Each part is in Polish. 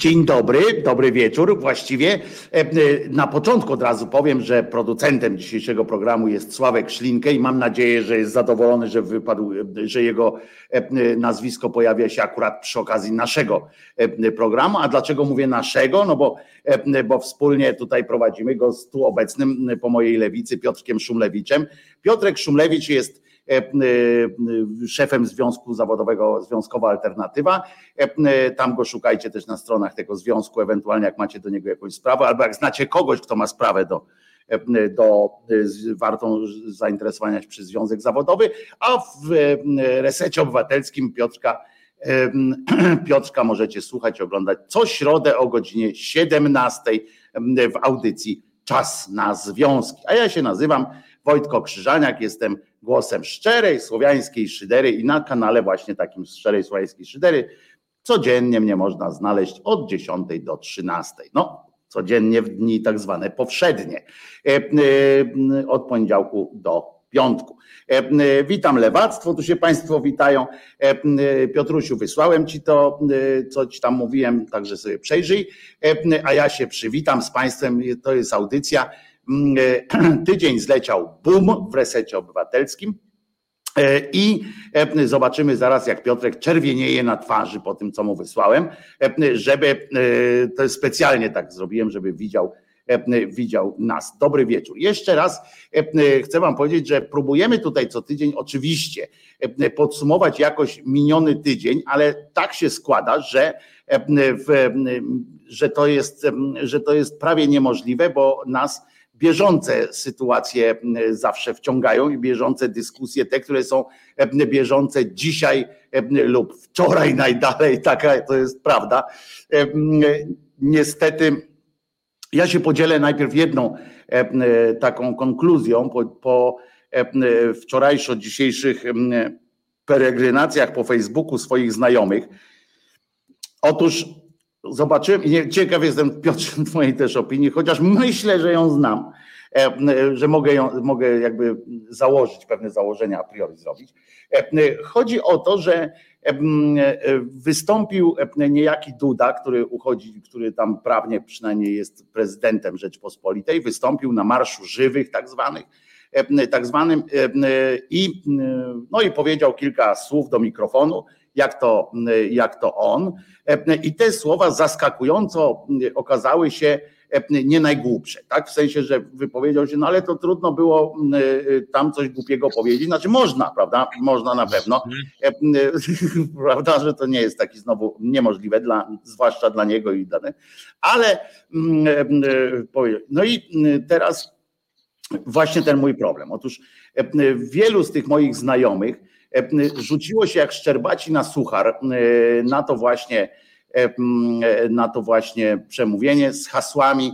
Dzień dobry, dobry wieczór. Właściwie e, e, na początku od razu powiem, że producentem dzisiejszego programu jest Sławek Szlinkę i mam nadzieję, że jest zadowolony, że wypadł, że jego e, nazwisko pojawia się akurat przy okazji naszego programu. A dlaczego mówię naszego? No bo, bo wspólnie tutaj prowadzimy go z tu obecnym po mojej lewicy Piotrkiem Szumlewiczem. Piotrek Szumlewicz jest E, e, szefem Związku Zawodowego Związkowa Alternatywa. E, tam go szukajcie też na stronach tego związku, ewentualnie jak macie do niego jakąś sprawę, albo jak znacie kogoś, kto ma sprawę do, do wartą zainteresowania się przez Związek Zawodowy, a w resecie obywatelskim Piotrka Piotrka możecie słuchać, oglądać co środę o godzinie 17 w audycji Czas na Związki. A ja się nazywam Wojtko Krzyżaniak, jestem głosem szczerej słowiańskiej szydery i na kanale właśnie takim szczerej słowiańskiej szydery codziennie mnie można znaleźć od 10 do 13. No, codziennie w dni tak zwane powszednie. E, e, od poniedziałku do piątku. E, witam lewactwo, tu się Państwo witają. Piotrusiu, wysłałem Ci to, co Ci tam mówiłem, także sobie przejrzyj, a ja się przywitam z Państwem. To jest audycja tydzień zleciał boom w resecie obywatelskim. E, I e, zobaczymy zaraz, jak Piotrek czerwienieje na twarzy po tym, co mu wysłałem, żeby to specjalnie tak zrobiłem, żeby widział, widział nas. Dobry wieczór. Jeszcze raz chcę Wam powiedzieć, że próbujemy tutaj co tydzień oczywiście podsumować jakoś miniony tydzień, ale tak się składa, że, w, że, to, jest, że to jest prawie niemożliwe, bo nas bieżące sytuacje zawsze wciągają i bieżące dyskusje, te, które są bieżące dzisiaj lub wczoraj najdalej, taka to jest prawda. Niestety, ja się podzielę najpierw jedną taką konkluzją po, po dzisiejszych peregrinacjach po Facebooku swoich znajomych. Otóż zobaczyłem i ciekaw jestem Piotrze twojej też opinii, chociaż myślę, że ją znam, e, że mogę, ją, mogę jakby założyć pewne założenia a priori zrobić. E, chodzi o to, że e, wystąpił niejaki Duda, który uchodzi, który tam prawnie przynajmniej jest prezydentem Rzeczpospolitej, wystąpił na Marszu Żywych tak zwanych, tak zwanym i, no i powiedział kilka słów do mikrofonu, jak to, jak to on. I te słowa zaskakująco okazały się nie najgłupsze, tak? W sensie, że wypowiedział się, no ale to trudno było tam coś głupiego powiedzieć. Znaczy można, prawda? Można na pewno. prawda, że to nie jest taki znowu niemożliwe, dla, zwłaszcza dla niego i dla ale no i teraz właśnie ten mój problem. Otóż wielu z tych moich znajomych rzuciło się jak szczerbaci na suchar e, na to właśnie, e, na to właśnie przemówienie z hasłami,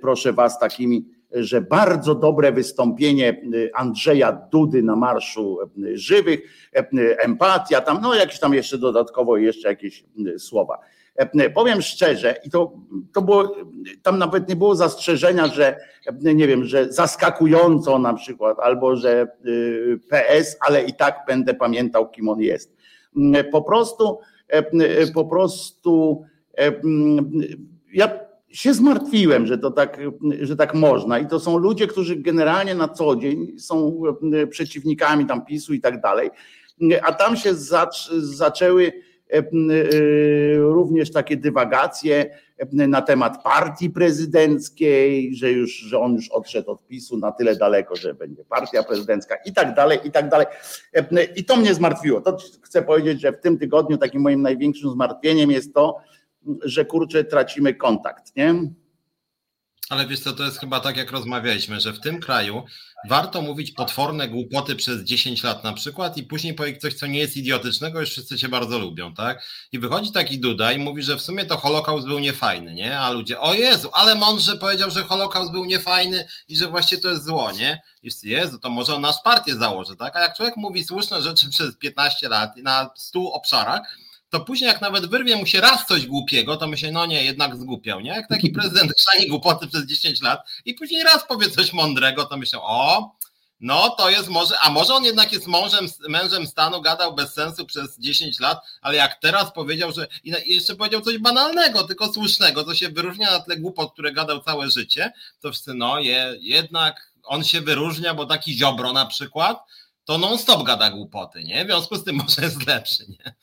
proszę was, takimi, że bardzo dobre wystąpienie Andrzeja Dudy na Marszu Żywych, empatia, tam, no jakieś tam jeszcze dodatkowo jeszcze jakieś słowa. E, powiem szczerze, i to, to było, tam nawet nie było zastrzeżenia, że nie wiem, że zaskakująco na przykład, albo że y, PS, ale i tak będę pamiętał, kim on jest. Po prostu, e, po prostu e, ja się zmartwiłem, że to tak, że tak można. I to są ludzie, którzy generalnie na co dzień są przeciwnikami tam PiSu i tak dalej. A tam się zaczęły E, e, również takie dywagacje e, na temat partii prezydenckiej, że już, że on już odszedł od PiSu na tyle daleko, że będzie partia prezydencka i tak dalej, i tak dalej. I to mnie zmartwiło. To chcę powiedzieć, że w tym tygodniu takim moim największym zmartwieniem jest to, że kurczę, tracimy kontakt, nie? Ale wiesz co, to jest chyba tak, jak rozmawialiśmy, że w tym kraju warto mówić potworne głupoty przez 10 lat na przykład i później powiedzieć coś, co nie jest idiotycznego, już wszyscy cię bardzo lubią, tak? I wychodzi taki Duda i mówi, że w sumie to Holokaust był niefajny, nie? A ludzie, o Jezu, ale mądrze powiedział, że Holokaust był niefajny i że właśnie to jest zło, nie? I Jezu, to może on nasz partię założy, tak? A jak człowiek mówi słuszne rzeczy przez 15 lat na 100 obszarach, to później jak nawet wyrwie mu się raz coś głupiego, to myślę, no nie, jednak zgłupiał, nie? Jak taki prezydent chrzani głupoty przez 10 lat i później raz powie coś mądrego, to myślę, o, no to jest może, a może on jednak jest mężem, mężem stanu, gadał bez sensu przez 10 lat, ale jak teraz powiedział, że i jeszcze powiedział coś banalnego, tylko słusznego, co się wyróżnia na tle głupot, które gadał całe życie, to wszyscy, no je, jednak on się wyróżnia, bo taki ziobro na przykład, to non-stop gada głupoty, nie? W związku z tym może jest lepszy, nie?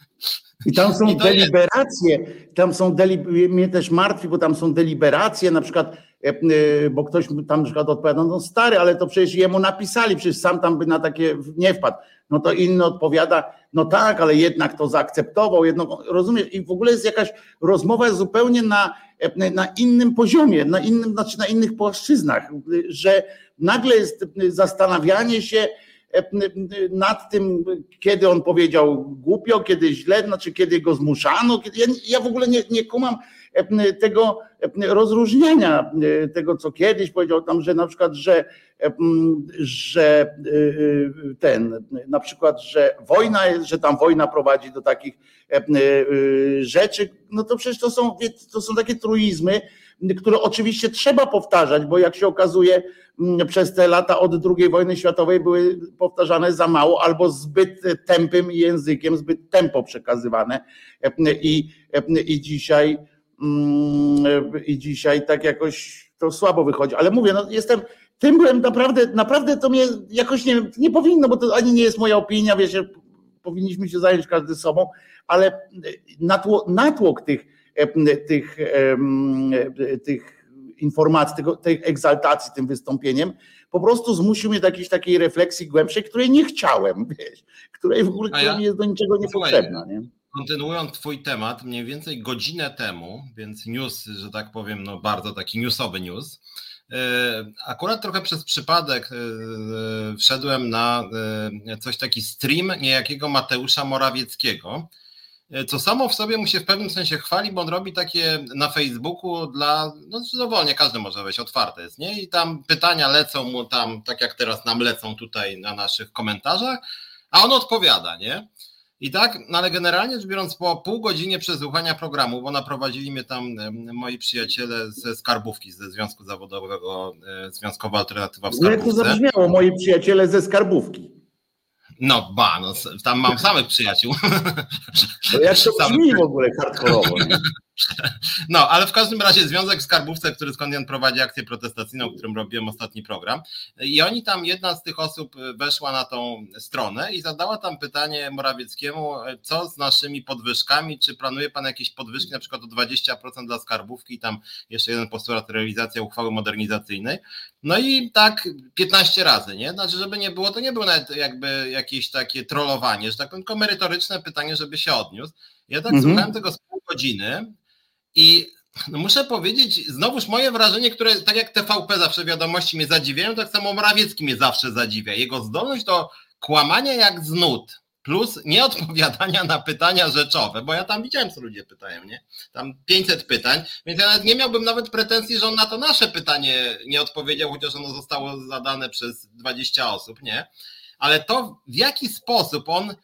I tam są I deliberacje, jest. tam są deli, mnie też martwi, bo tam są deliberacje, na przykład, e, e, bo ktoś tam na przykład odpowiada, no stary, ale to przecież jemu napisali, przecież sam tam by na takie nie wpadł. No to inny odpowiada, no tak, ale jednak to zaakceptował, jedno, rozumiesz, i w ogóle jest jakaś rozmowa zupełnie na, e, na innym poziomie, na innym, znaczy na innych płaszczyznach, że nagle jest zastanawianie się, nad tym, kiedy on powiedział głupio, kiedy źle, znaczy kiedy go zmuszano. Kiedy, ja, ja w ogóle nie, nie kumam tego rozróżniania, tego co kiedyś powiedział tam, że na przykład, że, że ten, na przykład, że wojna jest, że tam wojna prowadzi do takich rzeczy, no to przecież to są, to są takie truizmy, które oczywiście trzeba powtarzać, bo jak się okazuje, mm, przez te lata od II wojny światowej były powtarzane za mało albo zbyt tępym językiem, zbyt tempo przekazywane. I, i dzisiaj mm, i dzisiaj tak jakoś to słabo wychodzi. Ale mówię, no jestem, tym byłem naprawdę, naprawdę to mnie jakoś nie, nie powinno, bo to ani nie jest moja opinia, wiecie, powinniśmy się zająć każdy sobą, ale natłok, natłok tych tych, tych informacji, tego, tej egzaltacji tym wystąpieniem, po prostu zmusił mnie do jakiejś takiej refleksji głębszej, której nie chciałem, wiesz, której w ogóle ja, jest do niczego niepotrzebna. Nie? Kontynuując Twój temat, mniej więcej godzinę temu, więc news, że tak powiem, no bardzo taki newsowy news. E, akurat trochę przez przypadek e, e, wszedłem na coś taki stream niejakiego Mateusza Morawieckiego, E, co samo w sobie mu się w pewnym sensie chwali, bo on robi takie na Facebooku dla, no dowolnie każdy może wejść, otwarte jest, nie? I tam pytania lecą mu tam, tak jak teraz nam lecą tutaj na naszych komentarzach, a on odpowiada, nie? I tak, no ale generalnie rzecz biorąc, po pół godzinie przesłuchania programu, bo naprowadzili mnie tam moi przyjaciele ze Skarbówki, ze Związku Zawodowego e, Związkowa Alternatywa w Skarbówce. Jak to zabrzmiało, moi przyjaciele ze Skarbówki? No ba, no, tam mam samych przyjaciół. To jak to brzmi w ogóle hardkorowo. No, ale w każdym razie Związek Skarbówce, który skądinąd prowadzi akcję protestacyjną, którym robiłem ostatni program. I oni tam, jedna z tych osób weszła na tą stronę i zadała tam pytanie Morawieckiemu, co z naszymi podwyżkami, czy planuje pan jakieś podwyżki, na przykład o 20% dla skarbówki i tam jeszcze jeden postulat realizacja uchwały modernizacyjnej. No i tak 15 razy, nie? Znaczy, żeby nie było, to nie było nawet jakby jakieś takie trollowanie, że tak powiem, tylko merytoryczne pytanie, żeby się odniósł. Ja tak mhm. słuchałem tego z pół godziny i no muszę powiedzieć, znowuż moje wrażenie, które tak jak TVP zawsze wiadomości mnie zadziwiają, tak samo Morawiecki mnie zawsze zadziwia. Jego zdolność do kłamania jak z nut, plus nieodpowiadania na pytania rzeczowe, bo ja tam widziałem, co ludzie pytają, nie? Tam 500 pytań, więc ja nawet nie miałbym nawet pretensji, że on na to nasze pytanie nie odpowiedział, chociaż ono zostało zadane przez 20 osób, nie? Ale to, w jaki sposób on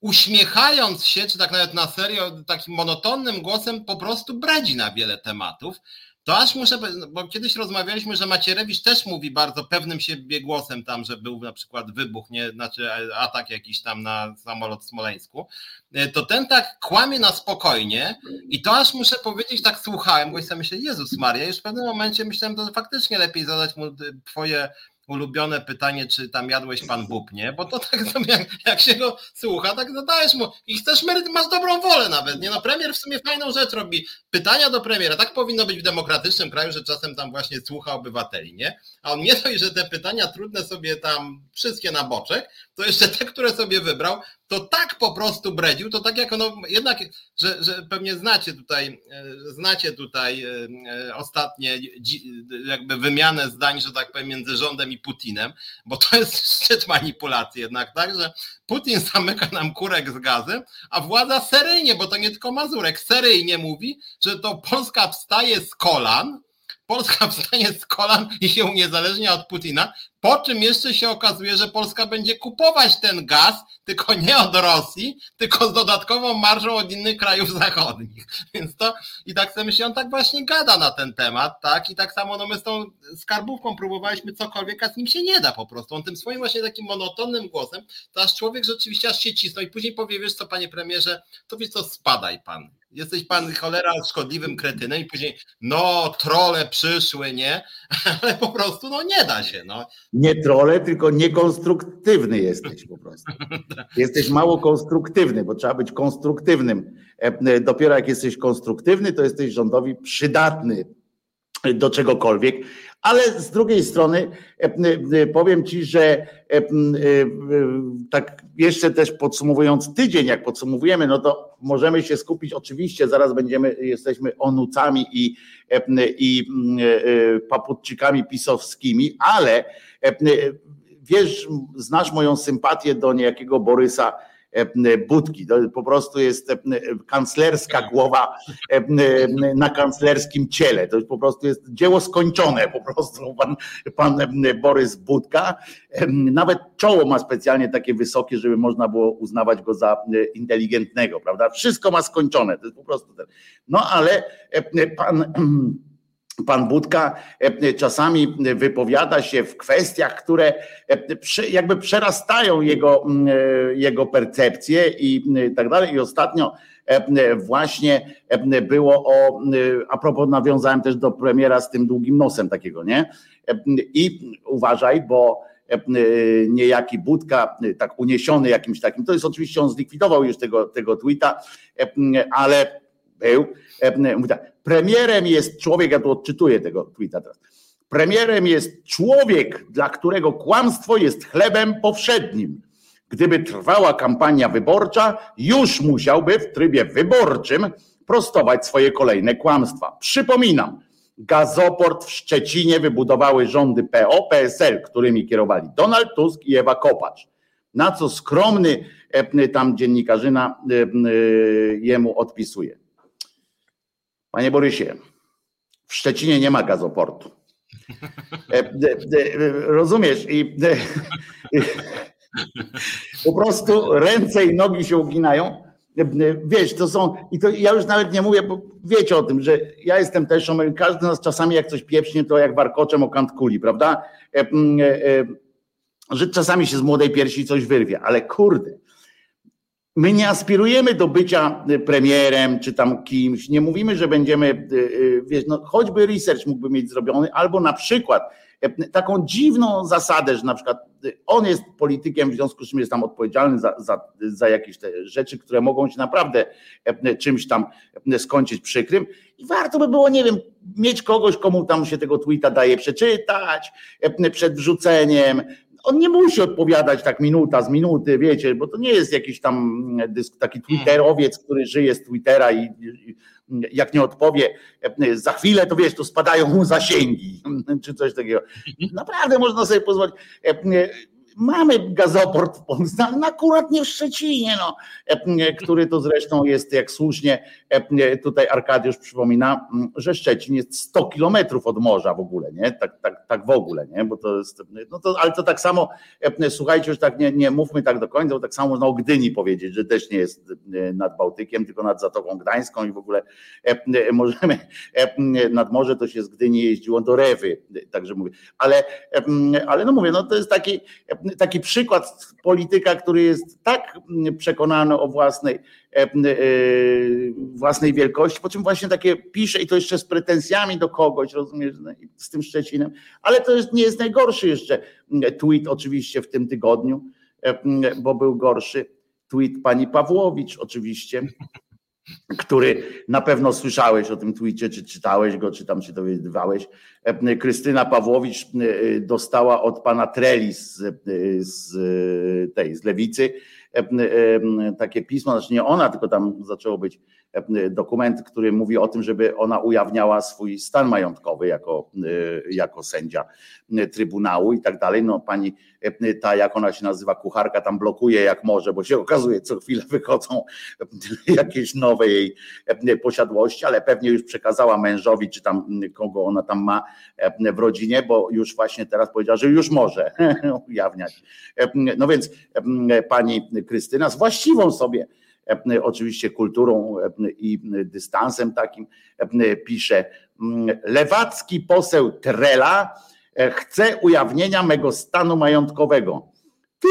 uśmiechając się, czy tak nawet na serio, takim monotonnym głosem po prostu bradzi na wiele tematów. To aż muszę, bo kiedyś rozmawialiśmy, że Macierewicz też mówi bardzo pewnym siebie głosem tam, że był na przykład wybuch, nie, znaczy atak jakiś tam na samolot w Smoleńsku. E, to ten tak kłamie na spokojnie i to aż muszę powiedzieć, tak słuchałem, bo sobie myślę, Jezus Maria, już w pewnym momencie myślałem, że faktycznie lepiej zadać mu twoje ulubione pytanie, czy tam jadłeś pan bób, nie? Bo to tak jak, jak się go słucha, tak zadajesz mu i chcesz, masz dobrą wolę nawet, nie? No premier w sumie fajną rzecz robi. Pytania do premiera, tak powinno być w demokratycznym kraju, że czasem tam właśnie słucha obywateli, nie? A on nie dość, że te pytania trudne sobie tam wszystkie na boczek, to jeszcze te, które sobie wybrał, to tak po prostu bredził, to tak jak ono, jednak, że, że pewnie znacie tutaj, e, znacie tutaj e, e, ostatnie jakby wymianę zdań, że tak powiem, między rządem i Putinem, bo to jest szczyt manipulacji jednak, tak, że Putin zamyka nam kurek z gazem, a władza seryjnie, bo to nie tylko Mazurek, seryjnie mówi, że to Polska wstaje z kolan, Polska wstanie z kolan i się uniezależnia od Putina, po czym jeszcze się okazuje, że Polska będzie kupować ten gaz, tylko nie od Rosji, tylko z dodatkową marżą od innych krajów zachodnich. Więc to i tak sobie myślę, on tak właśnie gada na ten temat, tak? I tak samo no my z tą skarbówką próbowaliśmy cokolwiek, a z nim się nie da po prostu. On tym swoim właśnie takim monotonnym głosem, to aż człowiek rzeczywiście aż się cisnął i później powie, wiesz co, panie premierze, to wiesz co, spadaj pan jesteś pan cholera szkodliwym kretynem i później no trole przyszły, nie? Ale po prostu no nie da się. No. Nie trole, tylko niekonstruktywny jesteś po prostu. Jesteś mało konstruktywny, bo trzeba być konstruktywnym. E, dopiero jak jesteś konstruktywny, to jesteś rządowi przydatny do czegokolwiek, ale z drugiej strony e, powiem ci, że e, tak jeszcze też podsumowując tydzień, jak podsumowujemy, no to możemy się skupić, oczywiście zaraz będziemy, jesteśmy onucami i, i paputczykami pisowskimi, ale wiesz, znasz moją sympatię do niejakiego Borysa E, budki. To po prostu jest e, kanclerska głowa e, na kanclerskim ciele. To po prostu jest dzieło skończone. Po prostu pan, pan Borys Budka. Nawet czoło ma specjalnie takie wysokie, żeby można było uznawać go za inteligentnego, prawda? Wszystko ma skończone. To jest po prostu ten. No ale pan Pan Budka e, czasami wypowiada się w kwestiach, które e, jakby przerastają jego, e, jego percepcję i tak dalej. I ostatnio właśnie było o, a propos nawiązałem też do premiera z tym długim nosem takiego, nie? I uważaj, bo niejaki Budka, tak uniesiony jakimś takim, to jest oczywiście on zlikwidował już tego, tego tweeta, ale był, mówi tak, Premierem jest człowiek, ja tu odczytuję tego tweeta teraz. Premierem jest człowiek, dla którego kłamstwo jest chlebem powszednim. Gdyby trwała kampania wyborcza, już musiałby w trybie wyborczym prostować swoje kolejne kłamstwa. Przypominam, gazoport w Szczecinie wybudowały rządy PO, PSL, którymi kierowali Donald Tusk i Ewa Kopacz. Na co skromny e, tam dziennikarzyna e, jemu odpisuje. Panie Borysie, w Szczecinie nie ma gazoportu. E, e, e, rozumiesz? I po prostu ręce i nogi się uginają. Wiesz, to są, i to ja już nawet nie mówię, bo wiecie o tym, że ja jestem też, każdy z nas czasami jak coś pieprznie, to jak warkoczem o kant kuli, prawda? Że czasami się z młodej piersi coś wyrwie, ale kurde, My nie aspirujemy do bycia y, premierem czy tam kimś. Nie mówimy, że będziemy, y, y, wiesz, no, choćby research mógłby mieć zrobiony, albo na przykład taką dziwną zasadę, że na przykład on jest politykiem, w związku z czym jest tam odpowiedzialny za, za, za jakieś te rzeczy, które mogą się naprawdę czymś tam skończyć przykrym. I warto by było, nie wiem, mieć kogoś, komu tam się tego tweeta daje przeczytać przed wrzuceniem, on nie musi odpowiadać tak minuta z minuty, wiecie, bo to nie jest jakiś tam taki twitterowiec, który żyje z Twittera i, jak nie odpowie za chwilę, to wiesz, to spadają mu zasięgi, czy coś takiego. Naprawdę można sobie pozwolić mamy gazoport w Polsce, ale akurat nie w Szczecinie, no, e, który to zresztą jest, jak słusznie e, tutaj Arkadiusz przypomina, że Szczecin jest 100 kilometrów od morza w ogóle, nie? Tak, tak, tak w ogóle, nie? Bo to jest, no to, ale to tak samo, e, słuchajcie, już tak nie, nie mówmy tak do końca, bo tak samo można o Gdyni powiedzieć, że też nie jest nad Bałtykiem, tylko nad Zatoką Gdańską i w ogóle możemy, nad morze to się z Gdyni jeździło do Rewy, także mówię, ale, ale no mówię, no to jest taki taki przykład polityka, który jest tak przekonany o własnej, e, e, własnej wielkości, po czym właśnie takie pisze i to jeszcze z pretensjami do kogoś, rozumiesz, no z tym Szczecinem, ale to jest, nie jest najgorszy jeszcze tweet oczywiście w tym tygodniu, e, bo był gorszy tweet pani Pawłowicz oczywiście, który na pewno słyszałeś o tym tweetie, czy czytałeś go, czy tam się dowiadywałeś. E, Krystyna Pawłowicz e, dostała od pana Treli z, e, z tej, z lewicy takie pismo, znaczy nie ona, tylko tam zaczęło być dokument, który mówi o tym, żeby ona ujawniała swój stan majątkowy jako, jako sędzia Trybunału i tak dalej. No pani ta, jak ona się nazywa, kucharka tam blokuje jak może, bo się okazuje, co chwilę wychodzą jakieś nowe jej posiadłości, ale pewnie już przekazała mężowi, czy tam kogo ona tam ma w rodzinie, bo już właśnie teraz powiedziała, że już może ujawniać. No więc pani Krystyna z właściwą sobie oczywiście kulturą i dystansem takim pisze lewacki poseł Trela chce ujawnienia mego stanu majątkowego. Ty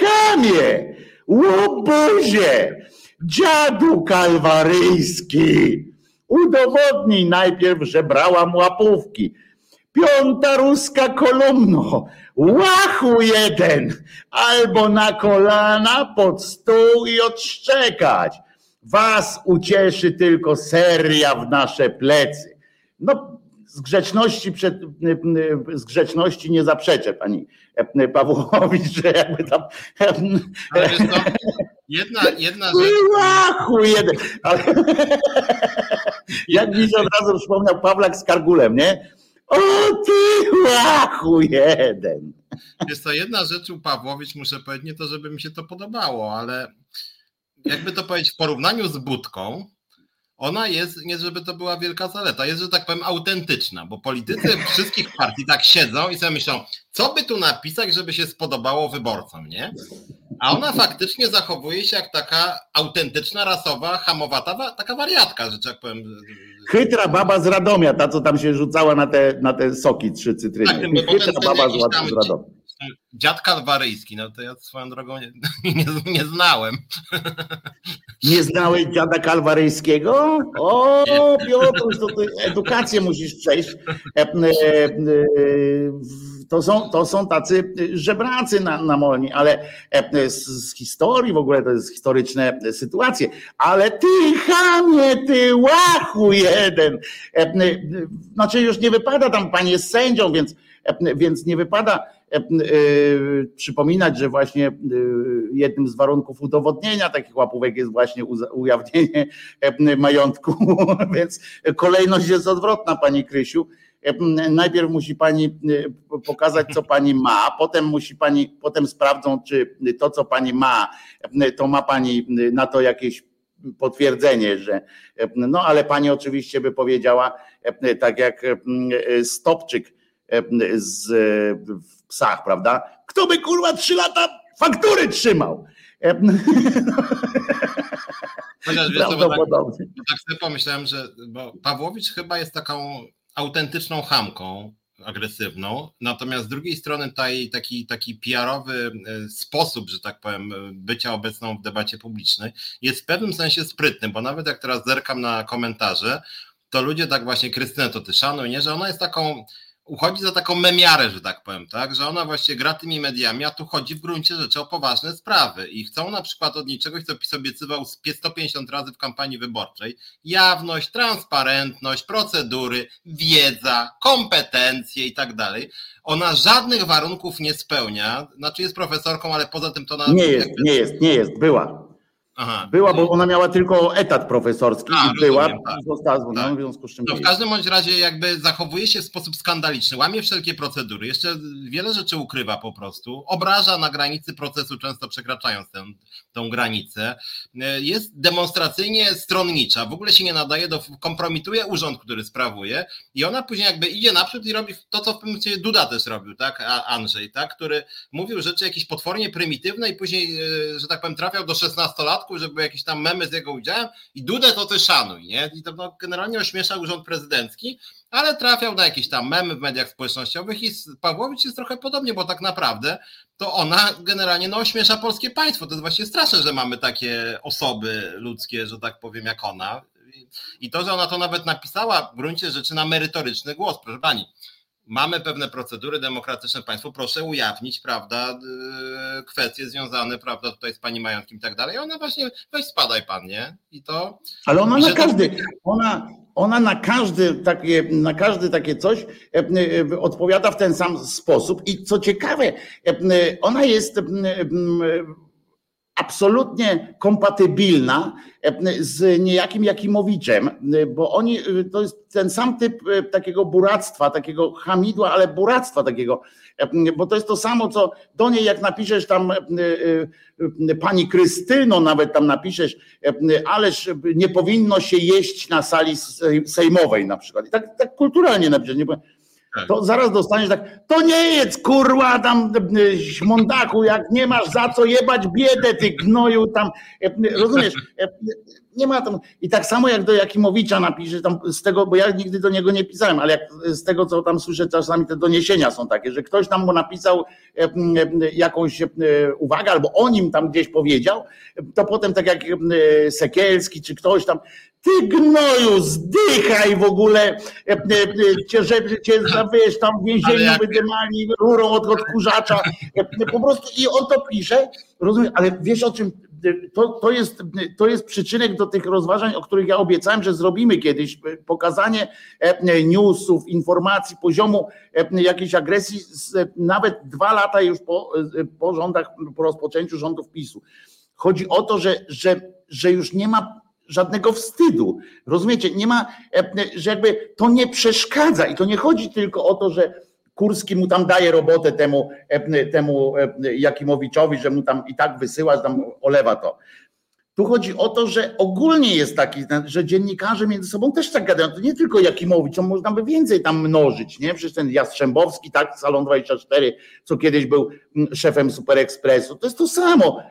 chamie, łobuzie, dziadu kalwaryjski, udowodnij najpierw, że brałam łapówki. Piąta ruska kolumno, łachu jeden, albo na kolana pod stół i odszczekać. Was ucieszy tylko seria w nasze plecy. No, z grzeczności, przed, z grzeczności nie zaprzeczę pani Pawłowicz, że jakby tam. jedna, jedna rzecz. Łachu jeden. Jak mi się od razu przypomniał Pawlak z Kargulem, nie? O ty łachu jeden. Jest to jedna rzecz u Pawłowicz, muszę powiedzieć, nie to, żeby mi się to podobało, ale jakby to powiedzieć, w porównaniu z Budką, ona jest, nie żeby to była wielka zaleta, jest, że tak powiem, autentyczna, bo politycy wszystkich partii tak siedzą i sobie myślą, co by tu napisać, żeby się spodobało wyborcom, nie? A ona faktycznie zachowuje się jak taka autentyczna, rasowa, hamowata, taka wariatka, że tak powiem. Chytra baba z Radomia, ta co tam się rzucała na te, na te soki trzy cytryny. Tak, Chytra baba z, z Radomia dziad kalwaryjski, no to ja swoją drogą nie, nie, nie znałem. Nie znałeś dziada kalwaryjskiego? O, Piotr, to ty edukację musisz przejść. E, e, e, to są, to są tacy żebracy na, na Molni, ale z, z historii w ogóle to jest historyczne sytuacje. Ale ty chamie, ty łachu jeden. Znaczy już nie wypada tam, panie sędzią, więc, więc nie wypada przypominać, że właśnie e, jednym z warunków udowodnienia takich łapówek jest właśnie ujawnienie majątku, więc kolejność jest odwrotna, pani Krysiu. Najpierw musi pani pokazać, co pani ma, potem musi pani, potem sprawdzą, czy to, co pani ma, to ma pani na to jakieś potwierdzenie, że no ale pani oczywiście by powiedziała, tak jak Stopczyk z psach, prawda? Kto by kurwa trzy lata faktury trzymał? Chociaż wiesz. Tak, tak sobie pomyślałem, że bo Pawłowicz chyba jest taką autentyczną hamką agresywną, natomiast z drugiej strony taj, taki, taki PR-owy e, sposób, że tak powiem, bycia obecną w debacie publicznej jest w pewnym sensie sprytny, bo nawet jak teraz zerkam na komentarze, to ludzie tak właśnie, Krystynę to ty szanuj, nie, że ona jest taką uchodzi za taką memiarę, że tak powiem, tak, że ona właśnie gra tymi mediami, a tu chodzi w gruncie rzeczy o poważne sprawy. I chcą na przykład od niczego, co PiS obiecywał 150 razy w kampanii wyborczej, jawność, transparentność, procedury, wiedza, kompetencje i tak dalej. Ona żadnych warunków nie spełnia, znaczy jest profesorką, ale poza tym to... Na... Nie jest, nie jest, nie jest, była. Aha, była, bo ona miała tylko etat profesorski A, i była, rozumiem, tak. została zwolniona, tak. w związku z czym. No w każdym bądź razie jakby zachowuje się w sposób skandaliczny, łamie wszelkie procedury, jeszcze wiele rzeczy ukrywa po prostu, obraża na granicy procesu, często przekraczając tę, tą granicę, jest demonstracyjnie stronnicza, w ogóle się nie nadaje do, kompromituje urząd, który sprawuje i ona później jakby idzie naprzód i robi to, co w pewnym momencie Duda też robił, tak, Andrzej, tak, który mówił rzeczy jakieś potwornie prymitywne i później, e, że tak powiem, trafiał do 16 lat przypadku, żeby jakieś tam memy z jego udziałem i Dudę to ty szanuj, nie? I to no, generalnie ośmieszał urząd prezydencki, ale trafiał na jakieś tam memy w mediach społecznościowych i Pawłowicz jest trochę podobnie, bo tak naprawdę to ona generalnie no, ośmiesza polskie państwo. To jest właśnie straszne, że mamy takie osoby ludzkie, że tak powiem, jak ona. I to, że ona to nawet napisała w gruncie rzeczy na merytoryczny głos, proszę pani mamy pewne procedury demokratyczne państwo, proszę ujawnić, prawda, y, kwestie związane, prawda, tutaj z pani majątkiem i tak dalej. Ona właśnie, weź spadaj pan, nie? I to... Ale ona na każdy, to... ona, ona na każdy takie, na każdy takie coś e, e, odpowiada w ten sam sposób i co ciekawe, e, ona jest absolutnie kompatybilna z niejakim Jakimowiczem, bo oni, to jest ten sam typ takiego buractwa, takiego hamidła, ale buractwa takiego, bo to jest to samo, co do niej jak napiszesz tam pani Krystyno, nawet tam napiszesz, ależ nie powinno się jeść na sali sejmowej na przykład. I tak, tak kulturalnie napiszesz, nie powiem, tak. to zaraz dostaniesz tak, to nie jest kurwa tam e, śmondaku, jak nie masz za co jebać biedę, ty gnoju tam, e, rozumiesz, e, nie ma tam, i tak samo jak do Jakimowicza napisze tam z tego, bo ja nigdy do niego nie pisałem, ale jak z tego co tam słyszę czasami te doniesienia są takie, że ktoś tam mu napisał jakąś uwagę albo o nim tam gdzieś powiedział, to potem tak jak Sekielski czy ktoś tam, ty gnoju, zdychaj w ogóle, e, e, e, cię, żeby cię, wiesz, tam w więzieniu wydymali rurą od odkurzacza, po prostu i on to pisze, rozumiem, ale wiesz o czym, to, to, jest, to jest przyczynek do tych rozważań, o których ja obiecałem, że zrobimy kiedyś, pokazanie newsów, informacji, poziomu jakiejś agresji, nawet dwa lata już po, po rządach, po rozpoczęciu rządów PiSu. Chodzi o to, że, że, że już nie ma żadnego wstydu. Rozumiecie? Nie ma, e, że jakby to nie przeszkadza i to nie chodzi tylko o to, że Kurski mu tam daje robotę temu, e, temu e, Jakimowiczowi, że mu tam i tak wysyła, że tam olewa to. Tu chodzi o to, że ogólnie jest taki, że dziennikarze między sobą też tak gadają. To nie tylko Jakimowicz, on można by więcej tam mnożyć, nie? Przecież ten Jastrzębowski, tak, Salon 24, co kiedyś był mm, szefem Super Expressu, to jest to samo.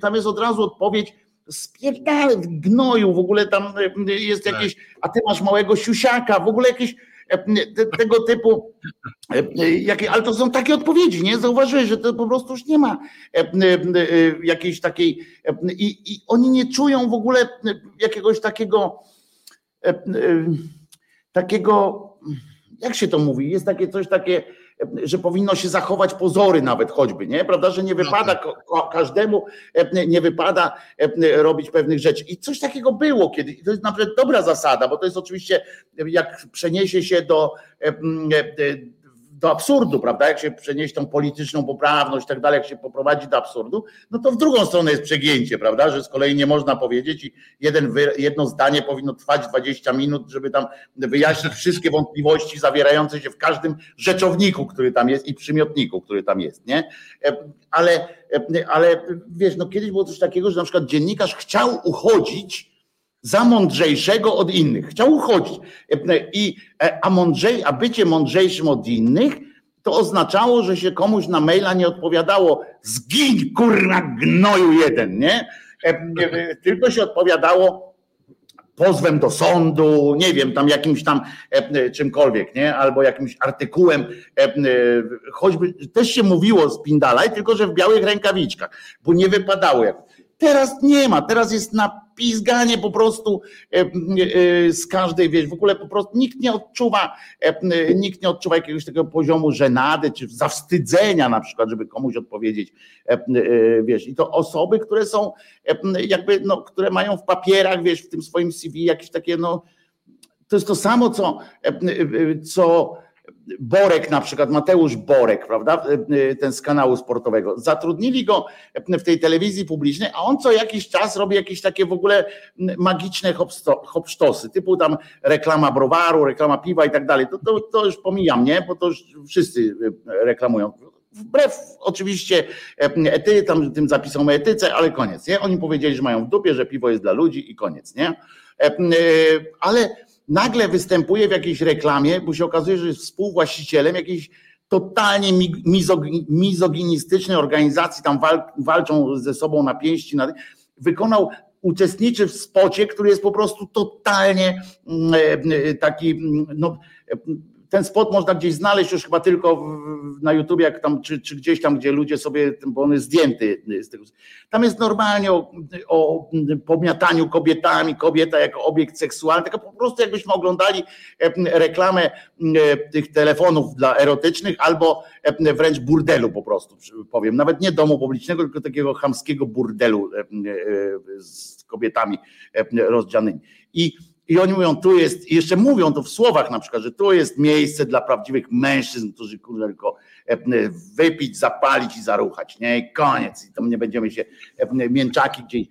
Tam jest od razu odpowiedź, spierdalaj w gnoju, w ogóle tam e, jest tak. jakieś, a ty masz małego siusiaka, w ogóle jakieś e, tego typu, e, jakie, ale to są takie odpowiedzi, nie? Zauważyłeś, że to po prostu już nie ma jakiejś takiej i, i oni nie czują w ogóle jakiegoś takiego takiego, jak się to mówi, jest takie coś takie że powinno się zachować pozory nawet choćby, nie? Prawda, że nie wypada każdemu e, nie wypada e, robić pewnych rzeczy. I coś takiego było kiedy. To jest naprawdę dobra zasada, bo to jest oczywiście, jak przeniesie się do e, do absurdu, prawda? Jak się przenieść tą polityczną poprawność i tak dalej, jak się poprowadzi do absurdu, no to w drugą stronę jest przegięcie, prawda? Że z kolei nie można powiedzieć i jeden, jedno zdanie powinno trwać 20 minut, żeby tam wyjaśnić wszystkie wątpliwości zawierające się w każdym rzeczowniku, który tam jest i przymiotniku, który tam jest, nie? E, ale, e, ale wiesz, no kiedyś było coś takiego, że na przykład dziennikarz chciał uchodzić za mądrzejszego od innych. Chciał uchodzić. I, a, mądrzej, a bycie mądrzejszym od innych to oznaczało, że się komuś na maila nie odpowiadało zgiń kurna gnoju jeden, nie? Tylko się odpowiadało pozwem do sądu, nie wiem, tam jakimś tam czymkolwiek, nie? Albo jakimś artykułem, choćby też się mówiło z Pindalaj, tylko że w białych rękawiczkach, bo nie wypadało. Teraz nie ma, teraz jest napizganie po prostu e, e, z każdej, wiesz, w ogóle po prostu nikt nie odczuwa, e, nikt nie odczuwa jakiegoś takiego poziomu żenady czy zawstydzenia na przykład, żeby komuś odpowiedzieć, wiesz, i to osoby, które są jakby, no, które mają w papierach, wiesz, w tym swoim CV jakieś takie, no, to jest to samo, co, co Borek na przykład, Mateusz Borek, prawda, ten z kanału sportowego. Zatrudnili go w tej telewizji publicznej, a on co jakiś czas robi jakieś takie w ogóle magiczne hopsztosy, typu tam reklama browaru, reklama piwa i tak dalej. To, to, to już pomijam, nie? Bo to już wszyscy reklamują. Wbrew oczywiście ety, tam, tym zapisom o etyce, ale koniec, nie? Oni powiedzieli, że mają w dupie, że piwo jest dla ludzi i koniec, nie? Ale nagle występuje w jakiejś reklamie, bo się okazuje, że jest współwłaścicielem jakiejś totalnie mizoginistycznej organizacji, tam walczą ze sobą na pięści, wykonał, uczestniczy w spocie, który jest po prostu totalnie mm, e, taki, mm, no, ten spot można gdzieś znaleźć już chyba tylko w, na YouTube, jak tam, czy, czy, gdzieś tam, gdzie ludzie sobie, bo on jest zdjęty z tego. Tam jest normalnie o, o pomiataniu kobietami, kobieta jako obiekt seksualny, tylko po prostu jakbyśmy oglądali e, reklamę e, tych telefonów dla erotycznych albo e, wręcz burdelu po prostu, powiem. Nawet nie domu publicznego, tylko takiego chamskiego burdelu z kobietami rozdzianymi. I i oni mówią, tu jest, i jeszcze mówią to w słowach na przykład, że tu jest miejsce dla prawdziwych mężczyzn, którzy kurde tylko e, wypić, zapalić i zaruchać, nie? I koniec. I tam nie będziemy się mięczaki gdzieś.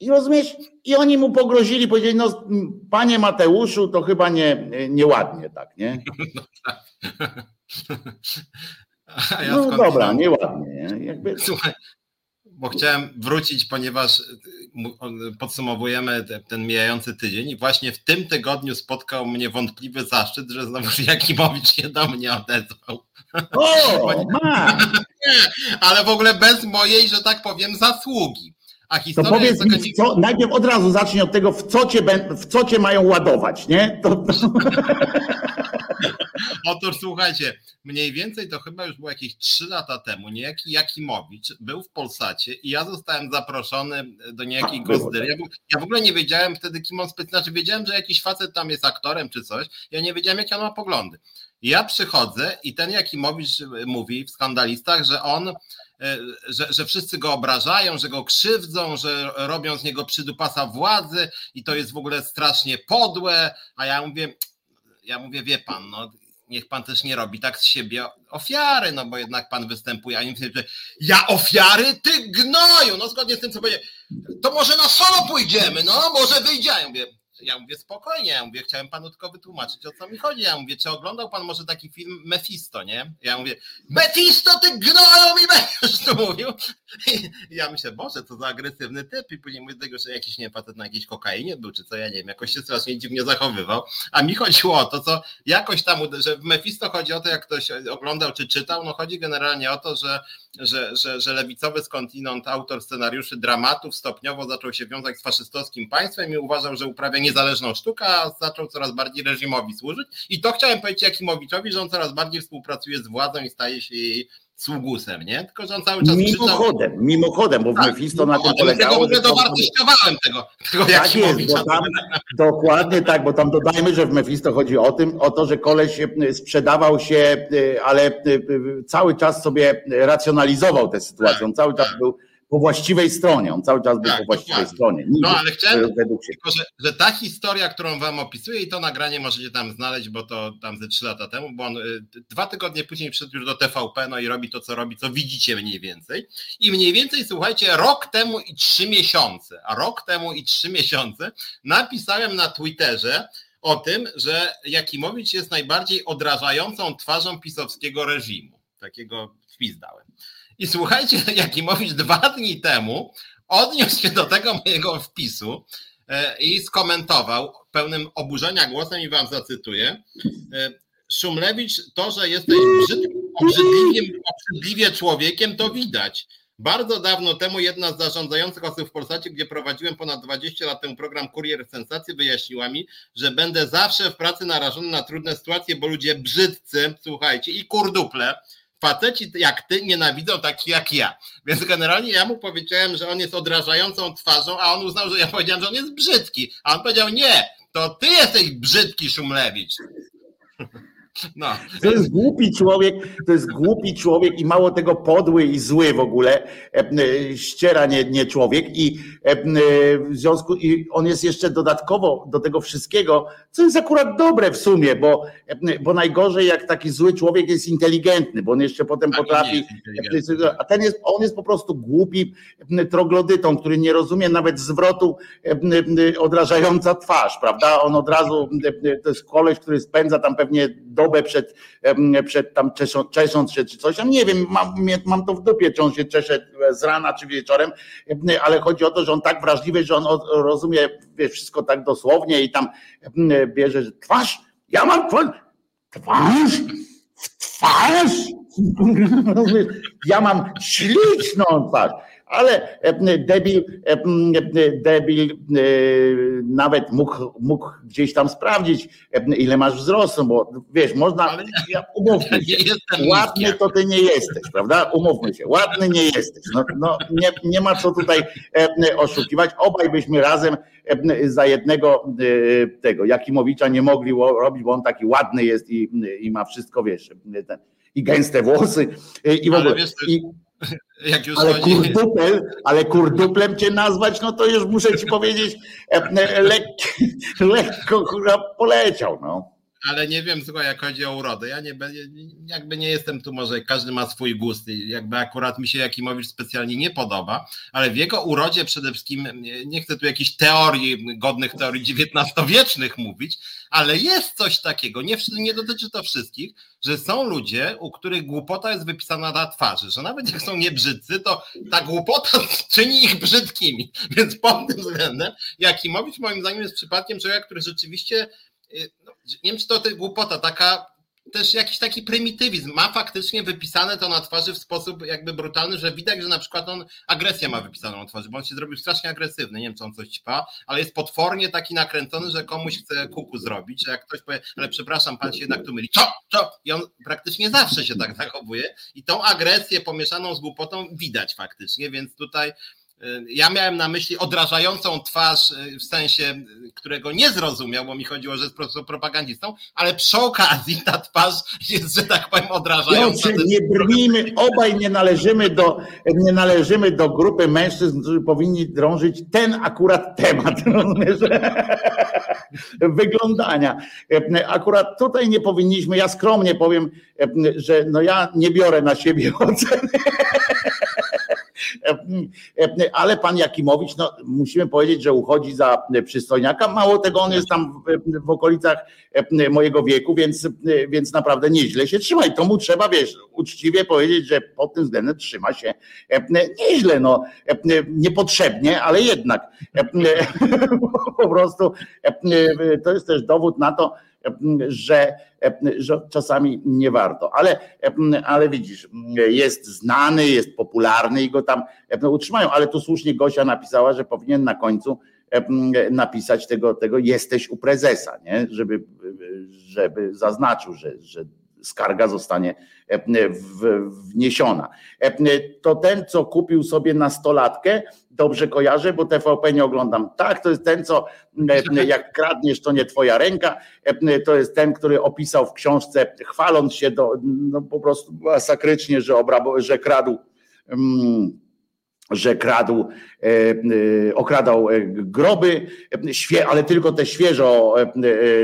I rozumiesz? I oni mu pogrozili, powiedzieli, no panie Mateuszu, to chyba nie, nieładnie tak, nie? Ja no dobra, nieładnie. Nie? Jakby... Słuchaj, bo chciałem wrócić, ponieważ podsumowujemy ten mijający tydzień i właśnie w tym tygodniu spotkał mnie wątpliwy zaszczyt, że znowu Jakimowicz się do mnie odezwał. O, ale w ogóle bez mojej, że tak powiem, zasługi. A historia to powiedz mi, taka... co, najpierw od razu zacznij od tego, w co cię, w co cię mają ładować, nie? To. Otóż słuchajcie, mniej więcej to chyba już było jakieś 3 lata temu, niejaki Jakimowicz był w Polsacie i ja zostałem zaproszony do niejakiej gozdyry. Ja, ja w ogóle nie wiedziałem wtedy, kim on specjalnie, znaczy wiedziałem, że jakiś facet tam jest aktorem czy coś, ja nie wiedziałem, jakie on ma poglądy. Ja przychodzę i ten Jakimowicz mówi w skandalistach, że on że, że wszyscy go obrażają, że go krzywdzą, że robią z niego przydupasa władzy i to jest w ogóle strasznie podłe, a ja mówię, ja mówię, wie pan, no niech pan też nie robi tak z siebie ofiary, no bo jednak pan występuje, a nie że ja ofiary, ty gnoju, no zgodnie z tym, co powiedział, to może na solo pójdziemy, no? Może wyjdziemy. Mówię, ja mówię spokojnie, ja mówię, chciałem panu tylko wytłumaczyć, o co mi chodzi. Ja mówię, czy oglądał pan może taki film Mephisto, nie? Ja mówię, Mephisto, ty gnoju mi będziesz tu mówił. I ja myślę, Boże, co za agresywny typ. I później mówię tego, że jakiś, nie facet na jakiejś kokainie był, czy co, ja nie wiem, jakoś się strasznie dziwnie zachowywał. A mi chodziło o to, co jakoś tam, że w Mephisto chodzi o to, jak ktoś oglądał czy czytał, no chodzi generalnie o to, że, że, że, że lewicowy skądinąd autor scenariuszy dramatów stopniowo zaczął się wiązać z faszystowskim państwem i uważał, że uprawia niezależną sztukę, a zaczął coraz bardziej reżimowi służyć. I to chciałem powiedzieć Jakimowiczowi, że on coraz bardziej współpracuje z władzą i staje się jej sługusem, nie? Tylko, że on cały czas Mimochodem, krzyczał... mimochodem, bo w tak, Mephisto na tym polegało... Ja dowartościowałem tego, tego tak jest, bo tam, Dokładnie tak, bo tam dodajmy, że w Mephisto chodzi o tym, o to, że koleś e, sprzedawał się, e, ale e, cały czas sobie racjonalizował tę sytuację, on cały czas tak. był po właściwej stronie. On cały czas był tak, po właściwej stronie. no ale chciałem tylko, że, że, ta historia, którą wam opisuję i to nagranie możecie tam znaleźć, bo to tam ze trzy lata temu, bo on y, dwa tygodnie później przyszedł już do TVP, no i robi to, co robi, co widzicie mniej więcej. I mniej więcej, słuchajcie, rok temu i trzy miesiące, a rok temu i trzy miesiące napisałem na Twitterze, o tym, że Jakimowicz jest najbardziej odrażającą twarzą pisowskiego reżimu. Takiego wpis dałem. I słuchajcie, Jakimowicz dwa dni temu odniósł się do tego mojego wpisu e, i skomentował pełnym oburzenia głosem i wam zacytuję. E, Szumlewicz, to, że jesteś obrzydliwie człowiekiem, to widać. Bardzo dawno temu jedna z zarządzających osób w Polsacie, gdzie prowadziłem ponad 20 lat temu program Kurier Sensacji, wyjaśniła mi, że będę zawsze w pracy narażony na trudne sytuacje, bo ludzie brzydcy, słuchajcie, i kurduple, faceci jak ty nienawidzą takich jak ja. Więc generalnie ja mu powiedziałem, że on jest odrażającą twarzą, a on uznał, że ja powiedziałem, że on jest brzydki. A on powiedział, nie, to ty jesteś brzydki, Szumlewicz. No. To jest głupi człowiek, to jest głupi człowiek i mało tego podły i zły w ogóle, e, e, ściera nie, nie człowiek i e, w związku, i on jest jeszcze dodatkowo do tego wszystkiego, co jest akurat dobre w sumie, bo, bo najgorzej jak taki zły człowiek jest inteligentny, bo on jeszcze potem potrafi, a ten jest, on jest po prostu głupi troglodytą, który nie rozumie nawet zwrotu odrażająca twarz, prawda? On od razu, to jest koleś, który spędza tam pewnie dobę przed, przed tam czesząc się czy coś, ja nie wiem, mam, mam to w dupie, czy on się czesze z rana czy wieczorem, ale chodzi o to, że on tak wrażliwy, że on rozumie wszystko tak dosłownie i tam bierze, twarz, ja mam twarz, twarz, twarz, ja mam śliczną twarz ale e, debil, e, debil e, nawet mógł, mógł gdzieś tam sprawdzić, ile masz wzrostu, bo wiesz, można, ja, umówmy się, ładny to ty nie jesteś, prawda? Umówmy się, ładny nie jesteś. No, no nie, nie ma co tutaj oszukiwać. Obaj byśmy razem za jednego tego Jakimowicza nie mogli robić, bo on taki ładny jest i, i ma wszystko, wiesz, ten, i gęste włosy i w ogóle. I, ale, chodzi... kurdupel, ale kurduplem cię nazwać, no to już muszę ci powiedzieć, lekko, lekko poleciał. No ale nie wiem, słuchaj, jak chodzi o urodę. Ja nie, jakby nie jestem tu, może każdy ma swój gust. Jakby akurat mi się Jakimowicz specjalnie nie podoba, ale w jego urodzie przede wszystkim, nie chcę tu jakichś teorii, godnych teorii XIX-wiecznych mówić, ale jest coś takiego, nie, nie dotyczy to wszystkich, że są ludzie, u których głupota jest wypisana na twarzy, że nawet jak są niebrzydcy, to ta głupota czyni ich brzydkimi. Więc pod tym względem Jakimowicz moim zdaniem jest przypadkiem człowieka, który rzeczywiście no, nie wiem, czy to, głupota, taka też jakiś taki prymitywizm. Ma faktycznie wypisane to na twarzy w sposób jakby brutalny, że widać, że na przykład on agresję ma wypisaną na twarzy, bo on się zrobił strasznie agresywny. Nie wiem, czy on coś ćpa, ale jest potwornie taki nakręcony, że komuś chce kuku zrobić, że jak ktoś powie, ale przepraszam, pan się jednak tu myli. Co? Co? I on praktycznie zawsze się tak zachowuje i tą agresję pomieszaną z głupotą widać faktycznie, więc tutaj Y, ja miałem na myśli odrażającą twarz y, w sensie, y, którego nie zrozumiał, bo mi chodziło, że jest propagandistą, ale przy okazji ta twarz jest, że tak powiem, odrażająca. Piotrze, nie brnijmy, obaj nie należymy, do, nie należymy do grupy mężczyzn, którzy powinni drążyć ten akurat temat wyglądania. Akurat tutaj nie powinniśmy, ja skromnie powiem, że no ja nie biorę na siebie oceny ale pan Jakimowicz, no musimy powiedzieć, że uchodzi za przystojniaka. Mało tego, on jest tam w, w okolicach mojego wieku, więc, więc naprawdę nieźle się trzyma. I to mu trzeba, wiesz, uczciwie powiedzieć, że pod tym względem trzyma się nieźle, no niepotrzebnie, ale jednak po prostu to jest też dowód na to, że, że czasami nie warto. Ale, ale widzisz, jest znany, jest popularny i go tam utrzymają. Ale tu słusznie Gosia napisała, że powinien na końcu napisać tego, tego jesteś u prezesa, nie? Żeby, żeby zaznaczył, że, że skarga zostanie wniesiona. To ten, co kupił sobie nastolatkę, dobrze kojarzę, bo TVP nie oglądam. Tak, to jest ten, co jak kradniesz, to nie twoja ręka. To jest ten, który opisał w książce, chwaląc się do, no po prostu masakrycznie, że, obrabo, że kradł. Mm, że kradł, e, e, okradał e, groby, ale tylko te świeżo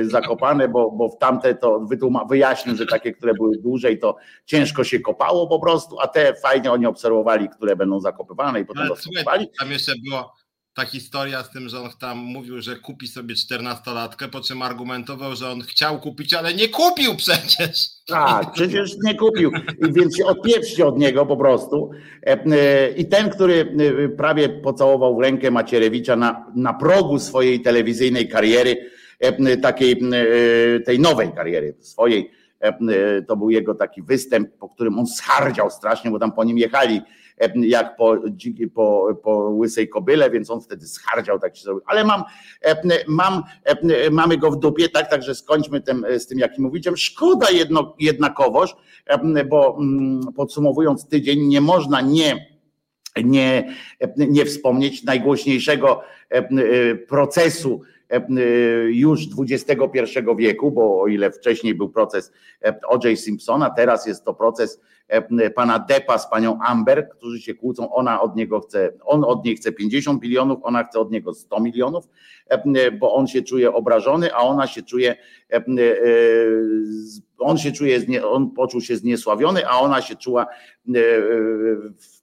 zakopane, bo, bo w tamte to wyjaśnił, że takie, które były dłużej, to ciężko się kopało po prostu, a te fajnie oni obserwowali, które będą zakopywane i potem rozkopywali. Tam jeszcze było ta historia z tym, że on tam mówił, że kupi sobie czternastolatkę, po czym argumentował, że on chciał kupić, ale nie kupił przecież. Tak, przecież nie kupił, więc się odpieprzcie od niego po prostu. E, e, I ten, który e, prawie pocałował w rękę Macierewicza na, na progu swojej telewizyjnej kariery, takiej tej nowej kariery swojej, to był jego taki występ, po którym on schardział strasznie, bo tam po nim jechali jak po, po, po łysej kobyle, więc on wtedy schardział, tak się zrobił. Ale mam, mam, mamy go w dupie, tak, także skończmy tym, z tym Jakimowiczem. Szkoda jedno, jednakowoż, bo mm, podsumowując tydzień, nie można nie nie, nie wspomnieć najgłośniejszego procesu już XXI wieku, bo o ile wcześniej był proces O.J. Simpsona, teraz jest to proces E, pana Depa z panią Amber, którzy się kłócą, ona od niego chce, on od niej chce 50 milionów, ona chce od niego 100 milionów, e, bo on się czuje obrażony, a ona się czuje, e, on się czuje, on poczuł się zniesławiony, a ona się czuła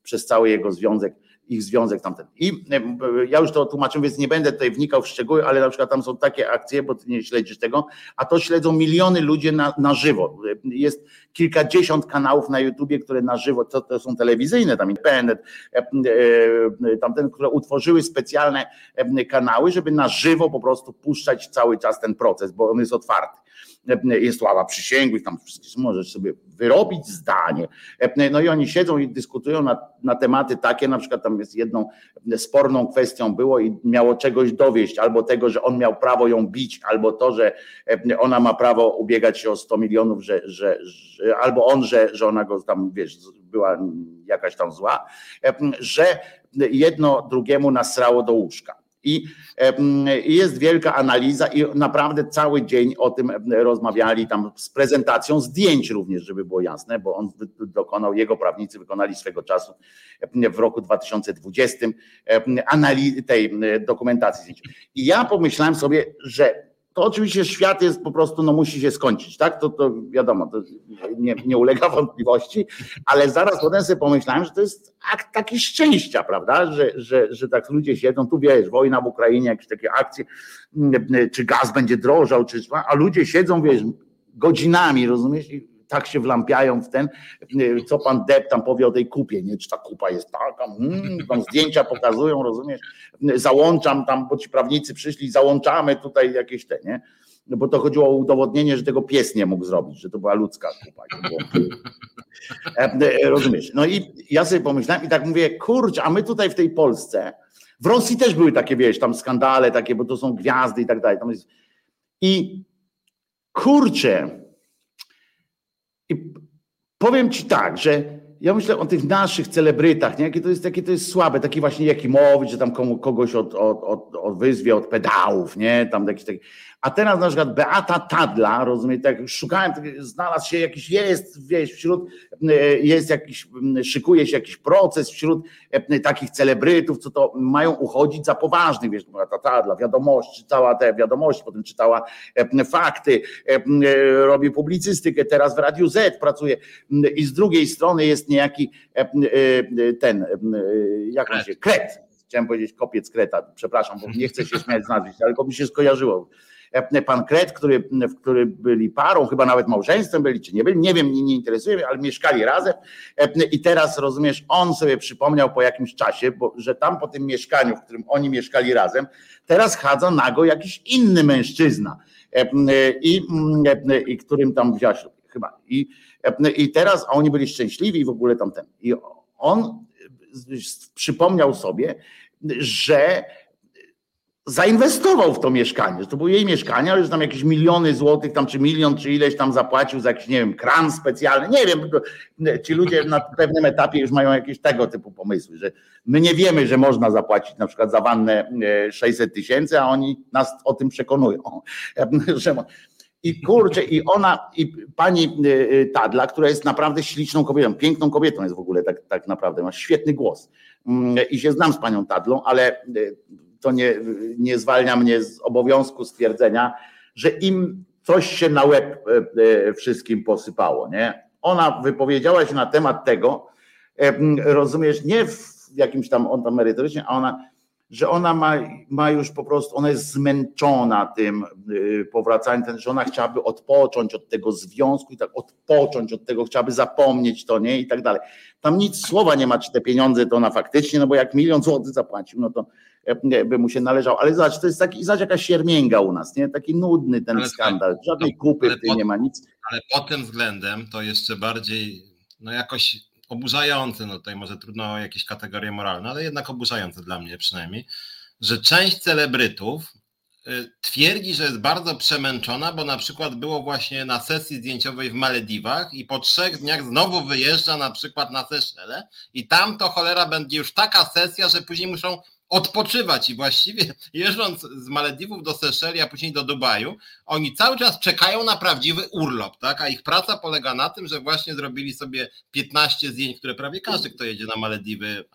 przez cały jego związek ich związek tamten. I e, ja już to tłumaczyłem, więc nie będę tutaj wnikał w szczegóły, ale na przykład tam są takie akcje, bo ty nie śledzisz tego, a to śledzą miliony ludzi na, na żywo. Jest kilkadziesiąt kanałów na YouTubie, które na żywo, to, to są telewizyjne, tam independent, e, e, tamten, które utworzyły specjalne kanały, żeby na żywo po prostu puszczać cały czas ten proces, bo on jest otwarty jest ława przysięgłych, tam możesz sobie wyrobić zdanie. No i oni siedzą i dyskutują na, na tematy takie, na przykład tam jest jedną sporną kwestią było i miało czegoś dowieść, albo tego, że on miał prawo ją bić, albo to, że ona ma prawo ubiegać się o 100 milionów, że, że, że albo on, że, że ona go tam, wiesz, była jakaś tam zła, że jedno drugiemu nasrało do łóżka. I, jest wielka analiza i naprawdę cały dzień o tym rozmawiali tam z prezentacją zdjęć również, żeby było jasne, bo on dokonał, jego prawnicy wykonali swego czasu w roku 2020 analizy tej dokumentacji zdjęć. I ja pomyślałem sobie, że to oczywiście świat jest po prostu, no musi się skończyć, tak? To, to wiadomo, to nie, nie ulega wątpliwości, ale zaraz potem sobie pomyślałem, że to jest akt taki szczęścia, prawda? Że, że, że tak ludzie siedzą, tu wiesz, wojna w Ukrainie, jakieś takie akcje, czy gaz będzie drożał, czy a ludzie siedzą, wiesz, godzinami, rozumiesz? Tak się wlampiają w ten, co pan Depp tam powie o tej kupie, nie, czy ta kupa jest taka, mm, tam zdjęcia pokazują, rozumiesz, załączam tam, bo ci prawnicy przyszli, załączamy tutaj jakieś te, nie, no bo to chodziło o udowodnienie, że tego pies nie mógł zrobić, że to była ludzka kupa. E, e, rozumiesz? No i ja sobie pomyślałem i tak mówię, kurczę, a my tutaj w tej Polsce, w Rosji też były takie, wiesz, tam skandale takie, bo to są gwiazdy i tak dalej. I kurczę, i powiem ci tak, że ja myślę o tych naszych celebrytach, nie? Jakie, to jest, jakie to jest słabe, taki właśnie Jakimowicz, że tam komu, kogoś od, od, od, od wyzwie, od pedałów, nie? Tam jakiś taki, a teraz na przykład Beata Tadla, rozumiem, tak szukałem, znalazł się jakiś, jest, wiesz, wśród, e, jest jakiś, szykuje się jakiś proces wśród e, takich celebrytów, co to mają uchodzić za poważnych, wiesz, Beata Tadla, wiadomość, czytała te wiadomości, potem czytała e, fakty, robi publicystykę, teraz w Radiu Z pracuje i z drugiej strony jest niejaki ten, jak on się, kret, chciałem powiedzieć kopiec kreta, przepraszam, bo nie chcę się śmiać z nazwiska, ale mi się skojarzyło pan Kret, który, w który byli parą, chyba nawet małżeństwem byli, czy nie byli, nie wiem, nie, nie interesuje mnie, ale mieszkali razem. E, i teraz rozumiesz, on sobie przypomniał po jakimś czasie, bo, że tam po tym mieszkaniu, w którym oni mieszkali razem, teraz chadza nago jakiś inny mężczyzna. E, i, i którym tam wziął chyba. I, i teraz oni byli szczęśliwi i w ogóle tamten. I on przypomniał sobie, że zainwestował w to mieszkanie. To było jej mieszkanie, ale już tam jakieś miliony złotych, tam czy milion, czy ileś tam zapłacił za jakiś, nie wiem, kran specjalny. Nie wiem, ci ludzie na pewnym etapie już mają jakieś tego typu pomysły, że my nie wiemy, że można zapłacić na przykład za wannę 600 e, tysięcy, a oni nas o tym przekonują. I kurczę, i ona, i pani e, e, Tadla, która jest naprawdę śliczną kobietą, piękną kobietą jest w ogóle tak, tak naprawdę, ma świetny głos. Mm, I się znam z panią Tadlą, ale to nie, nie zwalnia mnie z obowiązku stwierdzenia, że im coś się na łeb e, e, wszystkim posypało. Nie? Ona wypowiedziała się na temat tego, e, rozumiesz, nie w jakimś tam on tam merytorycznie, a ona, że ona ma, ma już po prostu, ona jest zmęczona tym powracaniem, że ona chciałaby odpocząć od tego związku i tak odpocząć od tego, chciałaby zapomnieć to, nie? I tak dalej. Tam nic słowa nie ma, czy te pieniądze to ona faktycznie, no bo jak milion złotych zapłacił, no to by mu się należał. Ale zobacz, to jest taki, zobacz jakaś siermięga u nas, nie? Taki nudny ten ale skandal. Żadnej kupy w tym nie ma nic. Ale pod tym względem to jeszcze bardziej, no jakoś oburzające, no tutaj może trudno o jakieś kategorie moralne, ale jednak oburzające dla mnie przynajmniej, że część celebrytów y, twierdzi, że jest bardzo przemęczona, bo na przykład było właśnie na sesji zdjęciowej w Malediwach i po trzech dniach znowu wyjeżdża na przykład na Seszele i tam to cholera będzie już taka sesja, że później muszą odpoczywać i właściwie jeżdżąc z Malediwów do Seszeli, a później do Dubaju, oni cały czas czekają na prawdziwy urlop, tak? A ich praca polega na tym, że właśnie zrobili sobie 15 zdjęć, które prawie każdy, kto jedzie na Malediwy,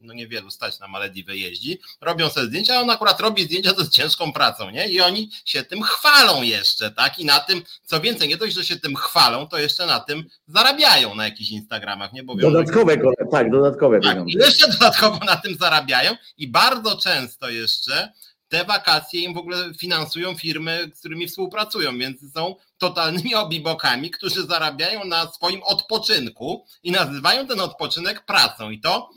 no niewielu stać na Malediwy jeździ, robią sobie zdjęcia, a on akurat robi zdjęcia z ciężką pracą, nie? I oni się tym chwalą jeszcze, tak? I na tym, co więcej, nie dość, że się tym chwalą, to jeszcze na tym zarabiają na jakichś Instagramach, nie? Bo dodatkowe, tak, dodatkowe tak, I jeszcze dodatkowo na tym zarabiają i bardzo często jeszcze te wakacje im w ogóle finansują firmy, z którymi współpracują, więc są totalnymi obibokami, którzy zarabiają na swoim odpoczynku i nazywają ten odpoczynek pracą. I to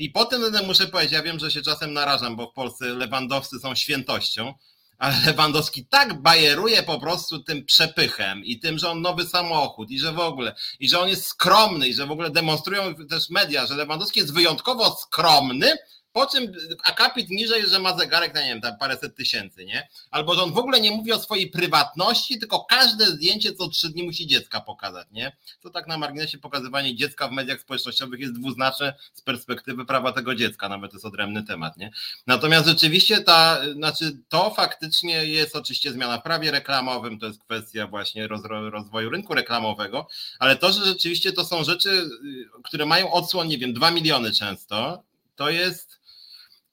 i potem muszę powiedzieć, ja wiem, że się czasem narażam, bo w Polsce Lewandowscy są świętością, ale Lewandowski tak bajeruje po prostu tym przepychem i tym, że on nowy samochód i że w ogóle, i że on jest skromny i że w ogóle demonstrują też media, że Lewandowski jest wyjątkowo skromny, po czym akapit niżej, że ma zegarek na nie wiem, tam paręset tysięcy, nie? Albo że on w ogóle nie mówi o swojej prywatności, tylko każde zdjęcie co trzy dni musi dziecka pokazać, nie? To tak na marginesie pokazywanie dziecka w mediach społecznościowych jest dwuznaczne z perspektywy prawa tego dziecka, nawet to jest odrębny temat, nie? Natomiast rzeczywiście ta, znaczy to faktycznie jest oczywiście zmiana w prawie reklamowym, to jest kwestia właśnie rozwoju rynku reklamowego, ale to, że rzeczywiście to są rzeczy, y, które mają odsłon, nie wiem, dwa miliony często, to jest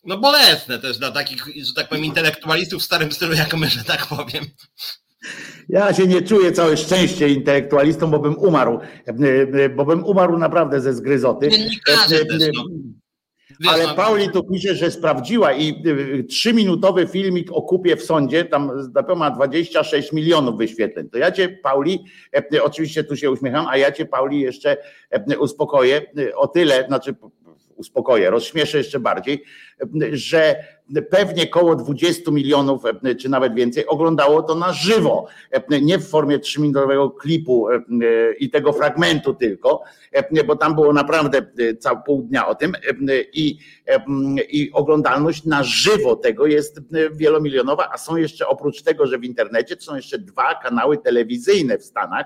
no bolesne też dla takich, że tak powiem, intelektualistów w starym stylu jak my, że tak powiem. Ja się nie czuję całe szczęście intelektualistą, bo bym umarł, bo bym umarł naprawdę ze zgryzoty. Dziennikarze też, no. Ale no, Pauli tu pisze, że sprawdziła i trzyminutowy filmik o kupie w sądzie, tam ma 26 milionów wyświetleń. To ja cię, Pauli, oczywiście tu się uśmiecham, a ja cię, Pauli, jeszcze uspokoję o tyle, znaczy uspokoję, rozśmieszę jeszcze bardziej, że pewnie koło 20 milionów, czy nawet więcej, oglądało to na żywo, nie w formie trzyminutowego klipu i tego fragmentu tylko, bo tam było naprawdę całe pół dnia o tym i, i oglądalność na żywo tego jest wielomilionowa, a są jeszcze oprócz tego, że w internecie są jeszcze dwa kanały telewizyjne w Stanach,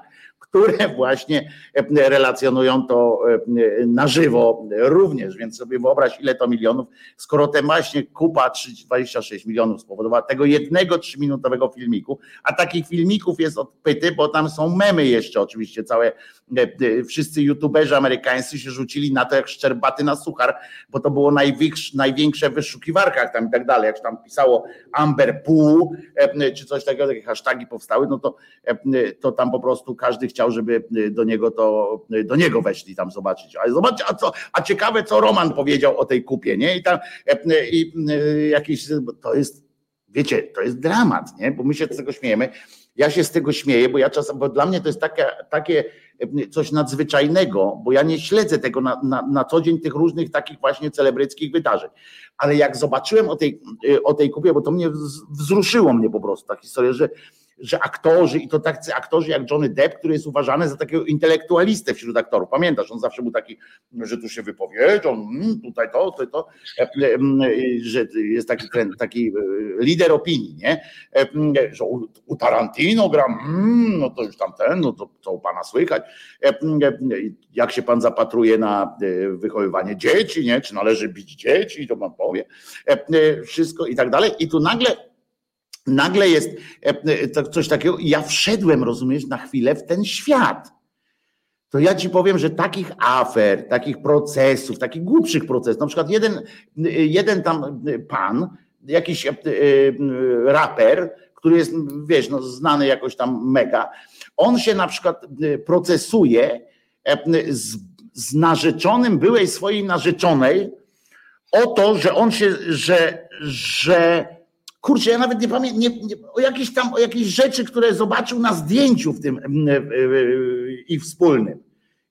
które właśnie e, relacjonują to e, na żywo również, więc sobie wyobraź ile to milionów, skoro te właśnie kupa 26 milionów spowodowała tego jednego trzyminutowego filmiku, a takich filmików jest odpyty, bo tam są memy jeszcze oczywiście całe, wszyscy youtuberzy amerykańscy się rzucili na to jak szczerbaty na suchar, bo to było największe, w wyszukiwarkach tam i tak dalej, jak tam pisało Amber Pool, czy coś takiego, takie hasztagi powstały, no to, to tam po prostu każdy chciał żeby do niego to, do niego weszli tam zobaczyć. Ale zobaczcie, a, co, a ciekawe, co Roman powiedział o tej kupie, nie? I tam e, y, i jakiś, to jest, wiecie, to jest dramat, nie? Bo my się z tego śmiejemy. Ja się z tego śmieję, bo ja czasem, bo dla mnie to jest takie, takie coś nadzwyczajnego, bo ja nie śledzę tego na, na, na co dzień, tych różnych takich właśnie celebryckich wydarzeń. Ale jak zobaczyłem o tej, o tej kupie, bo to mnie wzruszyło mnie po prostu ta historia, że że aktorzy, i to tacy aktorzy jak Johnny Depp, który jest uważany za takiego intelektualistę wśród aktorów. Pamiętasz, on zawsze był taki, że tu się wypowiedział, mm, tutaj to, to, to, e, e, że jest taki, taki e, lider opinii, nie? Że u Tarantino gram, mm, no to już tamten, no to co u pana słychać. Jak się pan zapatruje na wychowywanie dzieci, nie? Czy należy bić dzieci, to pan powie. Wszystko i tak dalej. I tu nagle nagle jest e, coś takiego, ja wszedłem, rozumiesz, na chwilę w ten świat. To ja ci powiem, że takich afer, takich procesów, takich głupszych procesów, na przykład jeden, jeden tam pan, jakiś e, raper, który jest, wiesz, no, znany jakoś tam mega, on się na przykład procesuje z, z narzeczonym byłej swojej narzeczonej o to, że on się, że, że kurczę, ja nawet nie pamiętam, nie, nie, o jakieś tam, o jakieś rzeczy, które zobaczył na zdjęciu w tym mm, e, e, ich wspólnym.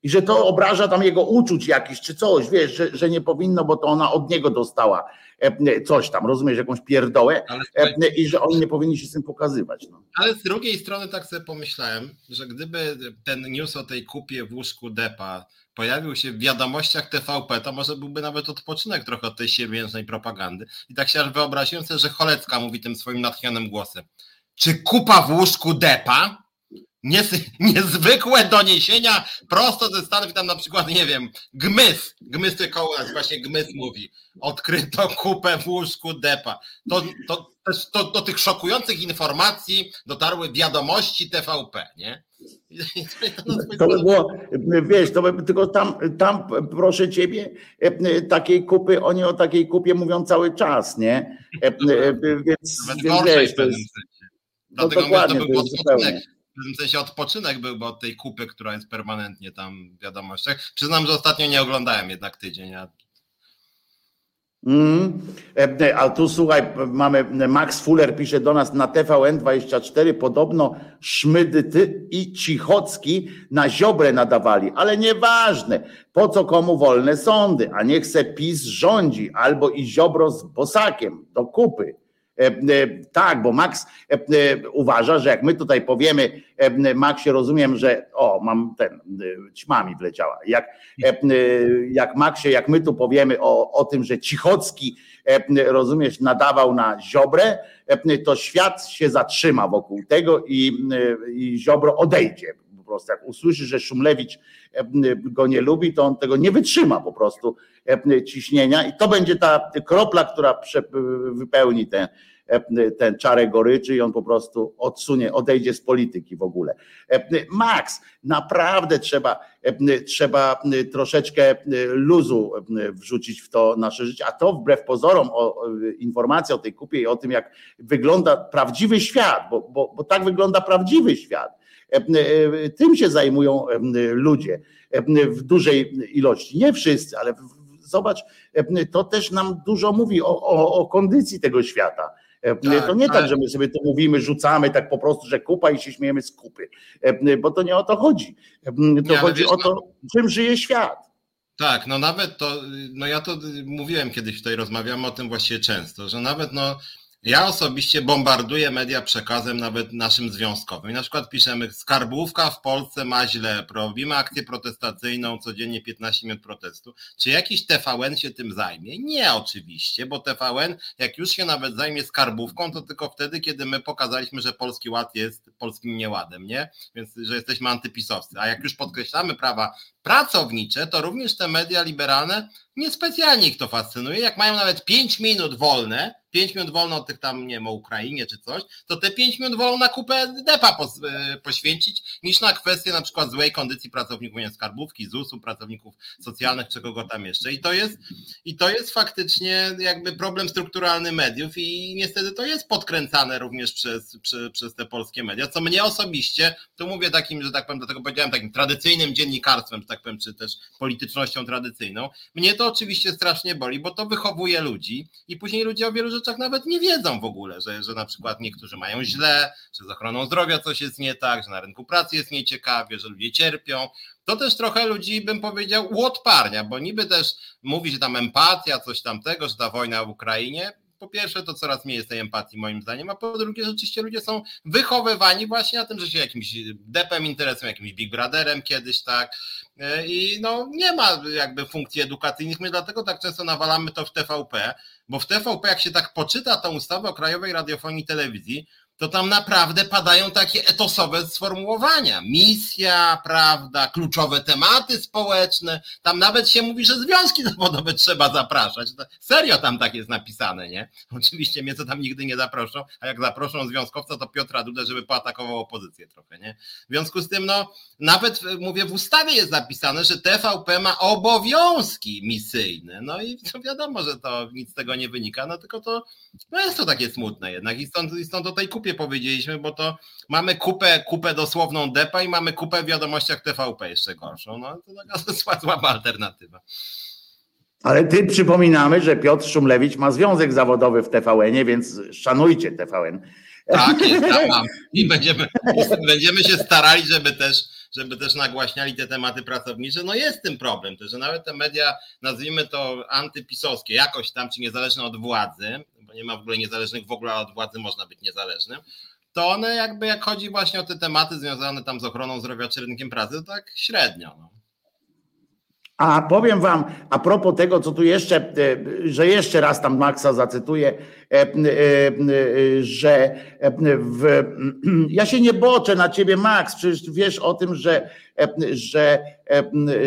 I że to obraża tam jego uczuć jakiś, czy coś, wiesz, że, że nie powinno, bo to ona od niego dostała e, coś tam, rozumiesz, jakąś pierdołę ale, i że oni nie powinni się z tym pokazywać. No. Ale z drugiej strony tak sobie pomyślałem, że gdyby ten news o tej kupie w łóżku Depa pojawił się w wiadomościach TVP, to może byłby nawet odpoczynek trochę od tej siebie propagandy. I tak się aż wyobraziłem sobie, że Cholecka mówi tym swoim natchnionym głosem. Czy kupa w łóżku depa? niezwykłe doniesienia prosto ze Stanów, tam na przykład, nie wiem, Gmys, Gmys nas, właśnie Gmys mówi, odkryto kupę w łóżku depa. To, to, to, do tych szokujących informacji dotarły wiadomości TVP, nie? To by było, wiesz, to by, tylko tam, tam proszę ciebie, takiej kupy, oni o takiej kupie mówią cały czas, nie? Więc, więc wiesz, to jest, no dokładnie, to był odpoczynek. W tym sensie odpoczynek byłby od tej kupy, która jest permanentnie tam w wiadomościach. Przyznam, że ostatnio nie oglądałem jednak tydzień, a Mm. A tu słuchaj, mamy Max Fuller pisze do nas na TVN24, podobno Szmydy i Cichocki na Ziobrę nadawali, ale nieważne, po co komu wolne sądy, a niech se PiS rządzi, albo i Ziobro z Bosakiem do kupy. Tak, bo Max uważa, że jak my tutaj powiemy, Maxie rozumiem, że o, mam ten, ćmami wleciała. Jak, jak Maxie, jak my tu powiemy o, o tym, że Cichocki, rozumiesz, nadawał na Ziobrę, to świat się zatrzyma wokół tego i, i Ziobro odejdzie prostu. Jak usłyszy, że Szumlewicz e, go nie lubi, to on tego nie wytrzyma po prostu e, ciśnienia i to będzie ta kropla, która wypełni ten, e, ten czarę goryczy i on po prostu odsunie, odejdzie z polityki w ogóle. Max, naprawdę trzeba, trzeba troszeczkę luzu wrzucić w to nasze życie, a to wbrew pozorom o, informacja o tej kupie i o tym, jak wygląda prawdziwy świat, bo, bo, bo tak wygląda prawdziwy świat tym się zajmują ludzie w dużej ilości. Nie wszyscy, ale zobacz, to też nam dużo mówi o, o, o kondycji tego świata. Tak, to nie tak, że my sobie to mówimy, rzucamy tak po prostu, że kupa i się śmiejemy z kupy, bo to nie o to chodzi. To nie, chodzi wiesz, o to, no... czym żyje świat. Tak, no nawet to, no ja to mówiłem kiedyś tutaj, rozmawiamy o tym właściwie często, że nawet no ja osobiście bombarduję media przekazem nawet naszym związkowym. Na przykład piszemy, skarbówka w Polsce ma źle, robimy akcję protestacyjną, codziennie 15 minut protestu. Czy jakiś TVN się tym zajmie? Nie oczywiście, bo TVN, jak już się nawet zajmie skarbówką, to tylko wtedy, kiedy my pokazaliśmy, że Polski Ład jest polskim nieładem, nie? Więc, że jesteśmy antypisowcy. A jak już podkreślamy prawa pracownicze, to również te media liberalne niespecjalnie ich to fascynuje. Jak mają nawet 5 minut wolne, 5 minut wolno od tych tam, nie wiem, o Ukrainie czy coś, to te 5 minut wolą na kupę depa e, poświęcić, niż na kwestię na przykład złej kondycji pracowników nie, skarbówki, ZUS-u, pracowników socjalnych, czy kogo tam jeszcze. I to jest, i to jest faktycznie jakby problem strukturalny mediów i niestety to jest podkręcane również przez, przez, przez te polskie media, co mnie osobiście, tu mówię takim, że tak powiem, dlatego powiedziałem takim tradycyjnym dziennikarstwem, tak powiem, czy też politycznością tradycyjną, mnie to oczywiście strasznie boli, bo to wychowuje ludzi i później ludzie o wielu rzeczach nawet nie wiedzą w ogóle, że, że na przykład niektórzy mają źle, że z ochroną zdrowia coś jest nie tak, że na rynku pracy jest nieciekawie, że ludzie cierpią. To też trochę ludzi, bym powiedział, uodparnia, bo niby też mówi, że tam empatia, coś tamtego, że ta wojna w Ukrainie, po pierwsze to coraz mniej jest tej empatii moim zdaniem, a po drugie rzeczywiście ludzie są wychowywani właśnie na tym, że się jakimś depem interesują, jakimś Big Brotherem kiedyś, tak, e, i no nie ma jakby funkcji edukacyjnych, my dlatego tak często nawalamy to w TVP, bo w TVP jak się tak poczyta tą ustawę o Krajowej Radiofonii i Telewizji, to tam naprawdę padają takie etosowe sformułowania. Misja, prawda, kluczowe tematy społeczne. Tam nawet się mówi, że związki zawodowe trzeba zapraszać. Serio tam tak jest napisane, nie? Oczywiście mnie to tam nigdy nie zaproszą, a jak zaproszą związkowca, to Piotra Dudę, żeby poatakował opozycję trochę, nie? W związku z tym, no, nawet mówię, w ustawie jest napisane, że TVP ma obowiązki misyjne. No i to wiadomo, że to nic z tego nie wynika, no tylko to no jest to takie smutne jednak i stąd, i stąd o tej kupie powiedzieliśmy, bo to mamy kupę, kupę dosłowną depa i mamy kupę w wiadomościach TVP jeszcze gorszą. No to taka słaba alternatywa. Ale ty przypominamy, że Piotr Szumlewicz ma związek zawodowy w TVN-ie, więc szanujcie TVN. Tak, jest, tam mam. I będziemy, będziemy się starali, żeby też, żeby też nagłaśniali te tematy pracownicze. No jest tym problem, to, że nawet te media, nazwijmy to antypisowskie, jakoś tam, czy niezależne od władzy, bo nie ma w ogóle niezależnych, w ogóle od władzy można być niezależnym, to one jakby jak chodzi właśnie o te tematy związane tam z ochroną zdrowia czy rynkiem pracy, to tak średnio. No. A powiem wam, a propos tego, co tu jeszcze, e, że jeszcze raz tam Maxa zacytuję, e, e, że w, ja się nie boczę na ciebie, Max, przecież wiesz o tym, że, że,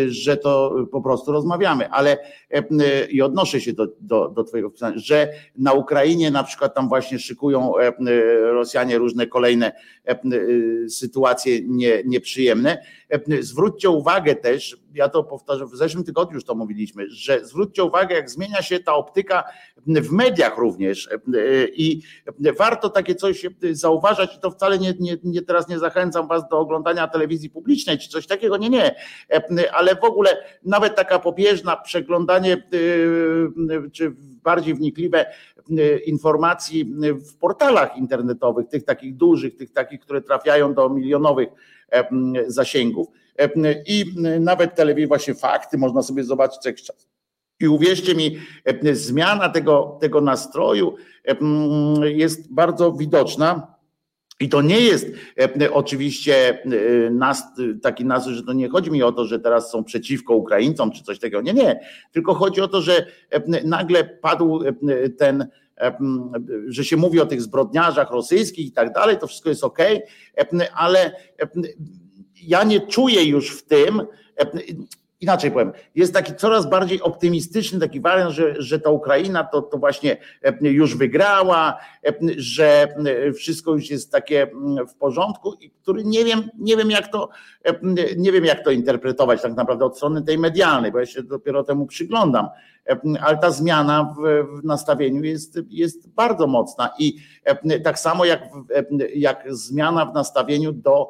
że to po prostu rozmawiamy, ale i odnoszę się do, do, do twojego pisania, że na Ukrainie na przykład tam właśnie szykują Rosjanie różne kolejne sytuacje nie, nieprzyjemne. Zwróćcie uwagę też, ja to powtarzam, w zeszłym tygodniu już to mówiliśmy, że zwróćcie uwagę, jak zmienia się ta optyka w mediach również i warto takie coś zauważać i to wcale nie, nie, nie teraz nie zachęcam was do oglądania telewizji publicznej czy coś takiego, nie, nie, ale w ogóle nawet taka pobieżna przeglądanie czy bardziej wnikliwe informacji w portalach internetowych, tych takich dużych, tych takich, które trafiają do milionowych zasięgów. I nawet telewizja, właśnie fakty, można sobie zobaczyć co jakiś czas I uwierzcie mi, zmiana tego, tego nastroju jest bardzo widoczna. I to nie jest oczywiście nas, taki nastrój, że to nie chodzi mi o to, że teraz są przeciwko Ukraińcom czy coś takiego. Nie, nie. Tylko chodzi o to, że nagle padł ten że się mówi o tych zbrodniarzach rosyjskich i tak dalej, to wszystko jest ok, ale ja nie czuję już w tym, inaczej powiem, jest taki coraz bardziej optymistyczny taki wariant, że, że ta Ukraina to, to właśnie już wygrała, że wszystko już jest takie w porządku, który nie wiem, nie wiem jak to, nie wiem jak to interpretować tak naprawdę od strony tej medialnej, bo ja się dopiero temu przyglądam ale ta zmiana w, w nastawieniu jest, jest bardzo mocna i tak samo jak, jak zmiana w nastawieniu do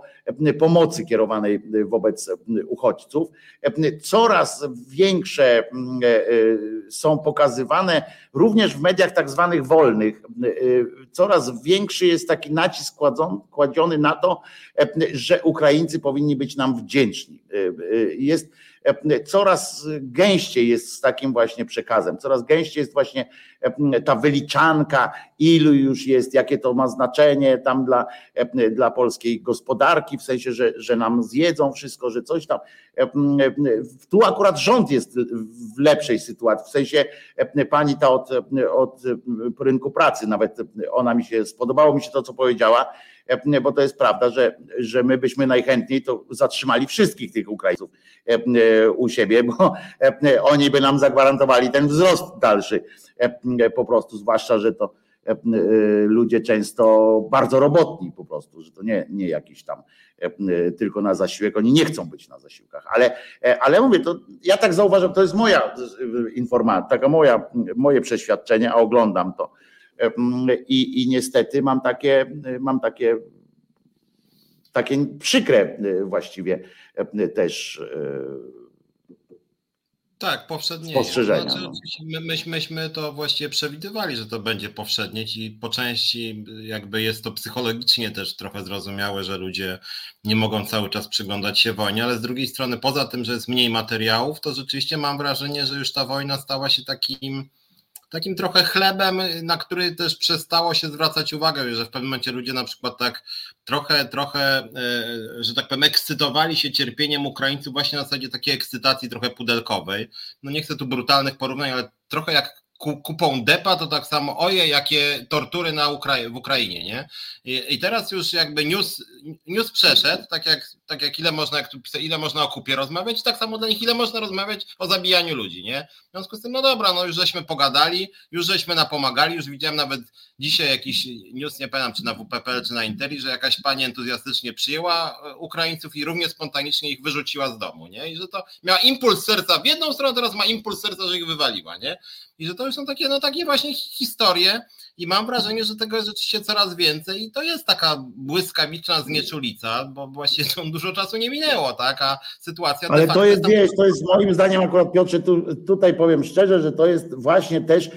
pomocy kierowanej wobec uchodźców. Coraz większe są pokazywane również w mediach tak zwanych wolnych, coraz większy jest taki nacisk kładziony na to, że Ukraińcy powinni być nam wdzięczni. Jest coraz gęściej jest z takim właśnie przekazem, coraz gęściej jest właśnie ta wyliczanka, ilu już jest, jakie to ma znaczenie tam dla, dla polskiej gospodarki, w sensie, że, że nam zjedzą wszystko, że coś tam. Tu akurat rząd jest w lepszej sytuacji, w sensie pani ta od, od rynku pracy, nawet ona mi się, spodobało mi się to, co powiedziała, bo to jest prawda, że, że my byśmy najchętniej to zatrzymali wszystkich tych Ukraińców u siebie, bo oni by nam zagwarantowali ten wzrost dalszy po prostu, zwłaszcza, że to ludzie często bardzo robotni po prostu, że to nie, nie jakiś tam tylko na zasiłek, oni nie chcą być na zasiłkach, ale, ale mówię, to ja tak zauważam, to jest moja informacja, taka moja, moje przeświadczenie, a oglądam to. I, i niestety mam takie, mam takie, takie przykre właściwie też tak, powszednie. Spostrzeżenia. Znaczy, no. my, myśmy, myśmy to właściwie przewidywali, że to będzie powszednie i po części jakby jest to psychologicznie też trochę zrozumiałe, że ludzie nie mogą cały czas przyglądać się wojnie, ale z drugiej strony poza tym, że jest mniej materiałów, to rzeczywiście mam wrażenie, że już ta wojna stała się takim takim trochę chlebem, na który też przestało się zwracać uwagę, że w pewnym momencie ludzie na przykład tak trochę, trochę, e, że tak powiem, ekscytowali się cierpieniem Ukraińców właśnie na zasadzie takiej ekscytacji trochę pudelkowej. No nie chcę tu brutalnych porównań, ale trochę jak kupą depa, to tak samo oje, jakie tortury na Ukra- w Ukrainie, nie? I, teraz już jakby news, news przeszedł, tak jak, tak jak ile można, jak tu pisać, ile można o kupie rozmawiać, tak samo dla nich ile można rozmawiać o zabijaniu ludzi, nie? W związku z tym, no dobra, no już żeśmy pogadali, już żeśmy napomagali, już widziałem nawet dzisiaj jakiś news, nie pamiętam czy na WPPL, czy na Interi, że jakaś pani entuzjastycznie przyjęła e, Ukraińców i równie spontanicznie ich wyrzuciła z domu, nie? I że to miała impuls serca w jedną stronę, teraz ma impuls serca, że ich wywaliła, nie? I że to już są takie, no takie właśnie historie i mam wrażenie, że tego jest rzeczywiście coraz więcej i to jest taka błyskawiczna znieczulica, bo właśnie to dużo czasu nie minęło, tak, a sytuacja... Ale to jest, wiesz, to jest moim zdaniem akurat Piotrze, tu, tutaj powiem szczerze, że to jest właśnie też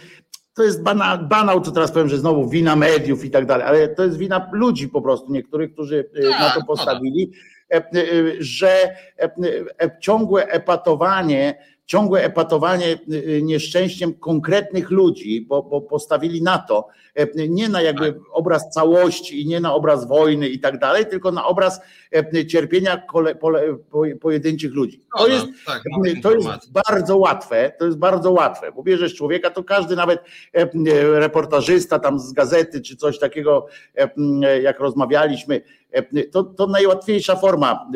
to jest banał, banał, co teraz powiem, że znowu wina mediów i tak dalej, ale to jest wina ludzi po prostu, niektórych, którzy tak, na to postawili, e, że ciągłe epatowanie ciągłe epatowanie y, y, nieszczęściem konkretnych ludzi, bo, bo postawili na to, e, nie na jakby tak. obraz całości i nie na obraz wojny i tak dalej, tylko na obraz cierpienia kole, pole, pojedynczych ludzi. To jest, tak, e, to jest bardzo łatwe, to jest bardzo łatwe, bo bierzesz człowieka, to każdy nawet reportażysta tam z gazety czy coś takiego, jak rozmawialiśmy, to, to najłatwiejsza forma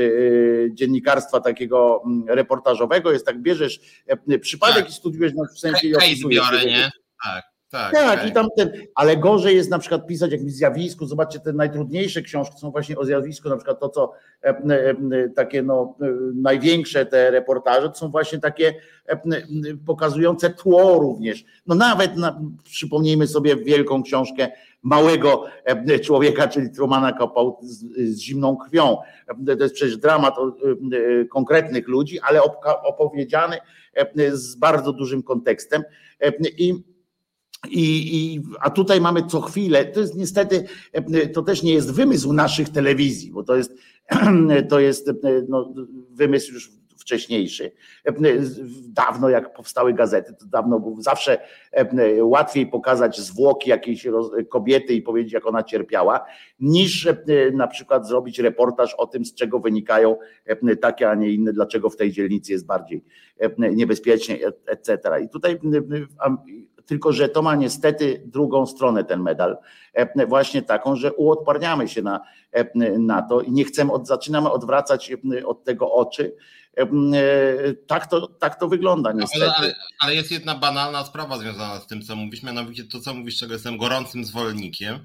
dziennikarstwa takiego reportażowego jest tak, bierzesz przypadek tak. i studiujesz no, w sensie i opisujesz. Biorę, nie? Tak. Tak, tak, tak, i tam ten, ale gorzej jest na przykład pisać jakimś zjawisku. Zobaczcie, te najtrudniejsze książki są właśnie o zjawisku, na przykład to, co e, e, takie no, e, największe te reportaże, to są właśnie takie pokazujące tło również. No nawet na, przypomnijmy sobie wielką książkę małego człowieka, czyli Trumana Kopał z, z zimną krwią. To jest przecież dramat konkretnych ludzi, ale opowiedziany z bardzo dużym kontekstem. I i, I, a tutaj mamy co chwilę, to jest niestety, to też nie jest wymysł naszych telewizji, bo to jest, to jest no, wymysł już wcześniejszy. Dawno jak powstały gazety, to dawno było zawsze łatwiej pokazać zwłoki jakiejś kobiety i powiedzieć, jak ona cierpiała, niż na przykład zrobić reportaż o tym, z czego wynikają takie, a nie inne, dlaczego w tej dzielnicy jest bardziej niebezpiecznie, etc. I tutaj tylko że to ma niestety drugą stronę ten medal, e, właśnie taką, że uodparniamy się na, e, na to i nie chcemy, od, zaczynamy odwracać e, od tego oczy. Tak to, tak to wygląda niestety. Ale, ale, ale jest jedna banalna sprawa związana z tym, co mówisz, mianowicie to, co mówisz, czego jestem gorącym zwolennikiem,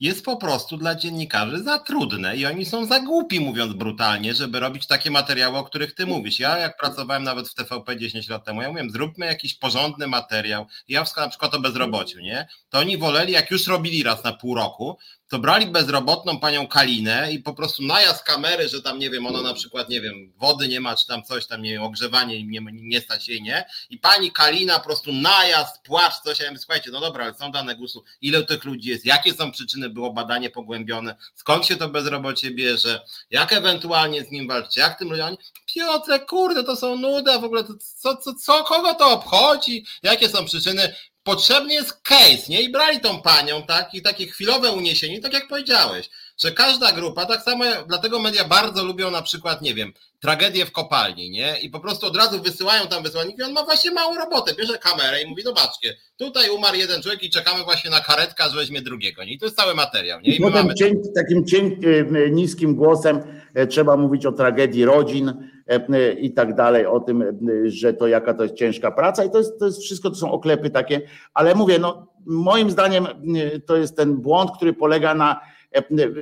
jest po prostu dla dziennikarzy za trudne i oni są za głupi, mówiąc brutalnie, żeby robić takie materiały, o których ty mówisz. Ja jak pracowałem nawet w TVP 10 lat temu, ja mówiłem, zróbmy jakiś porządny materiał. Ja na przykład o bezrobociu, nie? To oni woleli, jak już robili raz na pół roku, to brali bezrobotną panią Kalinę i po prostu najazd kamery, że tam nie wiem, ona na przykład, nie wiem, wody nie ma, czy tam coś tam, nie wiem, ogrzewanie nie, nie stać jej, nie? I pani Kalina po prostu najazd, płacz, coś, ja mówię, słuchajcie, no dobra, ale są dane głosu, ile tych ludzi jest, jakie są przyczyny, było badanie pogłębione, skąd się to bezrobocie bierze, jak ewentualnie z nim walczyć, jak tym ludziom, Piotrek, kurde, to są nuda, w ogóle, to, co, co, co, kogo to obchodzi, jakie są przyczyny, potrzebny jest case, nie? I brali tą panią, tak? I takie chwilowe uniesienie, tak jak powiedziałeś, że każda grupa, tak samo, dlatego media bardzo lubią na przykład, nie wiem, tragedię w kopalni, nie? I po prostu od razu wysyłają tam wysłanniki, on ma właśnie małą robotę, bierze kamerę i mówi, zobaczcie, tutaj umarł jeden człowiek i czekamy właśnie na karetkę, że weźmie drugiego, nie? I to jest cały materiał, nie? I, I potem mamy... cień, takim cień, e, niskim głosem trzeba mówić o tragedii rodzin, E, i tak dalej, o tym, e, że to jaka to jest ciężka praca i to jest, to jest wszystko, to są oklepy takie, ale mówię, no moim zdaniem e, to jest ten błąd, który polega na,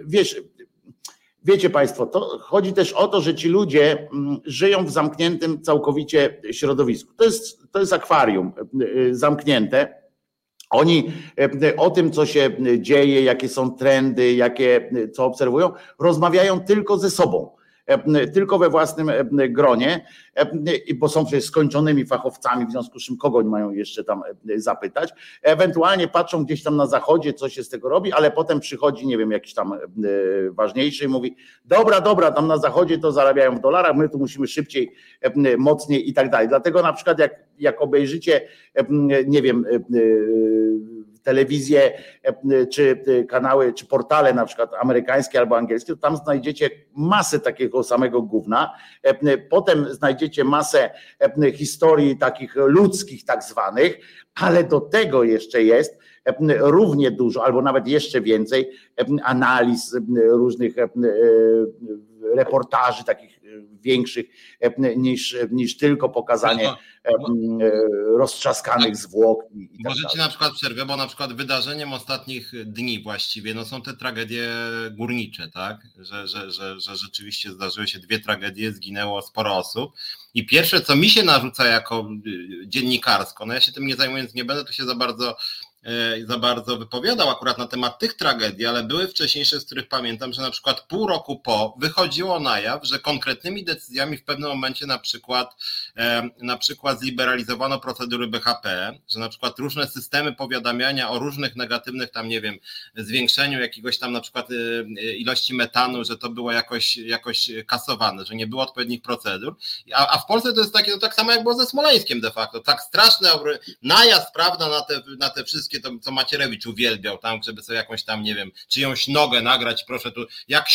wiesz, wiecie Państwo, to chodzi też o to, że ci ludzie mm, żyją w zamkniętym całkowicie środowisku. To jest, to jest akwarium zamknięte. Oni o tym, co się dzieje, jakie są trendy, jakie, co obserwują, rozmawiają tylko ze sobą. E, tylko we własnym e, gronie, e, bo są przecież skończonymi fachowcami, w związku z czym kogo oni mają jeszcze tam zapytać. Ewentualnie patrzą gdzieś tam na zachodzie, co się z tego robi, ale potem przychodzi, nie wiem, jakiś tam ważniejszy i mówi, dobra, dobra, tam na zachodzie to zarabiają w dolarach, my tu musimy szybciej, mocniej i tak dalej. Dlatego na przykład jak, jak obejrzycie, nie wiem, telewizję, e, czy e, kanały, czy portale na przykład amerykańskie albo angielskie, to tam znajdziecie masę takiego samego gówna. E, potem znajdziecie masę historii takich ludzkich tak zwanych, ale do tego jeszcze jest równie dużo, albo nawet jeszcze więcej analiz różnych reportaży takich większych niż, niż tylko pokazanie no E, roztrzaskanych zwłok. I, tak Możecie na przykład przerwę, bo na przykład wydarzeniem ostatnich dni właściwie no są te tragedie górnicze, tak? Że, że, że, że rzeczywiście zdarzyły się dwie tragedie, zginęło sporo osób. I pierwsze, co mi się narzuca jako y, dziennikarsko, no ja się tym nie zajmując nie będę tu się za bardzo E, za bardzo wypowiadał akurat na temat tych tragedii, ale były wcześniejsze, z których pamiętam, że na przykład pół roku po wychodziło na jaw, że konkretnymi decyzjami w pewnym momencie na przykład e, na przykład zliberalizowano procedury BHP, że na przykład różne systemy powiadamiania o różnych negatywnych tam, nie wiem, zwiększeniu jakiegoś tam na przykład e, ilości metanu, że to było jakoś, jakoś kasowane, że nie było odpowiednich procedur, a, a w Polsce to jest takie, no tak samo jak było ze Smoleńskiem de facto, tak straszny najazd, prawda, na te, na te wszystkie wszystkie to, co Macierewicz uwielbiał tam, żeby sobie jakąś tam, nie wiem, czyjąś nogę nagrać, proszę tu, jak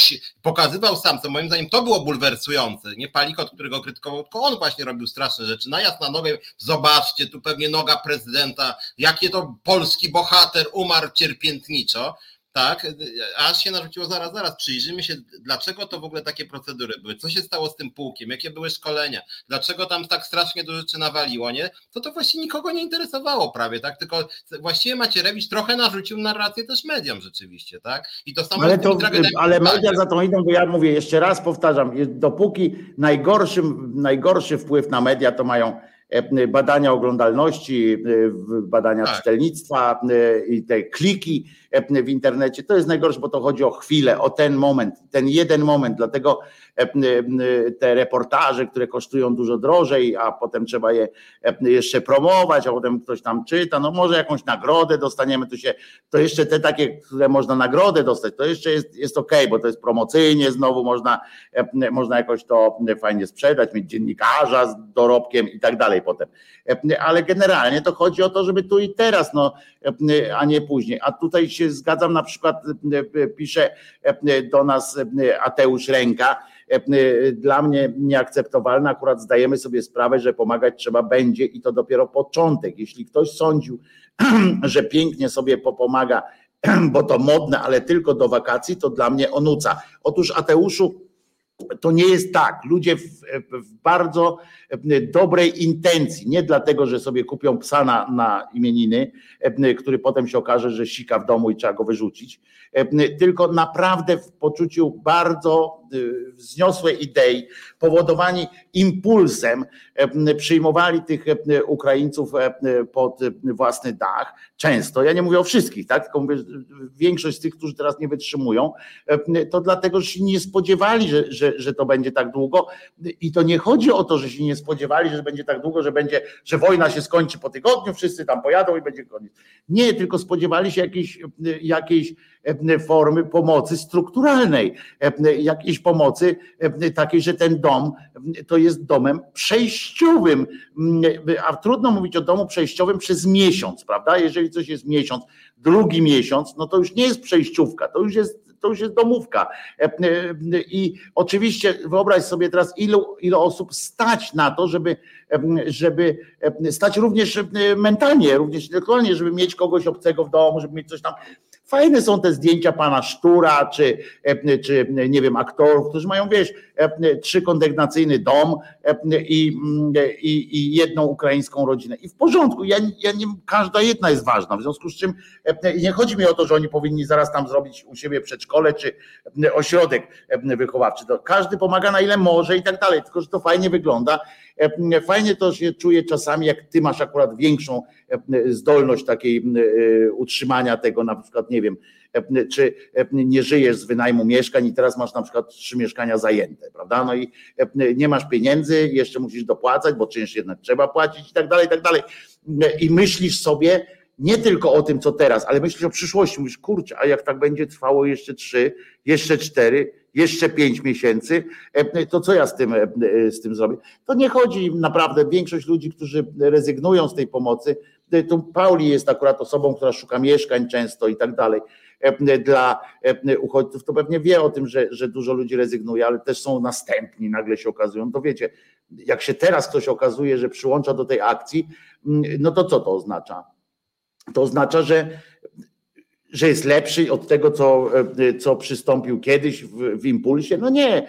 pokazywał sam, co moim zdaniem to było bulwersujące, nie Palikot, którego krytykował, tylko on właśnie robił straszne rzeczy, najazd na nogę, zobaczcie, tu pewnie noga prezydenta, jakie to polski bohater umarł cierpiętniczo, tak, aż się narzuciło zaraz, zaraz, przyjrzymy się, dlaczego to w ogóle takie procedury były, co się stało z tym pułkiem, jakie były szkolenia, dlaczego tam tak strasznie dużo rzeczy nawaliło, nie? To to właściwie nikogo nie interesowało prawie, tak, tylko właściwie Macierewicz trochę narzucił narrację też mediom rzeczywiście, tak? I to samo ale, to, ale media za to idą, bo ja mówię, jeszcze raz powtarzam, dopóki najgorszy, najgorszy wpływ na media to mają e, badania oglądalności, e, badania tak. czytelnictwa e, i te kliki, w internecie. To jest najgorsze, bo to chodzi o chwilę, o ten moment, ten jeden moment. Dlatego te reportaże, które kosztują dużo drożej, a potem trzeba je jeszcze promować, a potem ktoś tam czyta, no może jakąś nagrodę dostaniemy, to się, to jeszcze te takie, które można nagrodę dostać, to jeszcze jest, jest ok, bo to jest promocyjnie, znowu można, można jakoś to fajnie sprzedać, mieć dziennikarza z dorobkiem i tak dalej potem. Ale generalnie to chodzi o to, żeby tu i teraz, no, a nie później. A tutaj się zgadzam, na przykład pisze do nas Ateusz Ręka, dla mnie nieakceptowalne. Akurat zdajemy sobie sprawę, że pomagać trzeba będzie i to dopiero początek. Jeśli ktoś sądził, że pięknie sobie popomaga, bo to modne, ale tylko do wakacji, to dla mnie onuca. Otóż Ateuszu, to nie jest tak. Ludzie w, w, bardzo dobrej intencji, nie dlatego, że sobie kupią psa na, na imieniny, który potem się okaże, że sika w domu i trzeba go wyrzucić, tylko naprawdę w poczuciu bardzo y, wzniosłej idei, powodowani impulsem, przyjmowali tych Ukraińców pod własny dach. Często, ja nie mówię o wszystkich, tak? tylko mówię, większość z tych, którzy teraz nie wytrzymują, to dlatego, że się nie spodziewali, że, że, że to będzie tak długo. I to nie chodzi o to, że się nie spodziewali, że będzie tak długo, że będzie, że wojna się skończy po tygodniu, wszyscy tam pojadą i będzie koniec. Nie, tylko spodziewali się jakiejś, jakiejś formy pomocy strukturalnej, jakiejś pomocy takiej, że ten dom to jest domem przejściowym, a trudno mówić o domu przejściowym przez miesiąc, prawda? Jeżeli coś jest miesiąc, drugi miesiąc, no to już nie jest przejściówka, to już jest to już jest domówka. I oczywiście wyobraź sobie teraz, ilu, ilu osób stać na to, żeby, żeby stać również mentalnie, również intelektualnie, żeby mieć kogoś obcego w domu, żeby mieć coś tam. Fajne są te zdjęcia pana Sztura, czy, e, czy nie wiem, aktorów, którzy mają, wiesz, trzykondygnacyjny dom e, i, i, i jedną ukraińską rodzinę. I w porządku, ja, ja nie, każda jedna jest ważna, w związku z czym nie chodzi mi o to, że oni powinni zaraz tam zrobić u siebie przedszkole, czy ośrodek wychowawczy. To każdy pomaga na ile może i tak dalej, tylko że to fajnie wygląda. Fajnie to się czuje czasami, jak ty masz akurat większą zdolność takiej utrzymania tego, na przykład, nie wiem, czy nie żyjesz z wynajmu mieszkań i teraz masz na przykład trzy mieszkania zajęte, prawda? No i nie masz pieniędzy, jeszcze musisz dopłacać, bo czynsz jednak trzeba płacić i tak dalej, i tak dalej. I myślisz sobie, nie tylko o tym, co teraz, ale myślisz o przyszłości. Mówisz, kurczę, a jak tak będzie trwało jeszcze trzy, jeszcze cztery, jeszcze pięć miesięcy, to co ja z tym, z tym zrobię? To nie chodzi naprawdę, większość ludzi, którzy rezygnują z tej pomocy, tu Pauli jest akurat osobą, która szuka mieszkań często i tak dalej. Dla uchodźców to pewnie wie o tym, że, że dużo ludzi rezygnuje, ale też są następni, nagle się okazują. To wiecie, jak się teraz ktoś okazuje, że przyłącza do tej akcji, no to co to oznacza? To oznacza, że że jest lepszy od tego, co, co przystąpił kiedyś w, w, impulsie. No nie.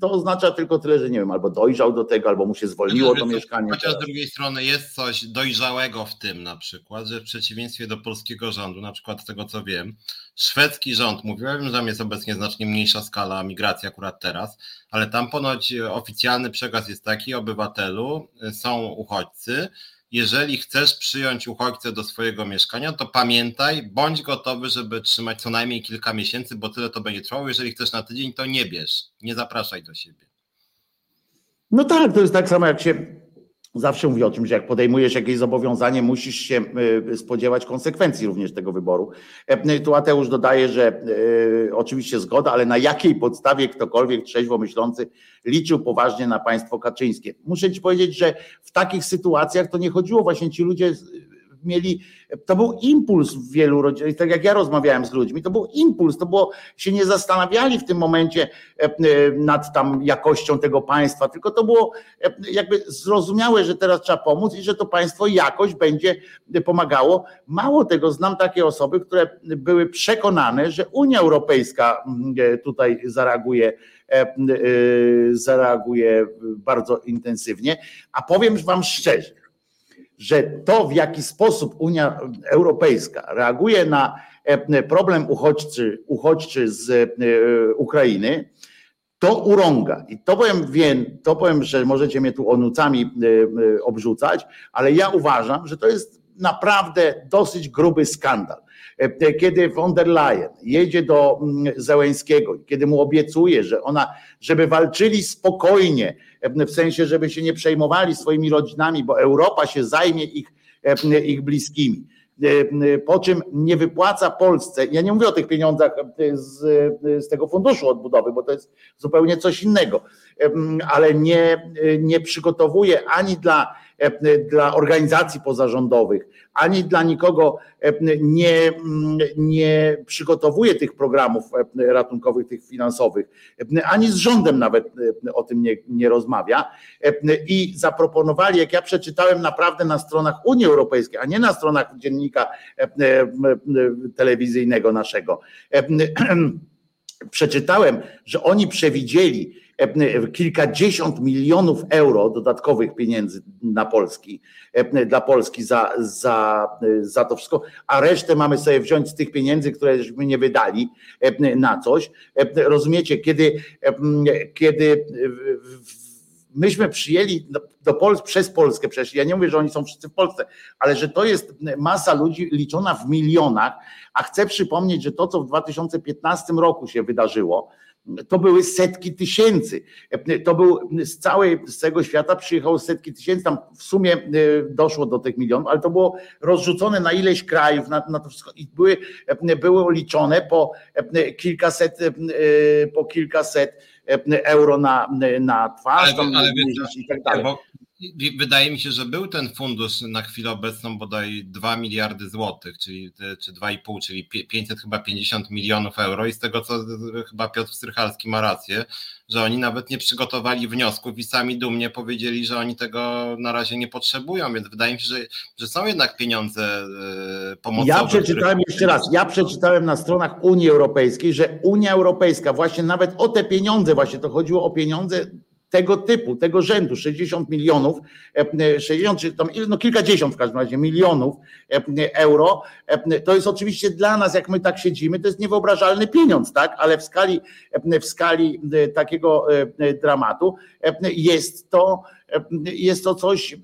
To oznacza tylko tyle, że nie wiem, albo dojrzał do tego, albo mu się zwolniło to mieszkanie. Chociaż z drugiej strony jest coś dojrzałego w tym na przykład, że w przeciwieństwie do polskiego rządu, na przykład z tego co wiem, szwedzki rząd, mówiłem, że tam jest obecnie znacznie mniejsza skala migracji akurat teraz, ale tam ponoć oficjalny przekaz jest taki, obywatelu, są uchodźcy, jeżeli chcesz przyjąć uchodźcę do swojego mieszkania, to pamiętaj, bądź gotowy, żeby trzymać co najmniej kilka miesięcy, bo tyle to będzie trwało. Jeżeli chcesz na tydzień, to nie bierz, nie zapraszaj do siebie. No tak, to jest tak samo jak się Zawsze mówię o tym, że jak podejmujesz jakieś zobowiązanie, musisz się y, spodziewać konsekwencji również tego wyboru. E, tu Ateusz dodaje, że y, oczywiście zgoda, ale na jakiej podstawie ktokolwiek trzeźwo myślący liczył poważnie na państwo kaczyńskie. Muszę ci powiedzieć, że w takich sytuacjach to nie chodziło właśnie ci ludzie mieli, to był impuls w wielu rodzinach, tak jak ja rozmawiałem z ludźmi, to był impuls, to było, się nie zastanawiali w tym momencie e, e, nad tam jakością tego państwa, tylko to było e, jakby zrozumiałe, że teraz trzeba pomóc i że to państwo jakoś będzie pomagało. Mało tego, znam takie osoby, które były przekonane, że Unia Europejska tutaj zareaguje zareaguje bardzo intensywnie, a powiem wam szczerze, że to, w jaki sposób Unia Europejska reaguje na e, problem uchodźczy, uchodźczy z e, Ukrainy, to urąga. I to powiem, wiem, to powiem, że możecie mnie tu onucami e, obrzucać, ale ja uważam, że to jest naprawdę dosyć gruby skandal. Kiedy von der Leyen jedzie do mm, Zełęńskiego, kiedy mu obiecuje, że ona, żeby walczyli spokojnie, w sensie, żeby się nie przejmowali swoimi rodzinami, bo Europa się zajmie ich, ich bliskimi po czym nie wypłaca Polsce, ja nie mówię o tych pieniądzach z, z tego funduszu odbudowy, bo to jest zupełnie coś innego, ale nie, nie przygotowuje ani dla, dla organizacji pozarządowych, ani dla nikogo nie, nie przygotowuje tych programów ratunkowych, tych finansowych, ani z rządem nawet o tym nie, nie rozmawia. I zaproponowali, jak ja przeczytałem naprawdę na stronach Unii Europejskiej, a nie na stronach dziennika telewizyjnego naszego, przeczytałem, że oni przewidzieli, E, kilkadziesiąt milionów euro dodatkowych pieniędzy na Polski, e, dla Polski za, za, za to wszystko, a resztę mamy sobie wziąć z tych pieniędzy, któreśmy nie wydali e, na coś. Rozumiecie, kiedy, kiedy myśmy przyjęli do Polski przez Polskę przecież, ja nie mówię, że oni są wszyscy w Polsce, ale że to jest masa ludzi liczona w milionach, a chcę przypomnieć, że to, co w 2015 roku się wydarzyło, to były setki tysięcy. To był z całej, z całego świata przyjechało setki tysięcy, tam w sumie e, doszło do tych milionów, ale to było rozrzucone na ileś krajów, na, na to wszystko i były, były liczone po e, kilkaset, e, po kilkaset euro na, na twarz ale, ale, i tak dalej. Bo wydaje mi się, że był ten fundusz na chwilę obecną bodaj 2 miliardy złotych, czyli czy 2,5, czyli 500 chyba 50 milionów euro i z tego co chyba Piotr Strychalski ma rację, że oni nawet nie przygotowali wniosków i sami dumnie powiedzieli, że oni tego na razie nie potrzebują, więc wydaje mi się, że, że są jednak pieniądze e, pomocowe. Ja przeczytałem których... jeszcze raz, ja przeczytałem na stronach Unii Europejskiej, że Unia Europejska właśnie nawet o te pieniądze, właśnie to chodziło o pieniądze tego typu, tego rzędu, 60 milionów, 60 e, czy tam no kilkadziesiąt w każdym razie milionów e, euro, e, to jest oczywiście dla nas, jak my tak siedzimy, to jest niewyobrażalny pieniądz, tak, ale w skali, w skali takiego dramatu jest to jest to coś,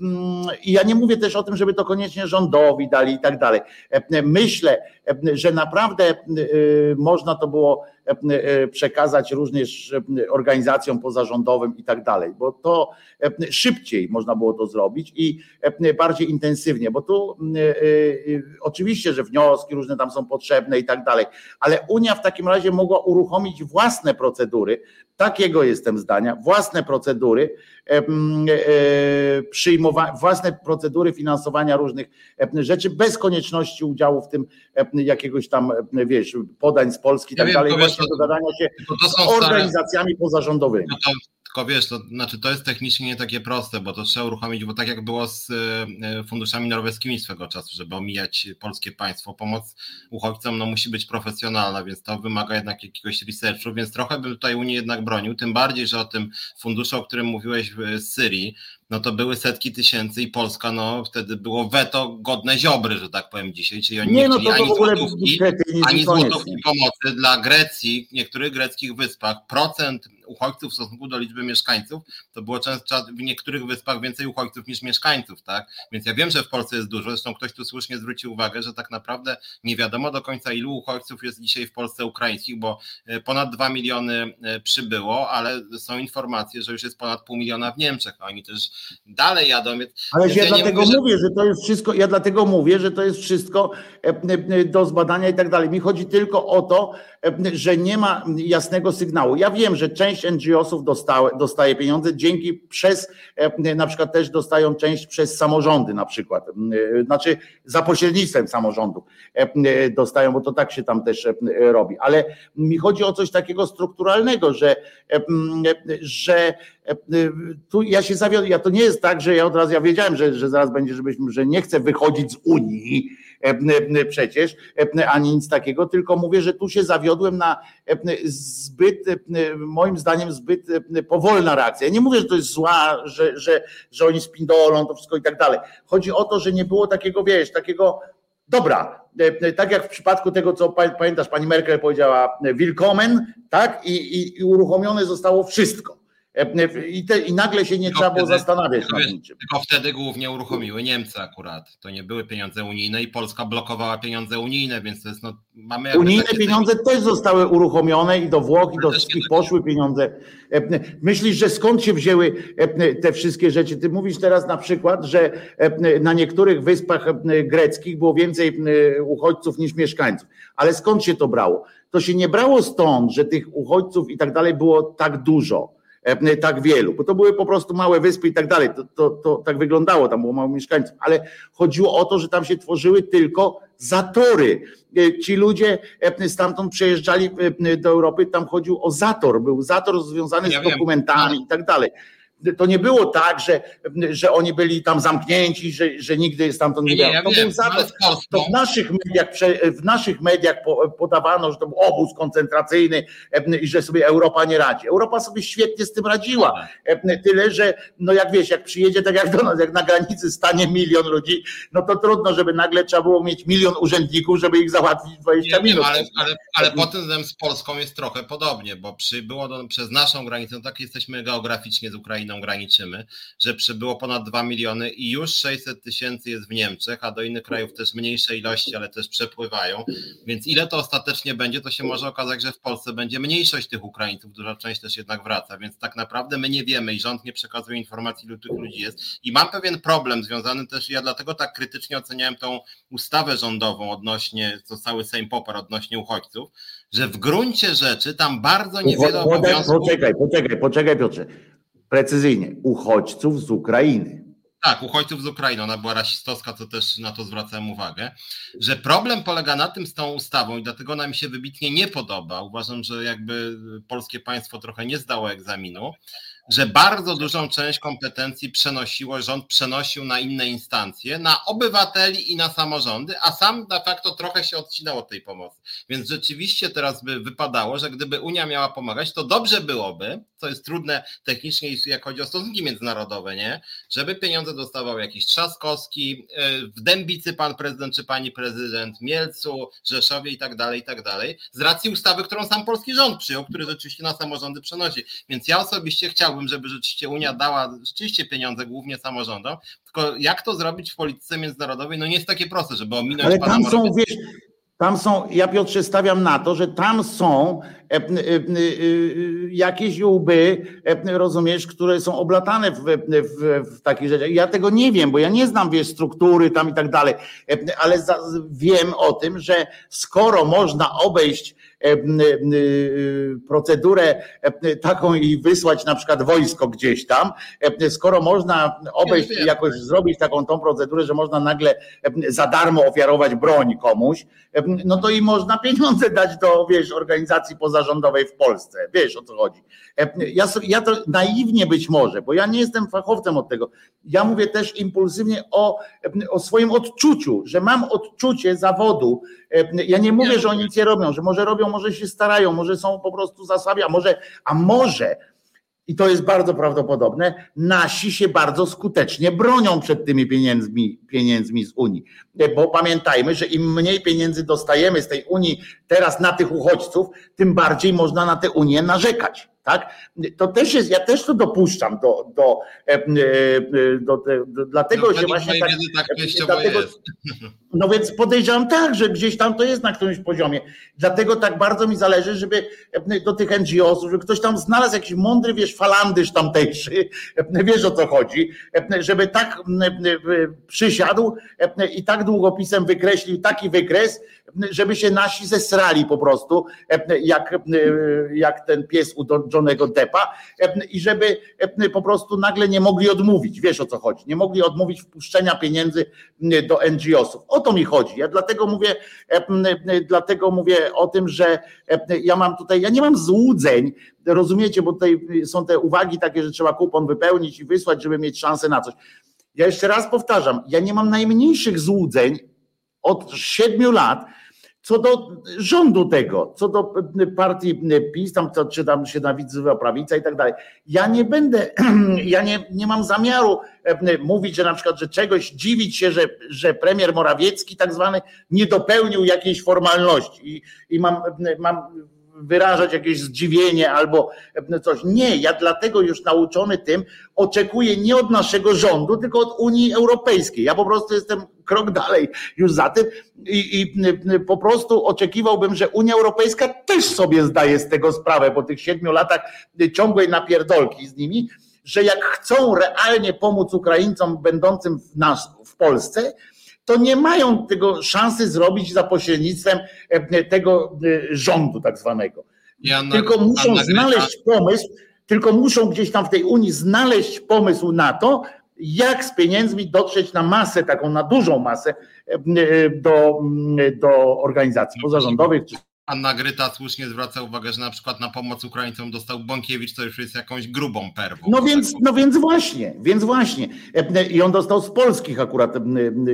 i ja nie mówię też o tym, żeby to koniecznie rządowi dali i tak dalej. Myślę, że naprawdę można to było przekazać również organizacjom pozarządowym i tak dalej, bo to szybciej można było to zrobić i bardziej intensywnie, bo tu oczywiście, że wnioski różne tam są potrzebne i tak dalej, ale Unia w takim razie mogła uruchomić własne procedury, takiego jestem zdania, własne procedury, przyjmowania, własne procedury finansowania różnych rzeczy bez konieczności udziału w tym jakiegoś tam, wiesz, podań z Polski i tak dalej, właśnie dogadania się z organizacjami pozarządowymi. No to, tylko wiesz, to znaczy to jest technicznie nie takie proste, bo to trzeba uruchomić, bo tak jak było z e, funduszami norweskimi swego czasu, żeby omijać polskie państwo, pomoc uchodźcom no, musi być profesjonalna, więc to wymaga jednak jakiegoś researchu, więc trochę bym tutaj Unii jednak bronił, tym bardziej, że o tym funduszu, o którym mówiłeś z Syrii, no to były setki tysięcy i Polska, no wtedy było weto godne ziobry, że tak powiem dzisiaj, czyli oni nie, nie no chcieli ani złotówki, ani złotówki pomocy dla Grecji, niektórych greckich wyspach, procent uchodźców w stosunku do liczby mieszkańców, to było często w niektórych wyspach więcej uchodźców niż mieszkańców, tak? Więc ja wiem, że w Polsce jest dużo, zresztą ktoś tu słusznie zwrócił uwagę, że tak naprawdę nie wiadomo do końca ilu uchodźców jest dzisiaj w Polsce ukraińskich, bo e, ponad 2 miliony e, przybyło, ale są informacje, że już jest ponad pół miliona w Niemczech, a oni też dalej jadą. Ale ja, ja dlatego mówię, że... mówię, że to jest wszystko, ja dlatego mówię, że to jest wszystko e, do zbadania i tak dalej. Mi chodzi tylko o to, że nie ma jasnego sygnału. Ja wiem, że część NGO-sów dostaje, dostaje pieniądze dzięki przez, na przykład też dostają część przez samorządy na przykład, znaczy za pośrednictwem samorządu dostają, bo to tak się tam też robi. Ale mi chodzi o coś takiego strukturalnego, że, że tu ja się zawiodłem, ja to nie jest tak, że ja od razu, ja wiedziałem, że, że zaraz będzie, żebyśmy, że nie chcę wychodzić z Unii, przecież, ani nic takiego, tylko mówię, że tu się zawiodłem na zbyt, moim zdaniem, zbyt powolna reakcja. Ja nie mówię, że to jest zła, że, że, że oni spindolą to wszystko i tak dalej. Chodzi o to, że nie było takiego, wiesz, takiego Dobra, tak jak w przypadku tego, co pamiętasz, pani Merkel powiedziała, willkommen, tak? I, i, i uruchomione zostało wszystko I, te, i nagle się nie tylko trzeba było wtedy, zastanawiać nad niczym. Tylko wtedy głównie uruchomiły Niemcy akurat. To nie były pieniądze unijne i Polska blokowała pieniądze unijne, więc to jest no, mamy. Unijne pieniądze też zostały uruchomione i do Włoch, i do wszystkich poszły pieniądze. Myślisz, że skąd się wzięły te wszystkie rzeczy? Ty mówisz teraz na przykład, że na niektórych wyspach greckich było więcej uchodźców niż mieszkańców. Ale skąd się to brało? To się nie brało stąd, że tych uchodźców i tak dalej było tak dużo E, tak wielu, bo to były po prostu małe wyspy i tak dalej. To, to, to tak wyglądało, tam było mało mieszkańców, ale chodziło o to, że tam się tworzyły tylko zatory. E, ci ludzie e, stamtąd przejeżdżali do Europy, tam chodził o zator, był zator związany ja z dokumentami wiem. i tak dalej to nie było tak, że, że oni byli tam zamknięci, że, że nigdy stamtąd nie, nie To był zatok. To w naszych mediach, w naszych mediach podawano, że to był obóz koncentracyjny i że sobie Europa nie radzi. Europa sobie świetnie z tym radziła. Tyle, że no jak wiesz, jak przyjedzie tak jak do nas, jak na granicy stanie milion ludzi, no to trudno, żeby nagle trzeba było mieć milion urzędników, żeby ich załatwić 20 nie, minut. ale, ale, ale tym względem z Polską jest trochę podobnie, bo przybyło do, przez naszą granicę, no tak jesteśmy geograficznie z Ukrainą Ukrainą graniczymy, że przybyło ponad 2 miliony i już 600 tysięcy jest w Niemczech, a do innych krajów też mniejsze ilości, ale też przepływają. Więc ile to ostatecznie będzie, to się może okazać, że w Polsce będzie mniejszość tych Ukraińców, duża część też jednak wraca, więc tak naprawdę my nie wiemy i rząd nie przekazuje informacji, ilu tych ludzi jest. I mam pewien problem związany też, ja dlatego tak krytycznie oceniałem tą ustawę rządową odnośnie, co cały Sejm poparł odnośnie uchodźców, że w gruncie rzeczy tam bardzo niewiele obowiązków... Poczekaj, poczekaj, poczekaj Piotrze precyzyjnie, uchodźców z Ukrainy. Tak, uchodźców z Ukrainy, ona była rasistowska, to też na to zwracałem uwagę, że problem polega na tym z tą ustawą i dlatego ona mi się wybitnie nie podoba. Uważam, że jakby polskie państwo trochę nie zdało egzaminu, że bardzo dużą część kompetencji przenosiło, rząd przenosił na inne instancje, na obywateli i na samorządy, a sam de facto trochę się odcinał od tej pomocy. Więc rzeczywiście teraz by wypadało, że gdyby Unia miała pomagać, to dobrze byłoby, co jest trudne technicznie, jak chodzi o stosunki międzynarodowe, nie? Żeby pieniądze dostawał jakiś Trzaskowski, e, w Dębicy pan prezydent czy pani prezydent, Mielcu, Rzeszowie i tak dalej, i tak dalej, z racji ustawy, którą sam polski rząd przyjął, który rzeczywiście na samorządy przenosi. Więc ja osobiście chciałbym, żeby rzeczywiście Unia dała rzeczywiście pieniądze głównie samorządom, tylko jak to zrobić w polityce międzynarodowej, no nie jest takie proste, żeby ominąć Ale tam są, wiesz, tam są, ja Piotrze stawiam na to, że tam są e, e, e, jakieś łby, rozumiesz, które są oblatane w, w, w takich rzeczach. Ja tego nie wiem, bo ja nie znam, wiesz, struktury tam i tak dalej, ale za, wiem o tym, że skoro można obejść E, procedurę taką i wysłać na przykład wojsko gdzieś tam, skoro można obejść jakoś zrobić taką tą procedurę, że można nagle za darmo ofiarować broń komuś, no to i można pieniądze dać do, wiesz, organizacji pozarządowej w Polsce. Wiesz o co chodzi. Ja, ja to naiwnie być może, bo ja nie jestem fachowcem od tego. Ja mówię też impulsywnie o, o swoim odczuciu, że mam odczucie zawodu. Ja nie mówię, że oni nic nie robią, że może robią, może się starają, może są po prostu zasłabi, a może, a może i to jest bardzo prawdopodobne, nasi się bardzo skutecznie bronią przed tymi pieniędzmi, pieniędzmi z Unii. Bo pamiętajmy, że im mniej pieniędzy dostajemy z tej Unii teraz na tych uchodźców, tym bardziej można na tę Unię narzekać tak? To też jest, ja też to dopuszczam do, do, e, e, do, do, do dlatego no, się właśnie tak, tak dlatego, no więc podejrzewam tak, że gdzieś tam to jest na którymś poziomie. Dlatego tak bardzo mi zależy, żeby e, do tych NGO-sów, żeby ktoś tam znalazł jakiś mądry, wiesz, falandysz tamtejszy, wiesz o co chodzi, żeby tak przysiadł i tak długopisem wykreślił taki wykres, żeby się nasi zesrali po prostu, jak, jak ten pies u Johnego Deppa i żeby po prostu nagle nie mogli odmówić, wiesz o co chodzi, nie mogli odmówić wpuszczenia pieniędzy do NGO-sów. O to mi chodzi. Ja dlatego mówię, dlatego mówię o tym, że ja mam tutaj, ja nie mam złudzeń, rozumiecie, bo tutaj są te uwagi takie, że trzeba kupon wypełnić i wysłać, żeby mieć szansę na coś. Ja jeszcze raz powtarzam, ja nie mam najmniejszych złudzeń od siedmiu lat, co do rządu tego, co do partii PiS, tam, czy tam się nazywa prawica i tak dalej. Ja nie będę, ja nie, nie mam zamiaru e, mówić, że na przykład, że czegoś dziwić się, że, że premier Morawiecki tak zwany nie dopełnił jakiejś formalności i, i mam, mam wyrażać jakieś zdziwienie albo coś. Nie, ja dlatego już nauczony tym oczekuję nie od naszego rządu, tylko od Unii Europejskiej. Ja po prostu jestem krok dalej już za tym i, i po prostu oczekiwałbym, że Unia Europejska też sobie zdaje z tego sprawę po tych siedmiu latach ciągłej napierdolki z nimi, że jak chcą realnie pomóc Ukraińcom będącym w nas w Polsce, to nie mają tego szansy zrobić za pośrednictwem e, tego e, rządu tak zwanego. tylko muszą znaleźć pomysł, tylko muszą gdzieś tam w tej Unii znaleźć pomysł na to, jak z pieniędzmi dotrzeć na masę, taką na dużą masę e, do, do organizacji pozarządowych czy Anna Gryta słusznie zwraca uwagę, że na przykład na pomoc Ukraińcom dostał Bąkiewicz, co już jest jakąś grubą perwą. No więc, no więc właśnie, więc właśnie. I on dostał z polskich akurat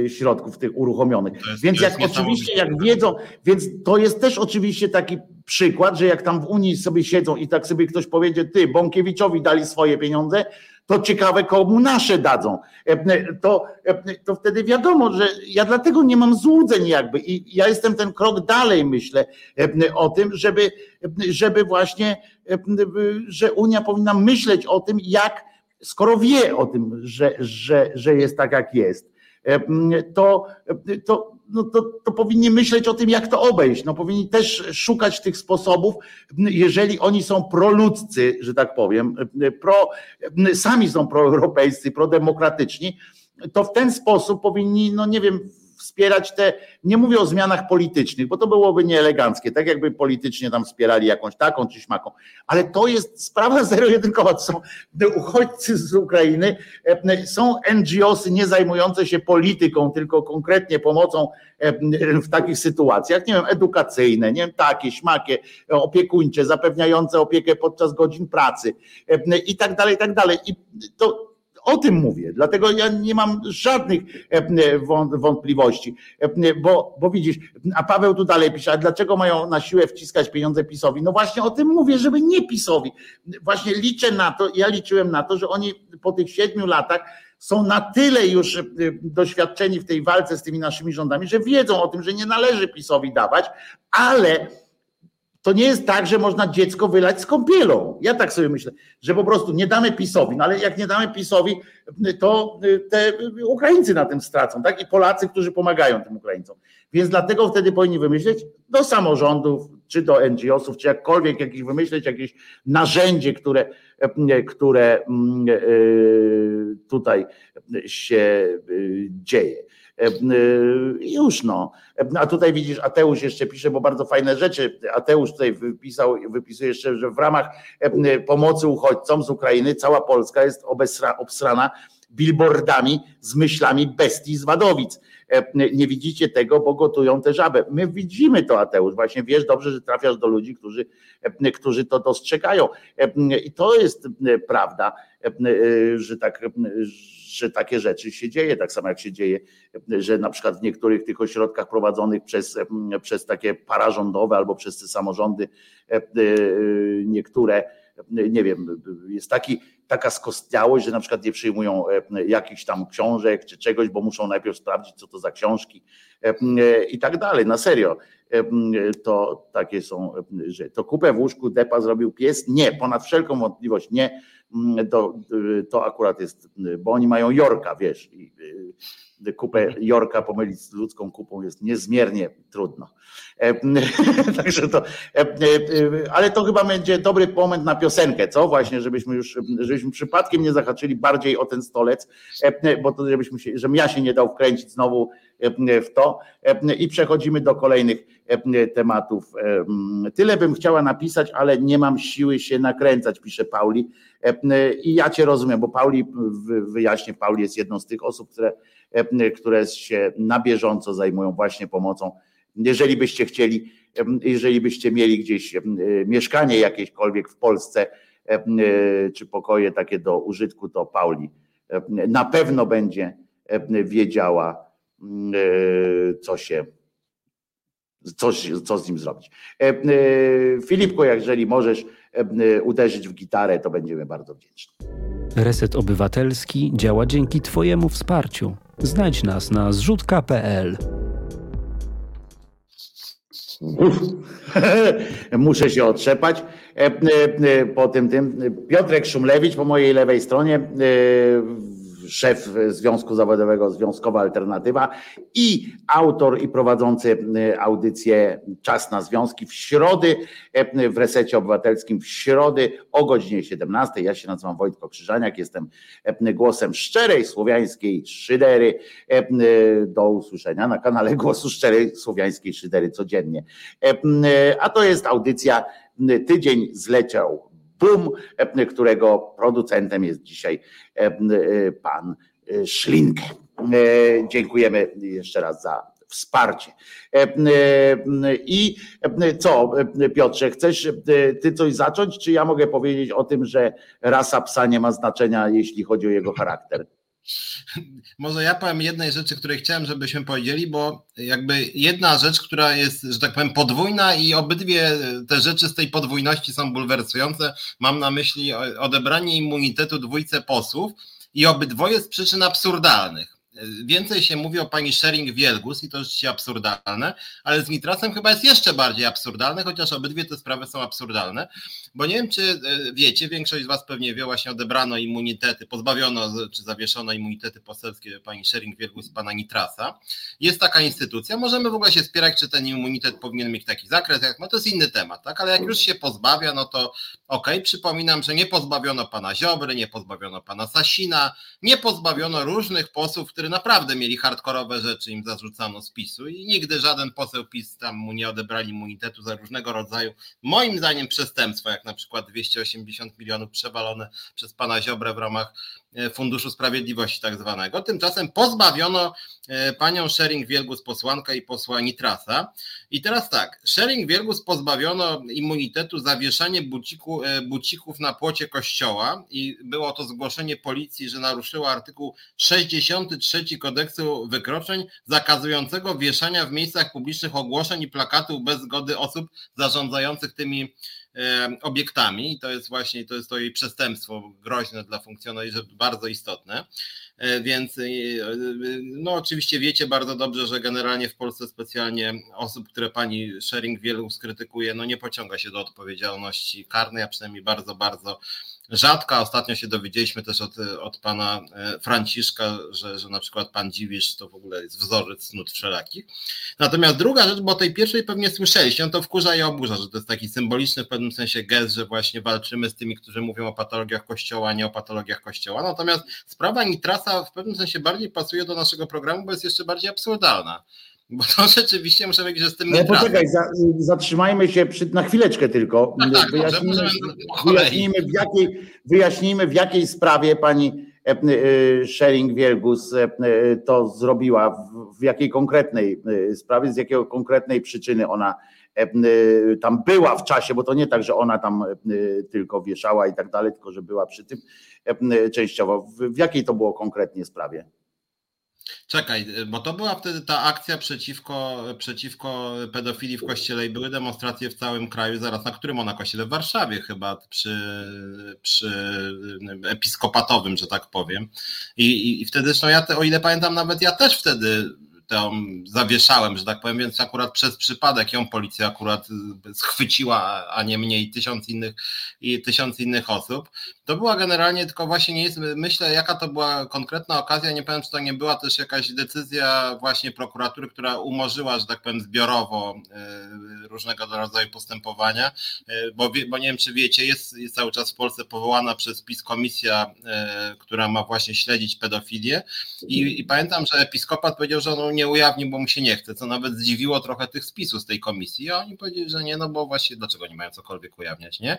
środków tych uruchomionych. Jest, więc jak oczywiście, jak wiedzą, więc to jest też oczywiście taki przykład, że jak tam w Unii sobie siedzą i tak sobie ktoś powiedzie, ty, Bąkiewiczowi dali swoje pieniądze, to ciekawe, komu nasze dadzą. To, to wtedy wiadomo, że ja dlatego nie mam złudzeń jakby i ja jestem ten krok dalej, myślę o tym, żeby, żeby właśnie, że Unia powinna myśleć o tym, jak, skoro wie o tym, że, że, że jest tak, jak jest, to, to no to, to powinni myśleć o tym, jak to obejść. No powinni też szukać tych sposobów, jeżeli oni są proludzcy, że tak powiem, pro, sami są proeuropejscy, prodemokratyczni, to w ten sposób powinni, no nie wiem, wspierać te, nie mówię o zmianach politycznych, bo to byłoby nieeleganckie, tak jakby politycznie tam wspierali jakąś taką czy śmaką, ale to jest sprawa zero-jedynkowa, to są uchodźcy z Ukrainy, e, są NGOsy nie zajmujące się polityką, tylko konkretnie pomocą e, w takich sytuacjach, nie wiem, edukacyjne, nie wiem, takie, śmakie, opiekuńcze, zapewniające opiekę podczas godzin pracy e, i tak dalej, i tak dalej. I to o tym mówię, dlatego ja nie mam żadnych e, e, wątpliwości, e, bo, bo widzisz, a Paweł tu dalej pisze, a dlaczego mają na siłę wciskać pieniądze PiSowi? No właśnie o tym mówię, żeby nie PiSowi. Właśnie liczę na to, ja liczyłem na to, że oni po tych siedmiu latach są na tyle już doświadczeni w tej walce z tymi naszymi rządami, że wiedzą o tym, że nie należy PiSowi dawać, ale to nie jest tak, że można dziecko wylać z kąpielą. Ja tak sobie myślę, że po prostu nie damy PiSowi, no ale jak nie damy PiSowi, to te Ukraińcy na tym stracą, tak? I Polacy, którzy pomagają tym Ukraińcom. Więc dlatego wtedy powinni wymyśleć do samorządów, czy do NGO-sów, czy jakkolwiek jakieś wymyśleć jakieś narzędzie, które, które mm, tutaj się dzieje. E, już no. A tutaj widzisz, Ateusz jeszcze pisze, bo bardzo fajne rzeczy. Ateusz tutaj wypisał, wypisuje jeszcze, że w ramach pomocy uchodźcom z Ukrainy cała Polska jest obesra, obsrana billboardami z myślami bestii z Wadowic. Nie widzicie tego, bo gotują tę żabę. My widzimy to, Ateusz. Właśnie wiesz dobrze, że trafiasz do ludzi, którzy, którzy to dostrzegają. I to jest prawda, że tak, że takie rzeczy się dzieje, tak samo jak się dzieje, że na przykład w niektórych tych ośrodkach prowadzonych przez, przez takie pararządowe albo przez te samorządy e, e, niektóre, nie wiem, jest taki, taka skostniałość, że na przykład nie przyjmują e, jakichś tam książek czy czegoś, bo muszą najpierw sprawdzić, co to za książki i tak dalej. Na serio, to takie są, że to kupę w łóżku depa zrobił pies? Nie, ponad wszelką wątpliwość nie to, y, to akurat jest, y, bo oni mają Jorka, wiesz, i y, kupę Jorka pomylić z ludzką kupą jest niezmiernie trudno. E, także to, e, e, ale to chyba będzie dobry moment na piosenkę, co właśnie, żebyśmy już, żebyśmy przypadkiem nie zahaczyli bardziej o ten stolec, bo to żebyśmy się, żebym ja się nie dał wkręcić znowu w to i przechodzimy do kolejnych tematów. Tyle bym chciała napisać, ale nie mam siły się nakręcać, pisze Pauli. I ja Cię rozumiem, bo Pauli, wyjaśnię, Pauli jest jedną z tych osób, które, które się na bieżąco zajmują właśnie pomocą. Jeżeli byście chcieli, jeżeli byście mieli gdzieś mieszkanie jakiekolwiek w Polsce, czy pokoje takie do użytku, to Pauli na pewno będzie wiedziała, co się coś, co z nim zrobić. E, e, Filipko, jeżeli możesz e, uderzyć w gitarę, to będziemy bardzo wdzięczni. Reset Obywatelski działa dzięki Twojemu wsparciu. Znajdź nas na zrzutka.pl. Muszę się otrzepać. Po tym tym. Piotrek Szumlewicz po mojej lewej stronie szef Związku Zawodowego Związkowa Alternatywa i autor i prowadzący e, audycję Czas na Związki w środy e, w Resecie Obywatelskim w środy o godzinie 17. Ja się nazywam Wojtko Krzyżaniak, jestem e, głosem szczerej słowiańskiej szydery. Do usłyszenia na kanale Głosu Szczerej Słowiańskiej Szydery codziennie. A to jest audycja Tydzień zleciał Boom, e, którego producentem jest dzisiaj e, e, pan Szlinkę. Dziękujemy jeszcze raz za wsparcie. I co, Piotrze, chcesz ty coś zacząć, czy ja mogę powiedzieć o tym, że rasa psa nie ma znaczenia, jeśli chodzi o jego charakter? Może ja powiem jednej rzeczy, której chciałem, żebyśmy powiedzieli, bo jakby jedna rzecz, która jest, że tak powiem, podwójna i obydwie te rzeczy z tej podwójności są bulwersujące. Mam na myśli odebranie immunitetu dwójce posłów i obydwoje z przyczyn absurdalnych. Więcej się mówi o pani Schering-Wielgus i to rzeczywiście absurdalne, ale z Nitrasem chyba jest jeszcze bardziej absurdalne, chociaż obydwie te sprawy są absurdalne, bo nie wiem, czy e, wiecie, większość z was pewnie wie, właśnie odebrano immunitety, pozbawiono czy zawieszono immunitety poselskie pani Schering-Wielgus i pana Nitrasa. Jest taka instytucja, możemy w ogóle się spierać, czy ten immunitet powinien mieć taki zakres, jak, no to jest inny temat, tak, ale jak już się pozbawia, no to okej, okay. przypominam, że nie pozbawiono pana Ziobry, nie pozbawiono pana Sasina, nie pozbawiono różnych posłów, które naprawdę mieli hardkorowe rzeczy, im zarzucano z PiSu i nigdy żaden poseł PiS tam mu nie odebrali immunitetu za różnego rodzaju, moim zdaniem przestępstwa, jak na przykład 280 milionów przewalone przez pana Ziobrę w ramach E, Funduszu Sprawiedliwości tak zwanego. Tymczasem pozbawiono e, panią Schering-Wielgus posłankę i posła Nitrasa. I teraz tak, Schering-Wielgus pozbawiono immunitetu za wieszanie buciku, e, bucików na płocie kościoła i było to zgłoszenie policji, że naruszyła artykuł 63 kodeksu wykroczeń zakazującego wieszania w miejscach publicznych ogłoszeń i plakatów bez zgody osób zarządzających tymi obiektami i to jest właśnie to jest to jej przestępstwo groźne dla funkcjonariuszy, bardzo istotne. E, więc e, no oczywiście wiecie bardzo dobrze, że generalnie w Polsce specjalnie osób, które pani Shering wielu skrytykuje, no nie pociąga się do odpowiedzialności karnej, a przynajmniej bardzo, bardzo rzadka. Ostatnio się dowiedzieliśmy też od, od pana e, Franciszka, że, że na przykład pan Dziwisz to w ogóle jest wzorzec cnót wszelakich. Natomiast druga rzecz, bo tej pierwszej pewnie słyszeliście, on to wkurza i oburza, że to jest taki symboliczny w pewnym sensie gest, że właśnie walczymy z tymi, którzy mówią o patologiach kościoła, nie o patologiach kościoła. Natomiast sprawa Nitrasa w pewnym sensie bardziej pasuje do naszego programu, bo jest jeszcze bardziej absurdalna. Bo to rzeczywiście muszę powiedzieć, że z tym nie Poczekaj, za, zatrzymajmy się przy, na chwileczkę tylko. Tak, tak, wyjaśnijmy, wyjaśnijmy, w jakiej, wyjaśnijmy, w jakiej sprawie pani e, e, Schering-Wielgus e, to zrobiła, w, jakiej konkretnej sprawie, z jakiej konkretnej przyczyny ona tam była w czasie, bo to nie tak, że ona tam tylko wieszała i tak dalej, tylko że była przy tym częściowo. W jakiej to było konkretnie sprawie? Czekaj, bo to była wtedy ta akcja przeciwko, przeciwko pedofilii w kościele i były demonstracje w całym kraju, zaraz na którym ona kościele? W Warszawie chyba, przy, przy episkopatowym, że tak powiem. I, i wtedy zresztą ja, te, o ile pamiętam, nawet ja też wtedy tą zawieszałem, że tak powiem, więc akurat przez przypadek ją policja akurat schwyciła, a nie mnie i tysiąc innych, i tysiąc innych osób. To była generalnie tylko właśnie nie jest, myślę, jaka to była konkretna okazja, nie powiem, czy to nie była też jakaś decyzja właśnie prokuratury, która umorzyła, że tak powiem, zbiorowo e, różnego rodzaju postępowania, e, bo, bo nie wiem, czy wiecie, jest, jest cały czas w Polsce powołana przez PiS komisja, e, która ma właśnie śledzić pedofilię. I, i pamiętam, że episkopat powiedział, że on nie ujawni, bo mu się nie chce, co nawet zdziwiło trochę tych spisów z tej komisji, a oni powiedzieli, że nie, no bo właśnie dlaczego nie mają cokolwiek ujawniać, nie?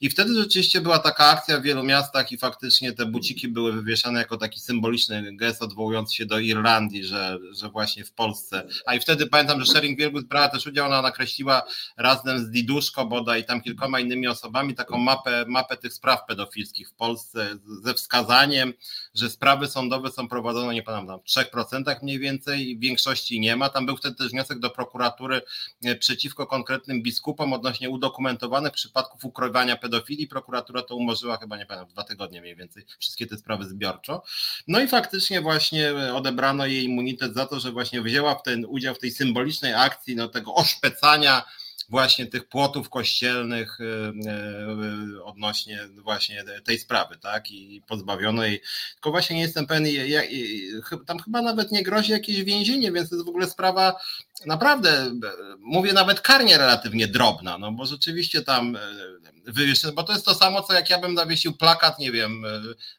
I wtedy rzeczywiście była taka akcja wielu miastach i faktycznie te buciki były wywieszane jako taki symboliczny gest odwołujący się do Irlandii, że, że właśnie w Polsce. A i wtedy pamiętam, że Shering Wielgus brała też udział, ona nakreśliła razem z Diduszko bodaj i tam kilkoma innymi osobami taką mapę, mapę tych spraw pedofilskich w Polsce ze wskazaniem, że sprawy sądowe są prowadzone, nie pamiętam, w 3% mniej więcej większości nie ma. Tam był wtedy też wniosek do prokuratury przeciwko konkretnym biskupom odnośnie udokumentowanych przypadków ukrywania pedofilii. Prokuratura to umorzyła chyba, nie pamiętam, dwa tygodnie mniej więcej, wszystkie te sprawy zbiorczo. No i faktycznie właśnie odebrano jej immunitet za to, że właśnie wzięła w ten udział w tej symbolicznej akcji no, tego oszpecania właśnie tych płotów kościelnych y, y, odnośnie właśnie tej sprawy, tak? I pozbawiono jej. Tylko właśnie nie jestem pewien, tam chyba nawet nie grozi jakieś więzienie, więc to jest w ogóle sprawa naprawdę, mówię nawet karnie relatywnie drobna, no bo rzeczywiście tam wywieszone, bo to jest to samo, co jak ja bym zawiesił plakat, nie wiem,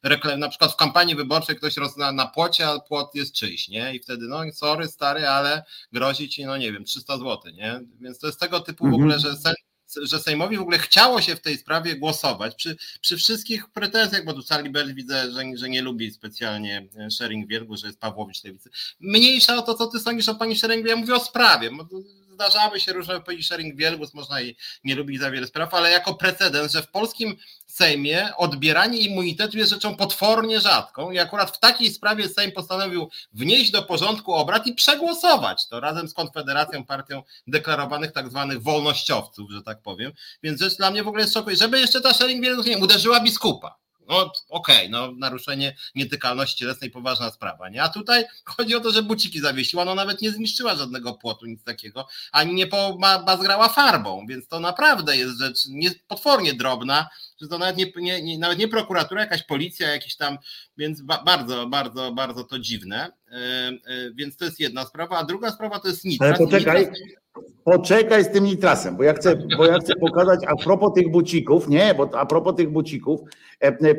reklam, na przykład w kampanii wyborczej ktoś rozna na płocie, a płot jest czyjś, nie? I wtedy, no sorry stary, ale grozi ci, no nie wiem, 300 zł, nie? Więc to jest tego typu w ogóle, że sen, że Sejmowi w ogóle chciało się w tej sprawie głosować przy, przy wszystkich pretensjach, bo tu Charlie Bell widzę, że, że nie lubi specjalnie Sharing Wielgu, że jest Pawłowicz Lewicy. Mniejsza o to, co ty sądzisz o pani Sharing ja mówię o sprawie zdarzały się różne wypowiedzi sharing wielgus, można i nie lubić za wiele spraw, ale jako precedens, że w polskim Sejmie odbieranie immunitetu jest rzeczą potwornie rzadką i akurat w takiej sprawie Sejm postanowił wnieść do porządku obrad i przegłosować to razem z Konfederacją, partią deklarowanych tak zwanych wolnościowców, że tak powiem. Więc rzecz dla mnie w ogóle jest szokująca, żeby jeszcze ta sharing wielgus nie uderzyła biskupa. No okej, okay, no naruszenie nietykalności cielesnej poważna sprawa, nie? A tutaj chodzi o to, że buciki zawiesiła, no nawet nie zniszczyła żadnego płotu, nic takiego, ani nie bazgrała farbą, więc to naprawdę jest rzecz nie, potwornie drobna, że to nawet nie, nie, nie, nawet nie prokuratura, jakaś policja, jakiś tam, więc ba, bardzo, bardzo, bardzo to dziwne. Yy, yy, więc to jest jedna sprawa, a druga sprawa to jest nitras. Ale poczekaj, nitras... poczekaj z tym nitrasem, bo ja chcę, bo ja chcę pokazać a propos tych bucików, nie, bo a propos tych bucików,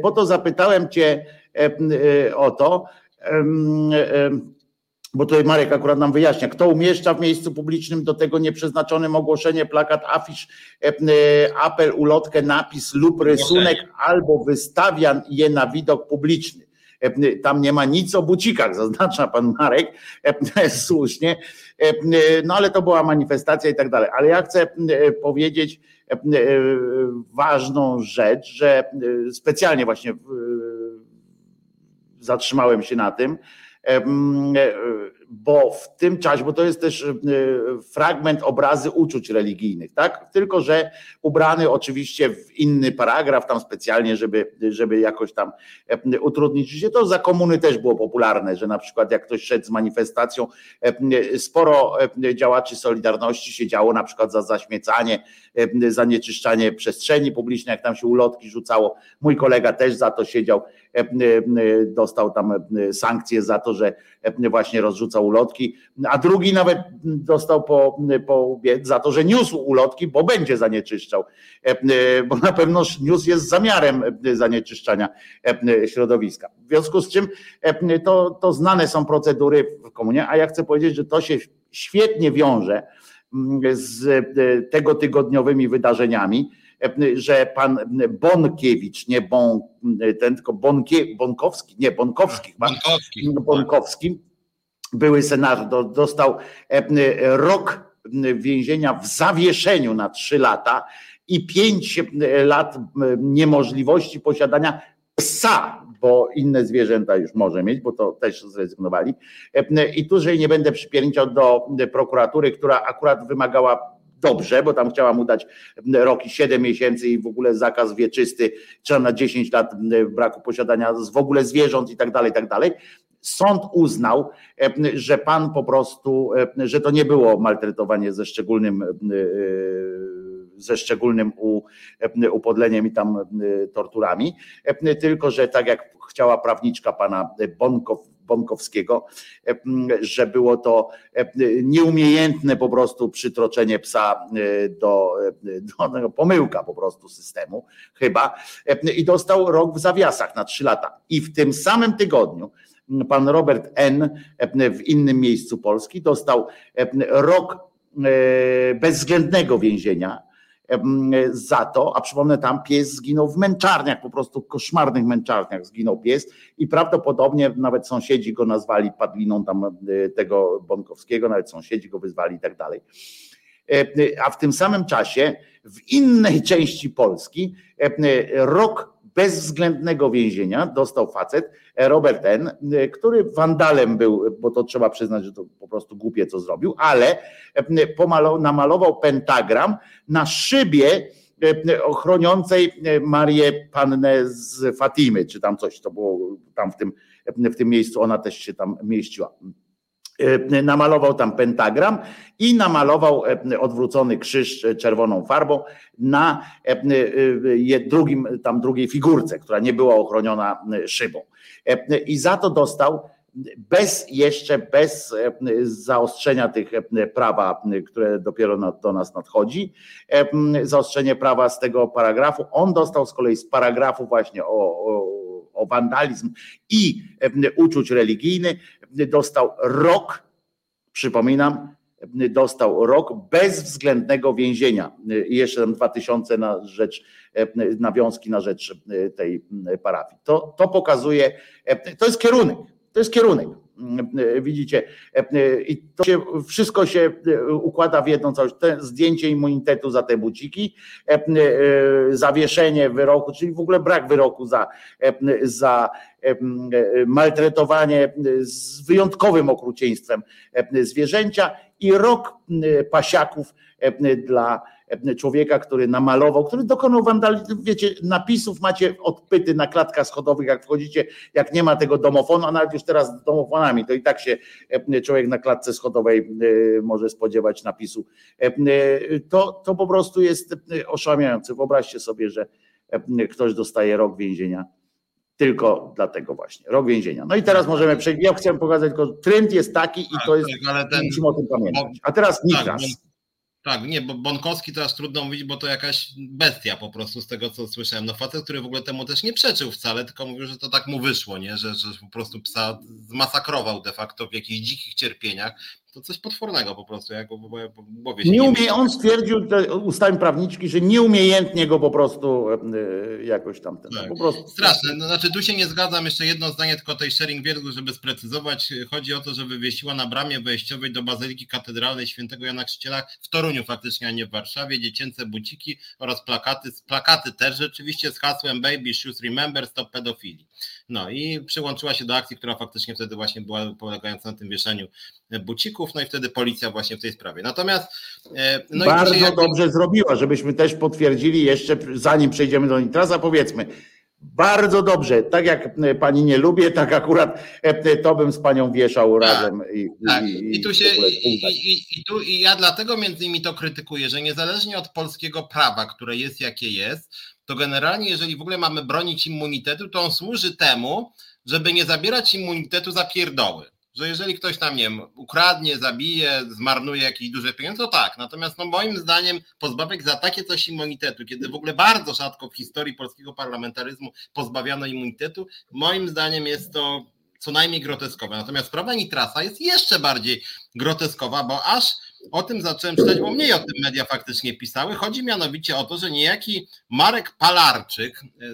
po to zapytałem cię e, o to, bo tutaj Marek akurat nam wyjaśnia, kto umieszcza w miejscu publicznym do tego nieprzeznaczonym ogłoszenie, plakat, afisz, e, apel, ulotkę, napis lub rysunek, albo wystawia je na widok publiczny. E, tam nie ma nic o bucikach, zaznacza pan Marek e, słusznie, no ale to była manifestacja i tak dalej. Ale ja chcę powiedzieć ważną rzecz, że specjalnie właśnie zatrzymałem się na tym, bo w tym czasie, bo to jest też e, fragment obrazy uczuć religijnych, tak? Tylko, że ubrany oczywiście w inny paragraf, tam specjalnie, żeby, żeby jakoś tam e, utrudnić życie. To za komuny też było popularne, że na przykład jak ktoś szedł z manifestacją, e, sporo działaczy Solidarności siedziało na przykład za zaśmiecanie, zanieczyszczanie przestrzeni publicznej, jak tam się ulotki rzucało. Mój kolega też za to siedział, dostał tam sankcje za to, że właśnie rozrzucał ulotki, a drugi nawet dostał po, po za to, że niósł ulotki, bo będzie zanieczyszczał, bo na pewno niósł jest zamiarem zanieczyszczania środowiska. W związku z czym to, to znane są procedury w komunie, a ja chcę powiedzieć, że to się świetnie wiąże z tego tygodniowymi wydarzeniami, że pan Bonkiewicz, nie bon, ten tylko Bonkie, Bonkowski, nie Bonkowski, Bonkowski, Bonkowski były senator, dostał rok więzienia w zawieszeniu na trzy lata i pięć lat niemożliwości posiadania psa, bo inne zwierzęta już może mieć, bo to też zrezygnowali. I tu, że nie będę przypierniczał do prokuratury, która akurat wymagała dobrze, bo tam chciała mu dać rok i 7 miesięcy i w ogóle zakaz wieczysty, trzeba na 10 lat braku posiadania w ogóle zwierząt i tak dalej, i tak dalej. Sąd uznał, że pan po prostu, że to nie było maltretowanie ze szczególnym ze szczególnym upodleniem i tam torturami, tylko że tak jak chciała prawniczka pana Bonkow, Bonkowskiego, że było to nieumiejętne po prostu przytroczenie psa do, do pomyłka po prostu systemu, chyba, i dostał rok w zawiasach na trzy lata. I w tym samym tygodniu pan Robert N. w innym miejscu Polski dostał rok bezwzględnego więzienia za to, a przypomnę, tam pies zginął w męczarniach, po prostu koszmarnych męczarniach zginął pies i prawdopodobnie nawet sąsiedzi go nazwali padliną tam e, tego Bonkowskiego, nawet sąsiedzi go wyzwali i tak dalej. E, a w tym samym czasie w innej części Polski rok bezwzględnego więzienia dostał facet, Robert N., który wandalem był, bo to trzeba przyznać, że to po prostu głupie co zrobił, ale pomalował, namalował pentagram na szybie ochroniącej Marię Pannę z Fatimy, czy tam coś, to było tam w tym, w tym miejscu, ona też się tam mieściła namalował tam pentagram i namalował odwrócony krzyż czerwoną farbą na drugim, tam drugiej figurce, która nie była ochroniona szybą. I za to dostał bez jeszcze, bez zaostrzenia tych prawa, które dopiero do nas nadchodzi, zaostrzenie prawa z tego paragrafu, on dostał z kolei z paragrafu właśnie o, o, o wandalizm i uczuć religijny, dostał rok, przypominam, dostał rok bezwzględnego więzienia i jeszcze tam dwa tysiące na rzecz nawiązki na rzecz tej parafii. To, to pokazuje, to jest kierunek, to jest kierunek. Widzicie, i to się, wszystko się układa w jedną całość. Te zdjęcie immunitetu za te buciki, zawieszenie wyroku, czyli w ogóle brak wyroku za, za maltretowanie z wyjątkowym okrucieństwem zwierzęcia i rok pasiaków dla człowieka, który namalował, który dokonał wandalizmu. Wiecie, napisów macie odpyty na klatkach schodowych, jak wchodzicie, jak nie ma tego domofonu, a nawet już teraz z domofonami, to i tak się człowiek na klatce schodowej może spodziewać napisu. To, to po prostu jest oszałamiające. Wyobraźcie sobie, że ktoś dostaje rok więzienia tylko dlatego właśnie. Rok więzienia. No i teraz możemy przejść. Ja chcę pokazać, tylko trend jest taki i to jest. Tak, ten, musimy o tym pamiętać. A teraz Nitras. Tak, nie, bo Bonkowski teraz trudno mówić, bo to jakaś bestia po prostu z tego, co słyszałem. No facet, który w ogóle temu też nie przeczył wcale, tylko mówił, że to tak mu wyszło, nie? Że, że po prostu psa zmasakrował de facto w jakichś dzikich cierpieniach to coś potwornego po prostu, jak w głowie się nie umie, On stwierdził ustami prawniczki, że nieumiejętnie go po prostu e, jakoś tam ten, tak. po prostu. Straszne, no, znaczy tu się nie zgadzam, jeszcze jedno zdanie tylko tej sharing wielu, żeby sprecyzować, chodzi o to, że wywiesiła na bramie wejściowej do Bazyliki Katedralnej Świętego Jana Chrzciela w Toruniu faktycznie, a nie w Warszawie, dziecięce buciki oraz plakaty, plakaty też rzeczywiście z hasłem Baby Shoes Remember Stop Pedofilii. No i przyłączyła się do akcji, która faktycznie wtedy właśnie była polegająca na tym wieszaniu bucików, no i wtedy policja właśnie w tej sprawie. Natomiast e, no bardzo jak... dobrze zrobiła, żebyśmy też potwierdzili jeszcze, zanim przejdziemy do Nitrasa, powiedzmy. Bardzo dobrze. Tak jak pani nie lubię, tak akurat e, to bym z panią wieszał tak, razem. I, tak. i, I tu się i, i, i, tu, i ja dlatego między innymi to krytykuję, że niezależnie od polskiego prawa, które jest jakie jest, to generalnie jeżeli w ogóle mamy bronić immunitetu, to on służy temu, żeby nie zabierać immunitetu za pierdoły że jeżeli ktoś tam, nie wiem, ukradnie, zabije, zmarnuje jakieś duże pieniądze, to tak. Natomiast no moim zdaniem pozbawiać za takie coś immunitetu, kiedy w ogóle bardzo rzadko w historii polskiego parlamentaryzmu pozbawiano immunitetu, moim zdaniem jest to co najmniej groteskowe. Natomiast sprawa Nitrasa jest jeszcze bardziej groteskowa, bo aż o tym zacząłem czytać, bo mniej o tym media faktycznie pisały. Chodzi mianowicie o to, że niejaki Marek Palarczyk, e,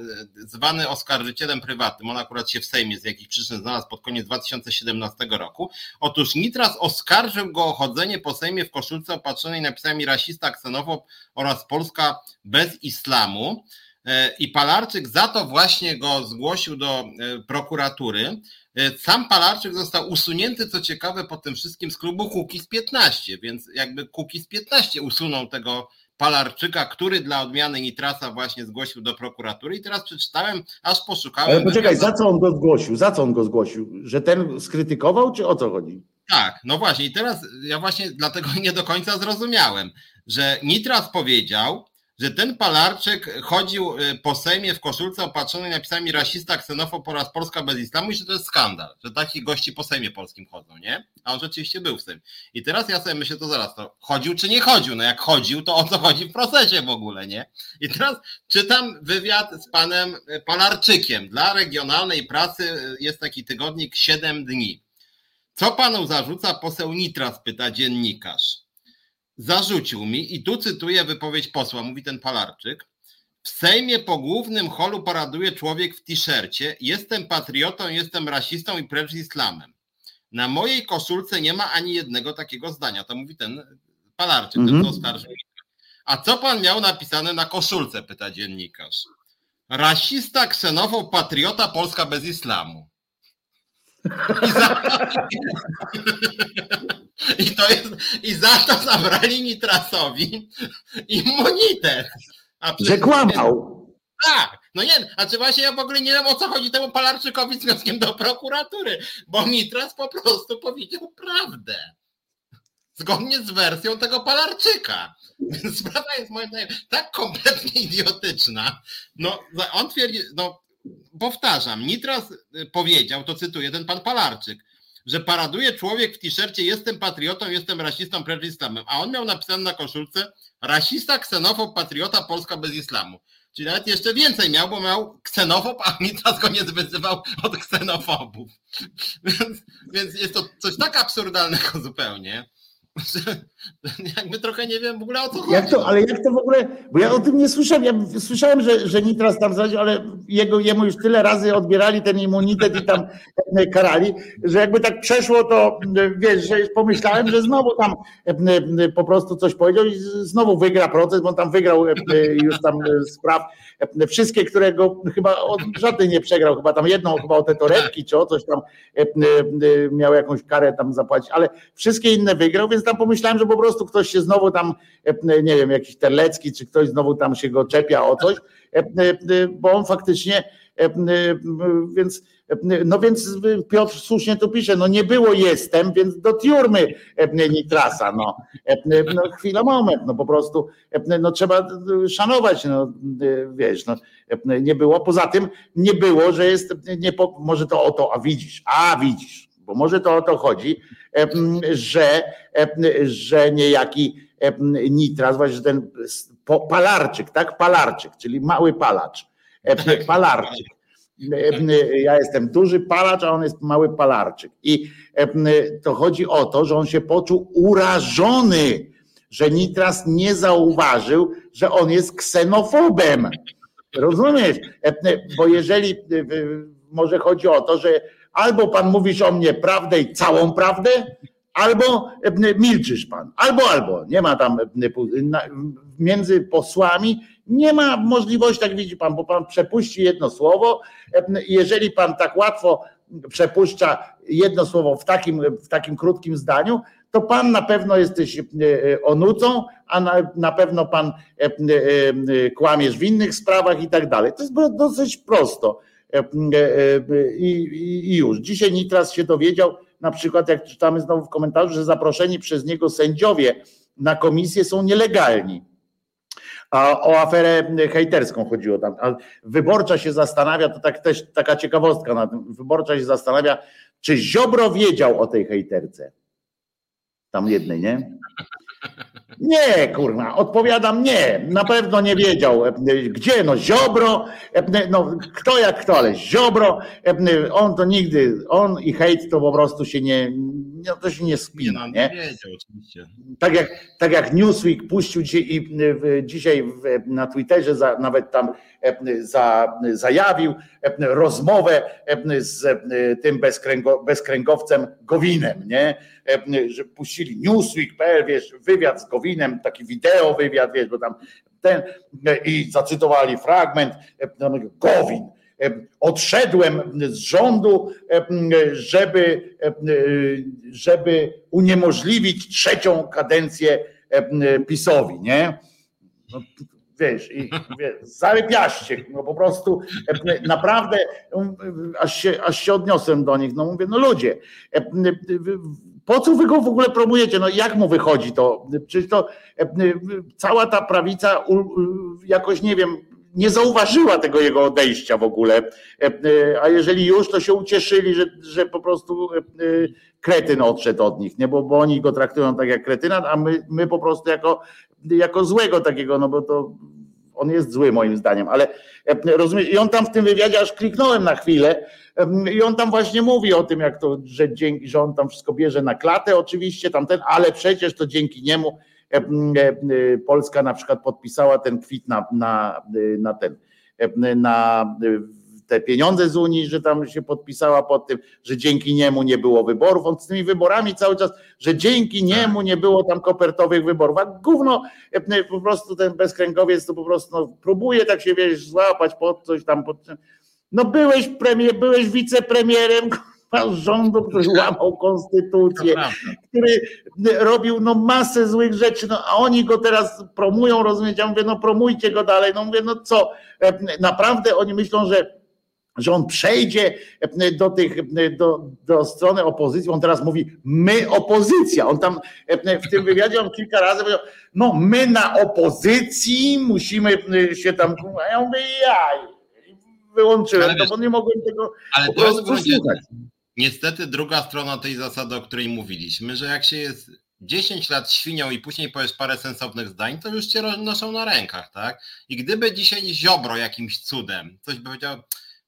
zwany oskarżycielem prywatnym, on akurat się w Sejmie z jakich przyczyn znalazł pod koniec 2017 roku. Otóż Nitras oskarżył go o chodzenie po Sejmie w koszulce opatrzonej napisami rasista, ksenofob oraz Polska bez islamu. E, I Palarczyk za to właśnie go zgłosił do e, prokuratury. E, sam Palarczyk został usunięty, co ciekawe, po tym wszystkim z klubu Kukiz 15, więc jakby Kukiz 15 usunął tego Palarczyka, który dla odmiany Nitrasa właśnie zgłosił do prokuratury i teraz przeczytałem, aż poszukałem. Ale poczekaj, za co on go zgłosił? Za co on go zgłosił? Że ten skrytykował, czy o co chodzi? Tak, no właśnie i teraz ja właśnie dlatego nie do końca zrozumiałem, że Nitras powiedział, że ten Palarczyk chodził y, po Sejmie w koszulce opatrzonej napisami rasista, ksenofob oraz Polska bez islamu i że to jest skandal, że takich gości po Sejmie polskim chodzą, nie? A on rzeczywiście był w Sejmie. I teraz ja sobie myślę, to zaraz, to chodził czy nie chodził? No jak chodził, to o co chodzi w procesie w ogóle, nie? I teraz czytam wywiad z panem y, Palarczykiem. Dla regionalnej pracy y, jest taki tygodnik 7 dni. Co panu zarzuca poseł Nitras, pyta dziennikarz zarzucił mi, i tu cytuję wypowiedź posła, mówi ten Palarczyk, w Sejmie po głównym holu paraduje człowiek w t-shircie, jestem patriotą, jestem rasistą i precz z islamem. Na mojej koszulce nie ma ani jednego takiego zdania, to mówi ten Palarczyk, mm -hmm. ten co oskarżył. A co pan miał napisane na koszulce? Pyta dziennikarz. Rasista, ksenofob, patriota, Polska bez islamu. I za, I to jest, i za to zabrali Nitrasowi immunitet. A że kłamał. Tak, no nie, a czy właśnie ja w ogóle nie wiem o co chodzi temu Palarczykowi z wnioskiem do prokuratury, bo Nitras po prostu powiedział prawdę. Zgodnie z wersją tego Palarczyka. Więc sprawa jest moim zdaniem tak kompletnie idiotyczna. No, on twierdzi, no powtarzam, Nitras y, powiedział, to cytuję, ten pan Palarczyk, że paraduje człowiek w t-shircie jestem patriotą, jestem rasistą, precz islamem, a on miał napisane na koszulce rasista, ksenofob, patriota, Polska bez islamu. Czyli nawet jeszcze więcej miał, bo miał ksenofob, a Nitras go nie wyzywał od ksenofobów. Więc, więc jest to coś tak absurdalnego zupełnie, jakby trochę nie wiem w ogóle o co chodzi. Jak to, ale jak to w ogóle, bo ja o tym nie słyszałem, ja słyszałem, że, że Nitras tam zraził, ale jego, jemu już tyle razy odbierali ten immunitet i tam e, karali, że jakby tak przeszło to, wiesz, że pomyślałem, że znowu tam e, po prostu coś powiedział i znowu wygra proces, bo on tam wygrał e, już tam spraw, wszystkie, które go chyba żadnej nie przegrał, chyba tam jedną, chyba o te torebki czy o coś tam miał jakąś karę tam zapłacić, ale wszystkie inne wygrał, więc tam pomyślałem, że po prostu ktoś się znowu tam, e, nie wiem, jakiś Terlecki, czy ktoś znowu tam się go czepia o coś, e, e, bo on faktycznie, więc no więc Piotr słusznie tu pisze, no nie było jestem, więc do tiurmy Nitrasa, no. no chwila, moment, no po prostu no trzeba szanować, no wiesz, no nie było, poza tym nie było, że jest, nie, może to o to, a widzisz, a widzisz, bo może to o to chodzi, że, że niejaki Nitras, właśnie ten palarczyk, tak? Palarczyk, czyli mały palacz. Palarczyk. Ja jestem duży palacz, a on jest mały palarczyk. I to chodzi o to, że on się poczuł urażony, że Nitras nie zauważył, że on jest ksenofobem. Rozumiesz? Bo jeżeli może chodzi o to, że albo pan mówisz o mnie prawdę i całą prawdę, albo e, milczysz pan. Albo, albo. Nie ma tam e, między posłami, nie ma możliwości, tak widzi pan, bo pan przepuści jedno słowo. E, jeżeli pan tak łatwo przepuszcza jedno słowo w takim, w takim krótkim zdaniu, to pan na pewno jesteś onucą, a na, na pewno pan kłamiesz w innych sprawach i tak dalej. To jest dosyć prosto. E, e, e, i, już. Dzisiaj Nitras się dowiedział, na przykład jak czytamy znowu w komentarzu, że zaproszeni przez niego sędziowie na komisję są nielegalni. A o aferę hejterską chodziło tam. A wyborcza się zastanawia, to tak też taka ciekawostka na tym, wyborcza się zastanawia, czy Ziobro wiedział o tej hejterce. Tam jednej, nie? Nie, kurwa, odpowiadam nie. Na pewno nie wiedział. Gdzie? No Ziobro, no kto jak kto, ale Ziobro, on to nigdy, on i hejt to po prostu się nie, no to się nie spina, nie? nie? Wiedział, oczywiście. Tak jak, tak jak Newsweek puścił dzisiaj, i dzisiaj na Twitterze za, nawet tam za, zajawił rozmowę z tym bezkręgo, bezkręgowcem Gowinem, nie? Że puścili Newsweek.pl, wiesz, wywiad z Gowinem, taki wideo wywiad, wiesz, bo tam ten i zacytowali fragment Gowin. Odszedłem z rządu, żeby, żeby uniemożliwić trzecią kadencję PiSowi, nie? No, wiesz, i wiesz, zarypiaście, no po prostu naprawdę aż się, aż się odniosłem do nich, no mówię, no ludzie, po co wy go w ogóle promujecie, no jak mu wychodzi to, przecież to cała ta prawica jakoś, nie wiem, nie zauważyła tego jego odejścia w ogóle, a jeżeli już, to się ucieszyli, że, że po prostu kretyn odszedł od nich, nie? Bo, bo oni go traktują tak jak kretyna, a my, my po prostu jako jako złego takiego, no bo to on jest zły moim zdaniem, ale e, rozumiesz, i on tam w tym wywiadzie aż kliknąłem na chwilę i on tam właśnie mówi o tym, jak to, że, dzięki, że on tam wszystko bierze na klatę oczywiście, tamten, ale przecież to dzięki niemu e, e, Polska na przykład podpisała ten kwit na, na, na ten, na te pieniądze z Unii, że tam się podpisała pod tym, że dzięki niemu nie było wyborów. On z tymi wyborami cały czas, że dzięki niemu nie było tam kopertowych wyborów. A gówno, po prostu ten bezkręgowiec to po prostu no, próbuje tak się wiesz, złapać pod coś tam. Pod... No byłeś premier, byłeś wicepremierem rządu, który łamał konstytucję, który robił no masę złych rzeczy, no a oni go teraz promują, rozumiecie? Ja mówię, no promujcie go dalej. No mówię, no co? Naprawdę oni myślą, że że on przejdzie do, tych, do, do strony opozycji. On teraz mówi, my opozycja. On tam w tym wywiadzie on kilka razy powiedział, no my na opozycji musimy się tam. A ja mówię, ja wyłączyłem to, bo nie mogłem tego ale po prostu słuchać. Niestety druga strona tej zasady, o której mówiliśmy, że jak się jest 10 lat świnią i później powiesz parę sensownych zdań, to już cię noszą na rękach, tak? I gdyby dzisiaj Ziobro jakimś cudem coś by powiedział,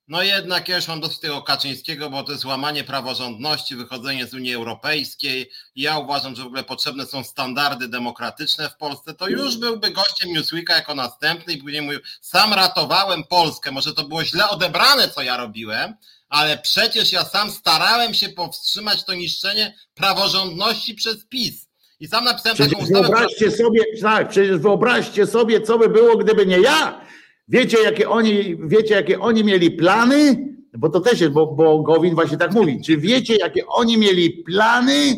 no jednak ja już mam dosyć tego Kaczyńskiego, bo to jest łamanie praworządności, wychodzenie z Unii Europejskiej. Ja uważam, że w ogóle potrzebne są standardy demokratyczne w Polsce. To już byłby gościem Newsweeka jako następny i później mówił, sam ratowałem Polskę, może to było źle odebrane, co ja robiłem, ale przecież ja sam starałem się powstrzymać to niszczenie praworządności przez PiS. I sam napisałem przecież taką ustawę. Wyobraźcie sobie, tak, przecież wyobraźcie sobie, co by było, gdyby nie ja. Wiecie, jakie oni, wiecie, jakie oni mieli plany? Bo to też jest, bo, bo Gowin właśnie tak mówi. Czy wiecie, jakie oni mieli plany?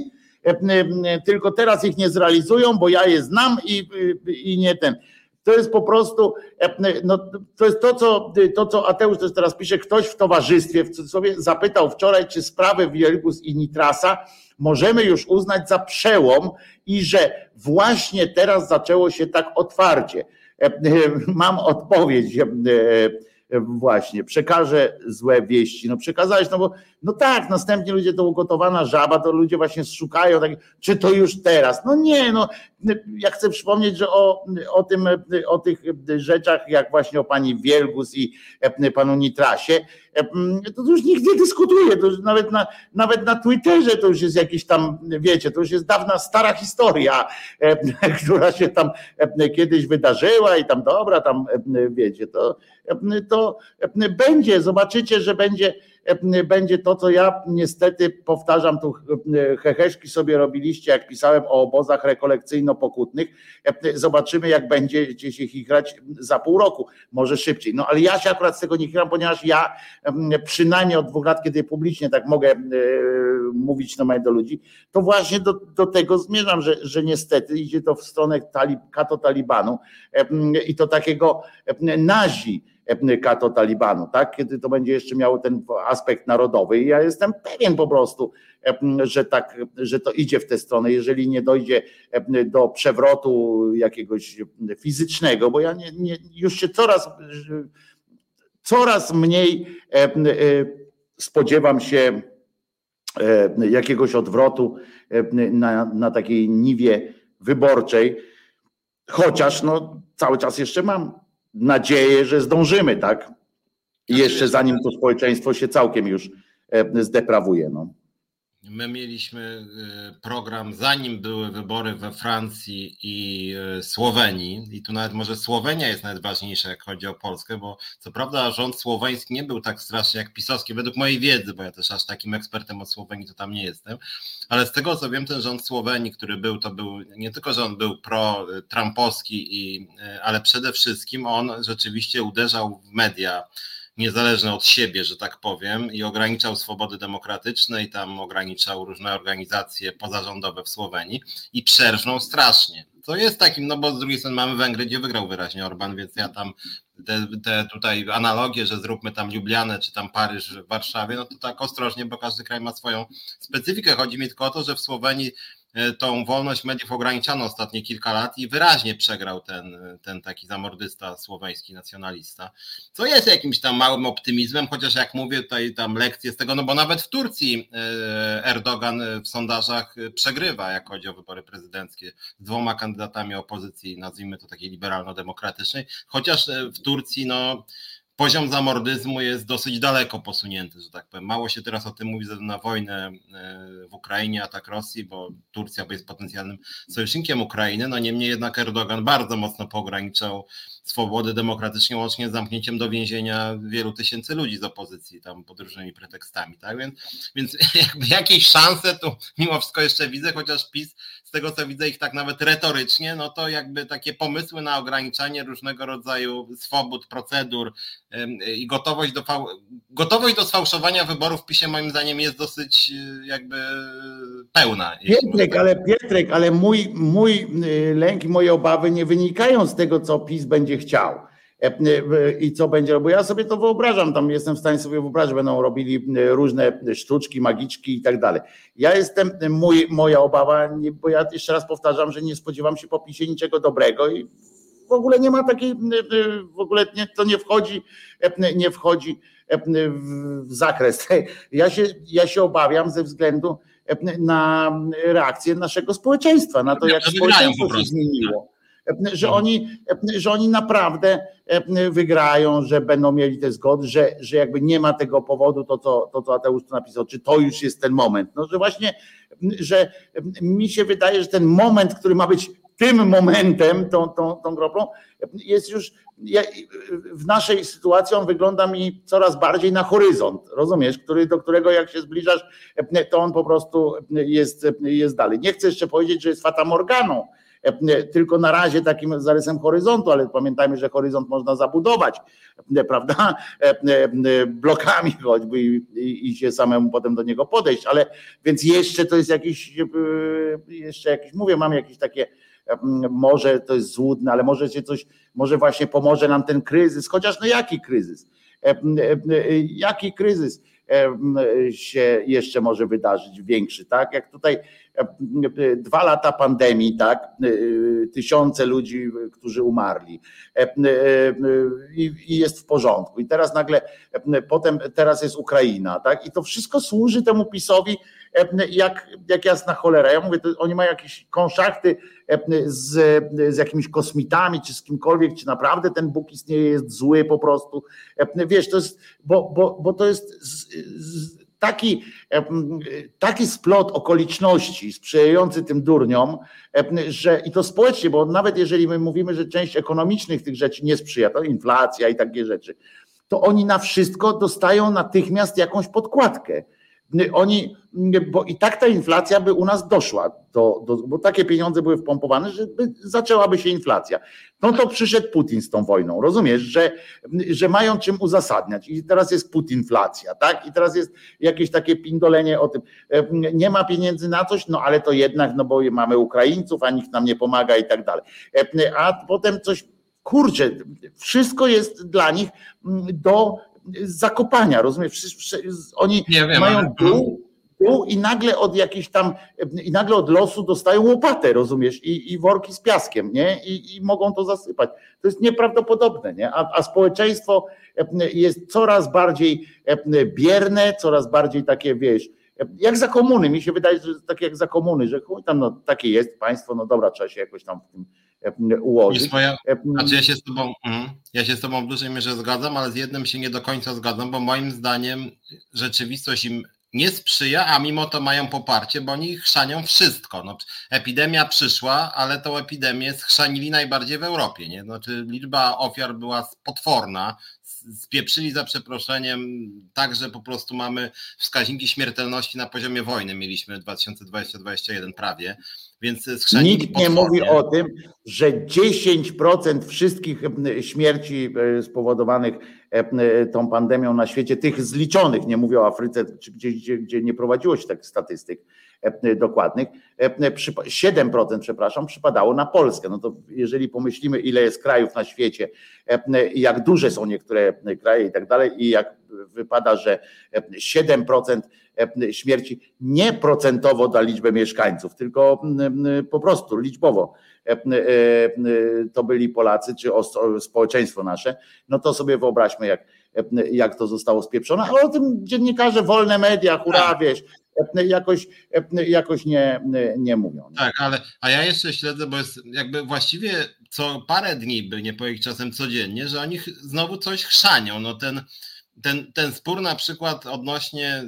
E, e, tylko teraz ich nie zrealizują, bo ja je znam i, i nie ten. To jest po prostu, e, no, to jest to co, to, co Ateusz też teraz pisze, ktoś w towarzystwie w cudzysłowie zapytał wczoraj, czy sprawę Wielgus i Nitrasa możemy już uznać za przełom i że właśnie teraz zaczęło się tak otwarcie. E, mam odpowiedź e, właśnie, przekażę złe wieści. No przekazałeś, no bo no tak, następnie ludzie to ugotowana żaba, to ludzie właśnie szukają, tak, czy to już teraz? No nie, no ja chcę przypomnieć, że o, o tym, o tych rzeczach, jak właśnie o pani Wielgus i panu Nitrasie, to już nikt nie dyskutuje, to już nawet na, nawet na Twitterze to już jest jakiś tam, wiecie, to już jest dawna stara historia, która się tam kiedyś wydarzyła i tam dobra, tam wiecie, to, to będzie, zobaczycie, że będzie będzie to, co ja niestety powtarzam, tu heheszki sobie robiliście, jak pisałem o obozach rekolekcyjno-pokutnych. Zobaczymy, jak będziecie się chichrać za pół roku, może szybciej. No ale ja się akurat z tego nie chichram, ponieważ ja przynajmniej od dwóch lat, kiedy publicznie tak mogę mówić na do ludzi, to właśnie do, do tego zmierzam, że, że niestety idzie to w stronę talib, kato talibanu i to takiego nazi kato Talibanu, tak? Kiedy to będzie jeszcze miało ten aspekt narodowy. I ja jestem pewien po prostu, że tak, że to idzie w tę stronę, jeżeli nie dojdzie do przewrotu jakiegoś fizycznego, bo ja nie, nie, już się coraz, coraz mniej e, spodziewam się jakiegoś odwrotu na, na takiej niwie wyborczej, chociaż no, cały czas jeszcze mam nadzieję, że zdążymy, tak? I znaczy, jeszcze zanim to społeczeństwo się całkiem już e, zdeprawuje. No. My mieliśmy y, program, zanim były wybory we Francji i y, Słowenii, i tu nawet może Słowenia jest nawet ważniejsza, jak chodzi o Polskę, bo co prawda rząd słoweński nie był tak straszny jak pisowski, według mojej wiedzy, bo ja też aż takim ekspertem od Słowenii to tam nie jestem, ale z tego co wiem, ten rząd Słowenii, który był, to był nie tylko, że on był pro-trumpowski, i, y, ale przede wszystkim on rzeczywiście uderzał w media niezależny od siebie, że tak powiem, i ograniczał swobody demokratyczne i tam ograniczał różne organizacje pozarządowe w Słowenii i przerżnął strasznie. To jest takim, no bo z drugiej strony mamy Węgry, gdzie wygrał wyraźnie Orban, więc ja tam te, te tutaj analogie, że zróbmy tam Lublianę czy tam Paryż w Warszawie, no to tak ostrożnie, bo każdy kraj ma swoją specyfikę. Chodzi mi tylko o to, że w Słowenii tą wolność mediów ograniczano ostatnie kilka lat i wyraźnie przegrał ten, ten taki zamordysta słoweński nacjonalista, co jest jakimś tam małym optymizmem, chociaż jak mówię tutaj tam lekcje z tego, no bo nawet w Turcji e, Erdogan w sondażach przegrywa, jak chodzi o wybory prezydenckie z dwoma kandydatami opozycji, nazwijmy to takiej liberalno-demokratycznej, chociaż w Turcji no poziom zamordyzmu jest dosyć daleko posunięty, że tak powiem. Mało się teraz o tym mówi na wojnę w Ukrainie, atak Rosji, bo Turcja jest potencjalnym sojusznikiem Ukrainy, no niemniej jednak Erdogan bardzo mocno pograniczał swobody demokratycznie, łącznie z zamknięciem do więzienia wielu tysięcy ludzi z opozycji, tam pod różnymi pretekstami, tak? Więc, więc jakby jakieś szanse tu mimo wszystko jeszcze widzę, chociaż PiS, z tego co widzę ich tak nawet retorycznie, no to jakby takie pomysły na ograniczanie różnego rodzaju swobód, procedur i gotowość do, gotowość do sfałszowania wyborów w PiSie moim zdaniem jest dosyć y, jakby pełna. Pietrek, ale Pietrek, ale mój, mój y, lęk i moje obawy nie wynikają z tego, co PiS będzie chciał e, e, i co będzie robił. Ja sobie to wyobrażam, tam jestem w stanie sobie wyobrazić, będą robili różne sztuczki, magiczki i tak dalej. Ja jestem, mój, moja obawa, bo ja jeszcze raz powtarzam, że nie spodziewam się po PiSie niczego dobrego i w ogóle nie ma takiej, w ogóle nie, to nie wchodzi, e, nie wchodzi w zakres. Ja się, ja się obawiam ze względu na reakcję naszego społeczeństwa, na to, jak społeczeństwo się zmieniło że no. oni, że oni naprawdę wygrają, że będą mieli te zgody, że, że jakby nie ma tego powodu, to co, to co Ateusz tu napisał, czy to już jest ten moment. No, że właśnie, że mi się wydaje, że ten moment, który ma być tym momentem, tą, tą, tą groplą, jest już w naszej sytuacji on wygląda mi coraz bardziej na horyzont, rozumiesz, który, do którego jak się zbliżasz, to on po prostu jest, jest dalej. Nie chcę jeszcze powiedzieć, że jest Fata Morganą, tylko na razie takim zarysem horyzontu, ale pamiętajmy, że horyzont można zabudować, prawda, blokami choćby i się samemu potem do niego podejść, ale więc jeszcze to jest jakiś, jeszcze jakiś, mówię, mam jakieś takie może to jest złudne, ale może się coś, może właśnie pomoże nam ten kryzys, chociaż no jaki kryzys? Jaki kryzys się jeszcze może wydarzyć większy, tak? Jak tutaj dwa lata pandemii, tak? Tysiące ludzi, którzy umarli i jest w porządku. I teraz nagle, potem teraz jest Ukraina, tak? I to wszystko służy temu PiSowi jak, jak jasna cholera. Ja mówię, oni mają jakieś konszachty z, z jakimiś kosmitami, czy z kimkolwiek, czy naprawdę ten Bóg istnieje, jest zły po prostu. Wiesz, to jest, bo, bo, bo to jest taki, taki splot okoliczności sprzyjający tym durniom, że i to społecznie, bo nawet jeżeli my mówimy, że część ekonomicznych tych rzeczy nie sprzyja, to inflacja i takie rzeczy, to oni na wszystko dostają natychmiast jakąś podkładkę. Oni, bo i tak ta inflacja by u nas doszła, do, do, bo takie pieniądze były wpompowane, że zaczęłaby się inflacja. No to przyszedł Putin z tą wojną, rozumiesz, że, że mają czym uzasadniać i teraz jest putinflacja, tak? I teraz jest jakieś takie pindolenie o tym, nie ma pieniędzy na coś, no ale to jednak, no bo mamy Ukraińców, a nikt nam nie pomaga i tak dalej. A potem coś kurczę, wszystko jest dla nich do zakopania, rozumiesz? Oni wiem, mają ale... dół, dół i nagle od jakiejś tam, i nagle od losu dostają łopatę, rozumiesz? I, i worki z piaskiem, nie? I, I mogą to zasypać. To jest nieprawdopodobne, nie? A, a społeczeństwo jest coraz bardziej bierne, coraz bardziej takie, wiesz, jak za komuny, mi się wydaje, że tak jak za komuny, że chuj tam, no takie jest państwo, no dobra, trzeba się jakoś tam w tym ułożyć. Swoja, znaczy ja się z tobą, mm, ja się z tobą w dużej mierze zgadzam, ale z jednym się nie do końca zgadzam, bo moim zdaniem rzeczywistość im nie sprzyja, a mimo to mają poparcie, bo oni chrzanią wszystko. No, epidemia przyszła, ale tą epidemię schrzanili najbardziej w Europie. Nie? Znaczy, liczba ofiar była potworna, spieprzyli za przeproszeniem, tak, że po prostu mamy wskaźniki śmiertelności na poziomie wojny. Mieliśmy 2020-2021 prawie. Więc Nikt nie mówi o tym, że 10% wszystkich śmierci e, spowodowanych e, tą pandemią na świecie, tych zliczonych, nie mówię o Afryce, czy gdzie, gdzie, nie prowadziło się tak statystyk dokładnych, 7% przepraszam, przypadało na Polskę. No to jeżeli pomyślimy, ile jest krajów na świecie, jak duże są niektóre kraje i tak dalej, i jak wypada, że 7% E, śmierci nie procentowo dla liczby mieszkańców, tylko po prostu liczbowo e, e, to byli Polacy czy społeczeństwo nasze, no to sobie wyobraźmy, jak, jak to zostało spieprzone. A o tym dziennikarze, wolne media, hura, tak. wieś, jakoś, jakoś nie, nie mówią. Tak, ale a ja jeszcze śledzę, bo jest jakby właściwie co parę dni, by nie powiedzieć czasem codziennie, że oni znowu coś chrzanią. No ten, ten, ten spór na przykład odnośnie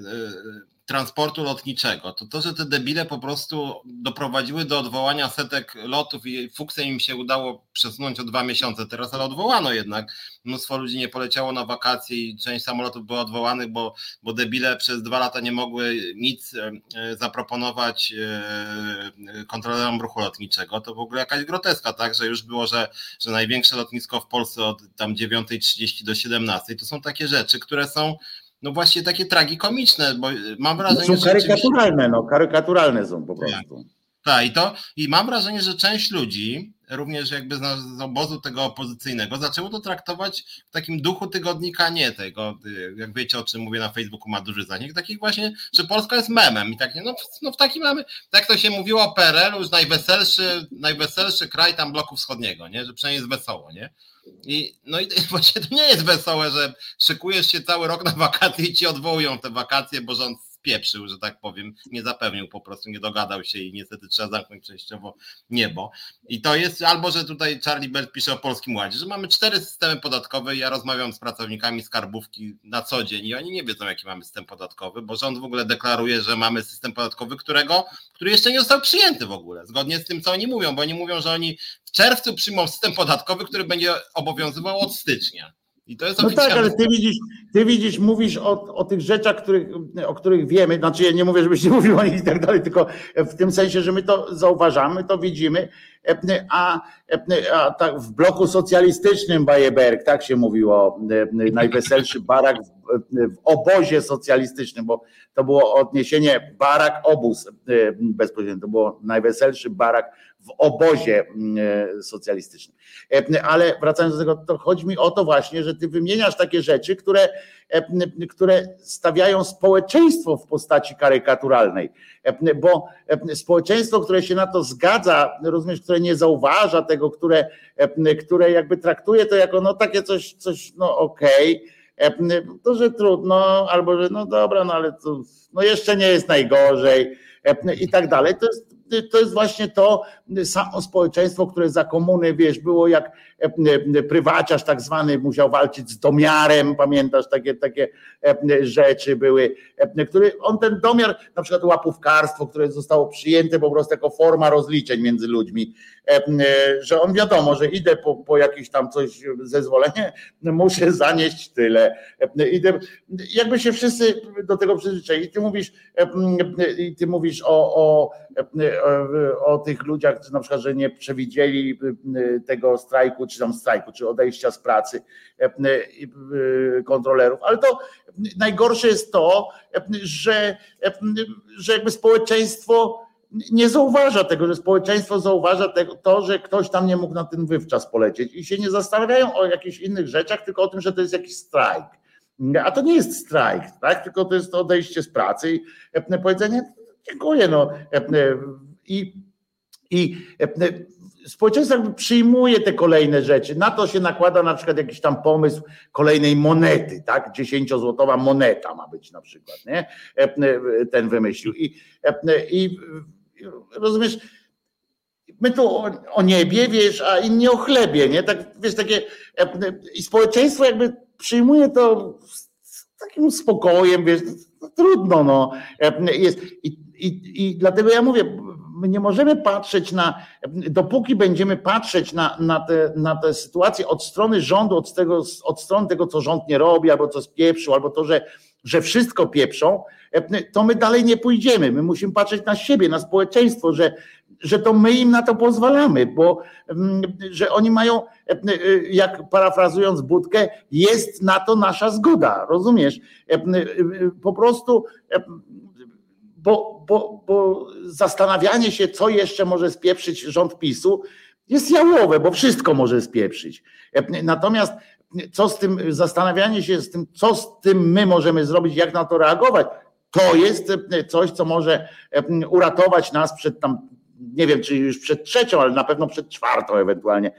transportu lotniczego, to to, że te debile po prostu doprowadziły do odwołania setek lotów i fuksem im się udało przesunąć o dwa miesiące teraz, ale odwołano jednak. Mnóstwo ludzi nie poleciało na wakacje i część samolotów była odwołanych, bo, bo debile przez dwa lata nie mogły nic e, zaproponować e, kontrolerom ruchu lotniczego. To w ogóle jakaś groteska, tak, że już było, że, że największe lotnisko w Polsce od tam 9.30 do 17. To są takie rzeczy, które są no właśnie takie tragikomiczne, bo mam no wrażenie, no są karykaturalne, no karykaturalne są po prostu. Tak. tak, i to i mam wrażenie, że część ludzi, również jakby z, z obozu tego opozycyjnego, zaczęło to traktować w takim duchu tygodnika, nie tego, jak wiecie o czym mówię na Facebooku, ma duży zasięg, takich właśnie, że Polska jest memem i tak, no, no w takim mamy, tak to się mówiło o PRL-u, już najweselszy, najweselszy kraj tam bloku wschodniego, nie, że przynajmniej jest wesoło, nie? I, no i właśnie to nie jest wesołe, że szykujesz się cały rok na wakacje i ci odwołują te wakacje, bo rząd spieprzył, że tak powiem, nie zapewnił po prostu, nie dogadał się i niestety trzeba zamknąć częściowo niebo. I to jest albo, że tutaj Charlie Bert pisze o Polskim Ładzie, że mamy cztery systemy podatkowe ja rozmawiam z pracownikami skarbówki na co dzień i oni nie wiedzą, jaki mamy system podatkowy, bo rząd w ogóle deklaruje, że mamy system podatkowy, którego, który jeszcze nie został przyjęty w ogóle, zgodnie z tym, co oni mówią, bo oni mówią, że oni w czerwcu przyjmą system podatkowy, który będzie obowiązywał od stycznia. I to jest no tak, ale ty widzisz, ty widzisz, mówisz o, o tych rzeczach, których, o których wiemy. Znaczy, ja nie mówię, żebyś nie mówił o nich i tak dalej, tylko w tym sensie, że my to zauważamy, to widzimy, a, a tak w bloku socjalistycznym Bajeberg, tak się mówiło, najweselszy barak w, obozie socjalistycznym, bo to było odniesienie barak obóz bezpośrednio, to było najweselszy barak w obozie socjalistycznym. Ale wracając do tego, to chodzi mi o to właśnie, że ty wymieniasz takie rzeczy, które, które stawiają społeczeństwo w postaci karykaturalnej, bo społeczeństwo, które się na to zgadza, rozumiesz, które nie zauważa tego, które, które jakby traktuje to jako no takie coś, coś no okej, okay, to że trudno, albo że no dobra, no ale to no jeszcze nie jest najgorzej i tak dalej. To jest to jest właśnie to samo społeczeństwo, które za komuny, wiesz, było jak e, e, prywaciarz tak zwany musiał walczyć z domiarem, pamiętasz, takie, takie e, rzeczy były, który on ten domiar, na przykład łapówkarstwo, które zostało przyjęte po prostu jako forma rozliczeń między ludźmi, że on wiadomo, że idę po, po jakieś tam coś zezwolenie, muszę zanieść tyle. Idę, jakby się wszyscy do tego przyzwyczaili. I ty mówisz, i ty mówisz o, o o tych ludziach, na przykład, że nie przewidzieli tego strajku, czy tam strajku, czy odejścia z pracy y, y, kontrolerów, ale to najgorsze jest to, że, że jakby społeczeństwo nie zauważa tego, że społeczeństwo zauważa tego, to, że ktoś tam nie mógł na ten wywczas polecieć i się nie zastanawiają o jakichś innych rzeczach, tylko o tym, że to jest jakiś strajk. A to nie jest strajk, tak? tylko to jest odejście z pracy i powiedzenie, dziękuję, no i, i e, społeczeństwo przyjmuje te kolejne rzeczy. Na to się nakłada na przykład jakiś tam pomysł kolejnej monety, tak? Dziesięciozłotowa moneta ma być na przykład, nie? E, e, ten wymyślił. I, i rozumiesz, my tu o, o, niebie, wiesz, a inni o chlebie, nie? Tak, wiesz, takie i społeczeństwo jakby przyjmuje to z takim spokojem, wiesz, no, trudno, no. Jest. I, i, I dlatego ja mówię, my nie możemy patrzeć na, dopóki będziemy patrzeć na, na, te, na te sytuacje od strony rządu, od, tego, od strony tego, co rząd nie robi, albo co spieprzył, albo to, że, że wszystko pieprzą, to my dalej nie pójdziemy. My musimy patrzeć na siebie, na społeczeństwo, że, że to my im na to pozwalamy, bo że oni mają, jak parafrazując Budkę, jest na to nasza zgoda, rozumiesz? Po prostu bo, bo, bo zastanawianie się, co jeszcze może spieprzyć rząd PiSu, jest jałowe, bo wszystko może spieprzyć. Natomiast co z tym, zastanawianie się z tym, co z tym my możemy zrobić, jak na to reagować, to jest coś, co może uratować nas przed tam, nie wiem, czy już przed trzecią, ale na pewno przed czwartą ewentualnie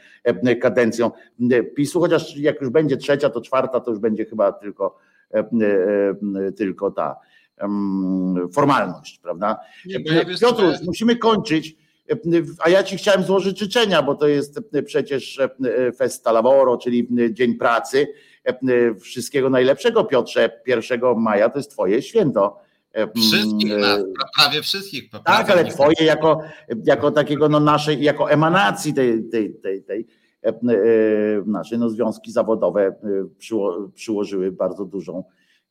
kadencją PiSu, chociaż jak już będzie trzecia, to czwarta to już będzie chyba tylko, tylko ta formalność, prawda? Ja Piotruś, musimy kończyć, a ja ci chciałem złożyć życzenia, bo to jest przecież Festa Lavoro, czyli Dzień Pracy. Wszystkiego najlepszego, Piotrze. 1 maja to jest twoje święto. Wszystkich nas, prawie wszystkich. Prawie tak, ale twoje jako, jako takiego no naszej, jako emanacji tej, tej, tej, tej naszej no związki zawodowe przyło, przyłożyły bardzo dużą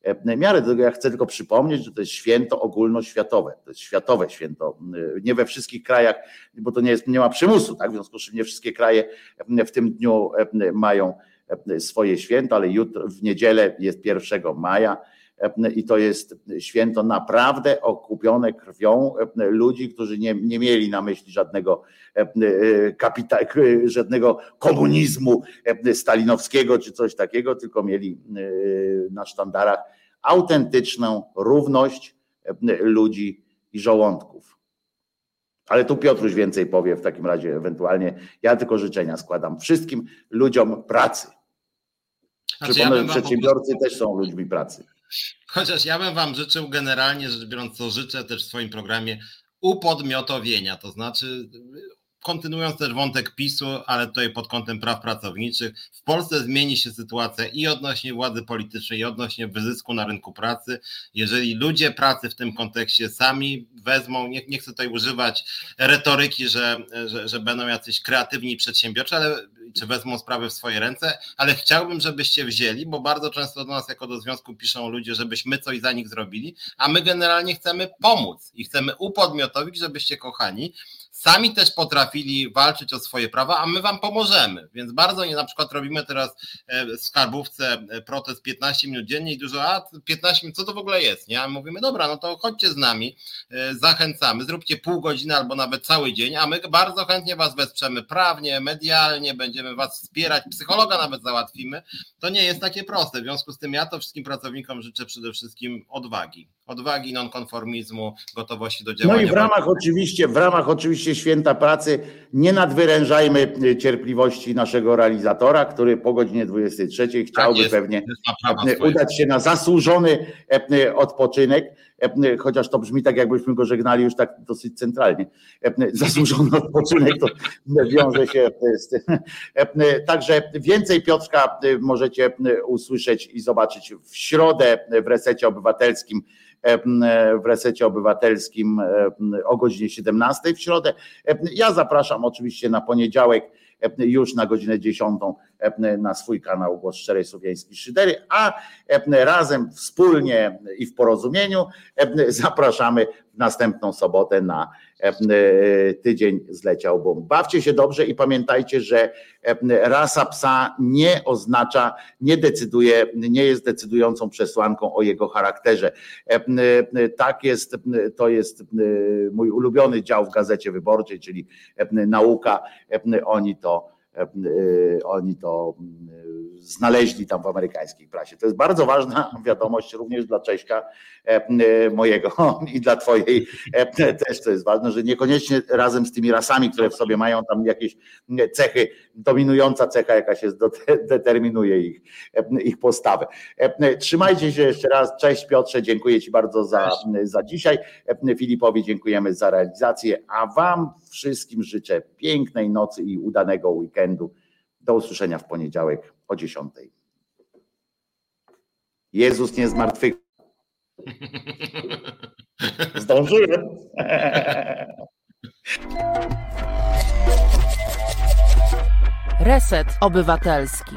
E, miarę. Ja chcę tylko przypomnieć, że to jest święto ogólnoświatowe. To jest światowe święto. E, nie we wszystkich krajach, bo to nie, jest, nie ma przymusu, tak? W związku z czym nie wszystkie kraje e, w tym dniu mają swoje święto, ale jutro w niedzielę jest 1 maja i to jest święto naprawdę okupione krwią ludzi, którzy nie, nie mieli na myśli żadnego kapita, żadnego komunizmu stalinowskiego czy coś takiego, tylko mieli na sztandarach autentyczną równość ludzi i żołądków. Ale tu Piotruś więcej powie w takim razie ewentualnie. Ja tylko życzenia składam wszystkim ludziom pracy. Znaczy, Przypomnę, ja że przedsiębiorcy też są ludźmi pracy. Chociaż ja bym Wam życzył generalnie rzecz biorąc, co życzę też w swoim programie, upodmiotowienia, to znaczy kontynuując też wątek PiSu, ale tutaj pod kątem praw pracowniczych, w Polsce zmieni się sytuacja i odnośnie władzy politycznej, i odnośnie wyzysku na rynku pracy. Jeżeli ludzie pracy w tym kontekście sami wezmą, nie, nie chcę tutaj używać retoryki, że, że, że będą jacyś kreatywni przedsiębiorczy, ale czy wezmą sprawę w swoje ręce, ale chciałbym, żebyście wzięli, bo bardzo często do nas jako do związku piszą ludzie, żebyśmy coś za nich zrobili, a my generalnie chcemy pomóc i chcemy upodmiotowić, żebyście kochani sami też potrafili walczyć o swoje prawa, a my wam pomożemy. Więc bardzo nie na przykład robimy teraz e, w skarbówce e, protest 15 minut dziennie i dużo, a 15 minut, co to w ogóle jest? Nie? A my mówimy, dobra, no to chodźcie z nami, e, zachęcamy, zróbcie pół godziny albo nawet cały dzień, a my bardzo chętnie was wesprzemy prawnie, medialnie, będziemy was wspierać, psychologa nawet załatwimy. To nie jest takie proste. W związku z tym ja to wszystkim pracownikom życzę przede wszystkim odwagi. Odwagi, nonkonformizmu, gotowości do działania. No i w ramach oczywiście, w ramach oczywiście święta pracy nie nadwyrężajmy cierpliwości naszego realizatora, który po godzinie 23 chciałby tak pewnie udać się na zasłużony e, odpoczynek, chociaż to brzmi tak, jakbyśmy go żegnali już tak dosyć centralnie. E, zasłużony odpoczynek to wiąże się z tym. Także więcej Piotrka możecie usłyszeć i zobaczyć w środę w resecie obywatelskim w resecie obywatelskim o godzinie 17 w środę. Ja zapraszam oczywiście na poniedziałek już na godzinę 10 na swój kanał Głos Szczerej Słowiańskiej Szydery, a razem wspólnie i w porozumieniu zapraszamy w następną sobotę na tydzień zleciał bum. Bawcie się dobrze i pamiętajcie, że rasa psa nie oznacza, nie decyduje, nie jest decydującą przesłanką o jego charakterze. Tak jest, to jest mój ulubiony dział w Gazecie Wyborczej, czyli nauka. Oni to oni to znaleźli tam w amerykańskiej prasie. To jest bardzo ważna wiadomość również dla Cześka mojego i dla twojej też to jest ważne, że niekoniecznie razem z tymi rasami, które w sobie mają tam jakieś cechy, dominująca cecha jakaś jest, determinuje ich, ich postawę. Trzymajcie się jeszcze raz. Cześć Piotrze, dziękuję Ci bardzo za, za dzisiaj. Filipowi dziękujemy za realizację, a Wam wszystkim życzę pięknej nocy i udanego weekendu. Do usłyszenia w poniedziałek o 10. Jezus nie zmartwychwstał. Zdążyłem. Reset Obywatelski.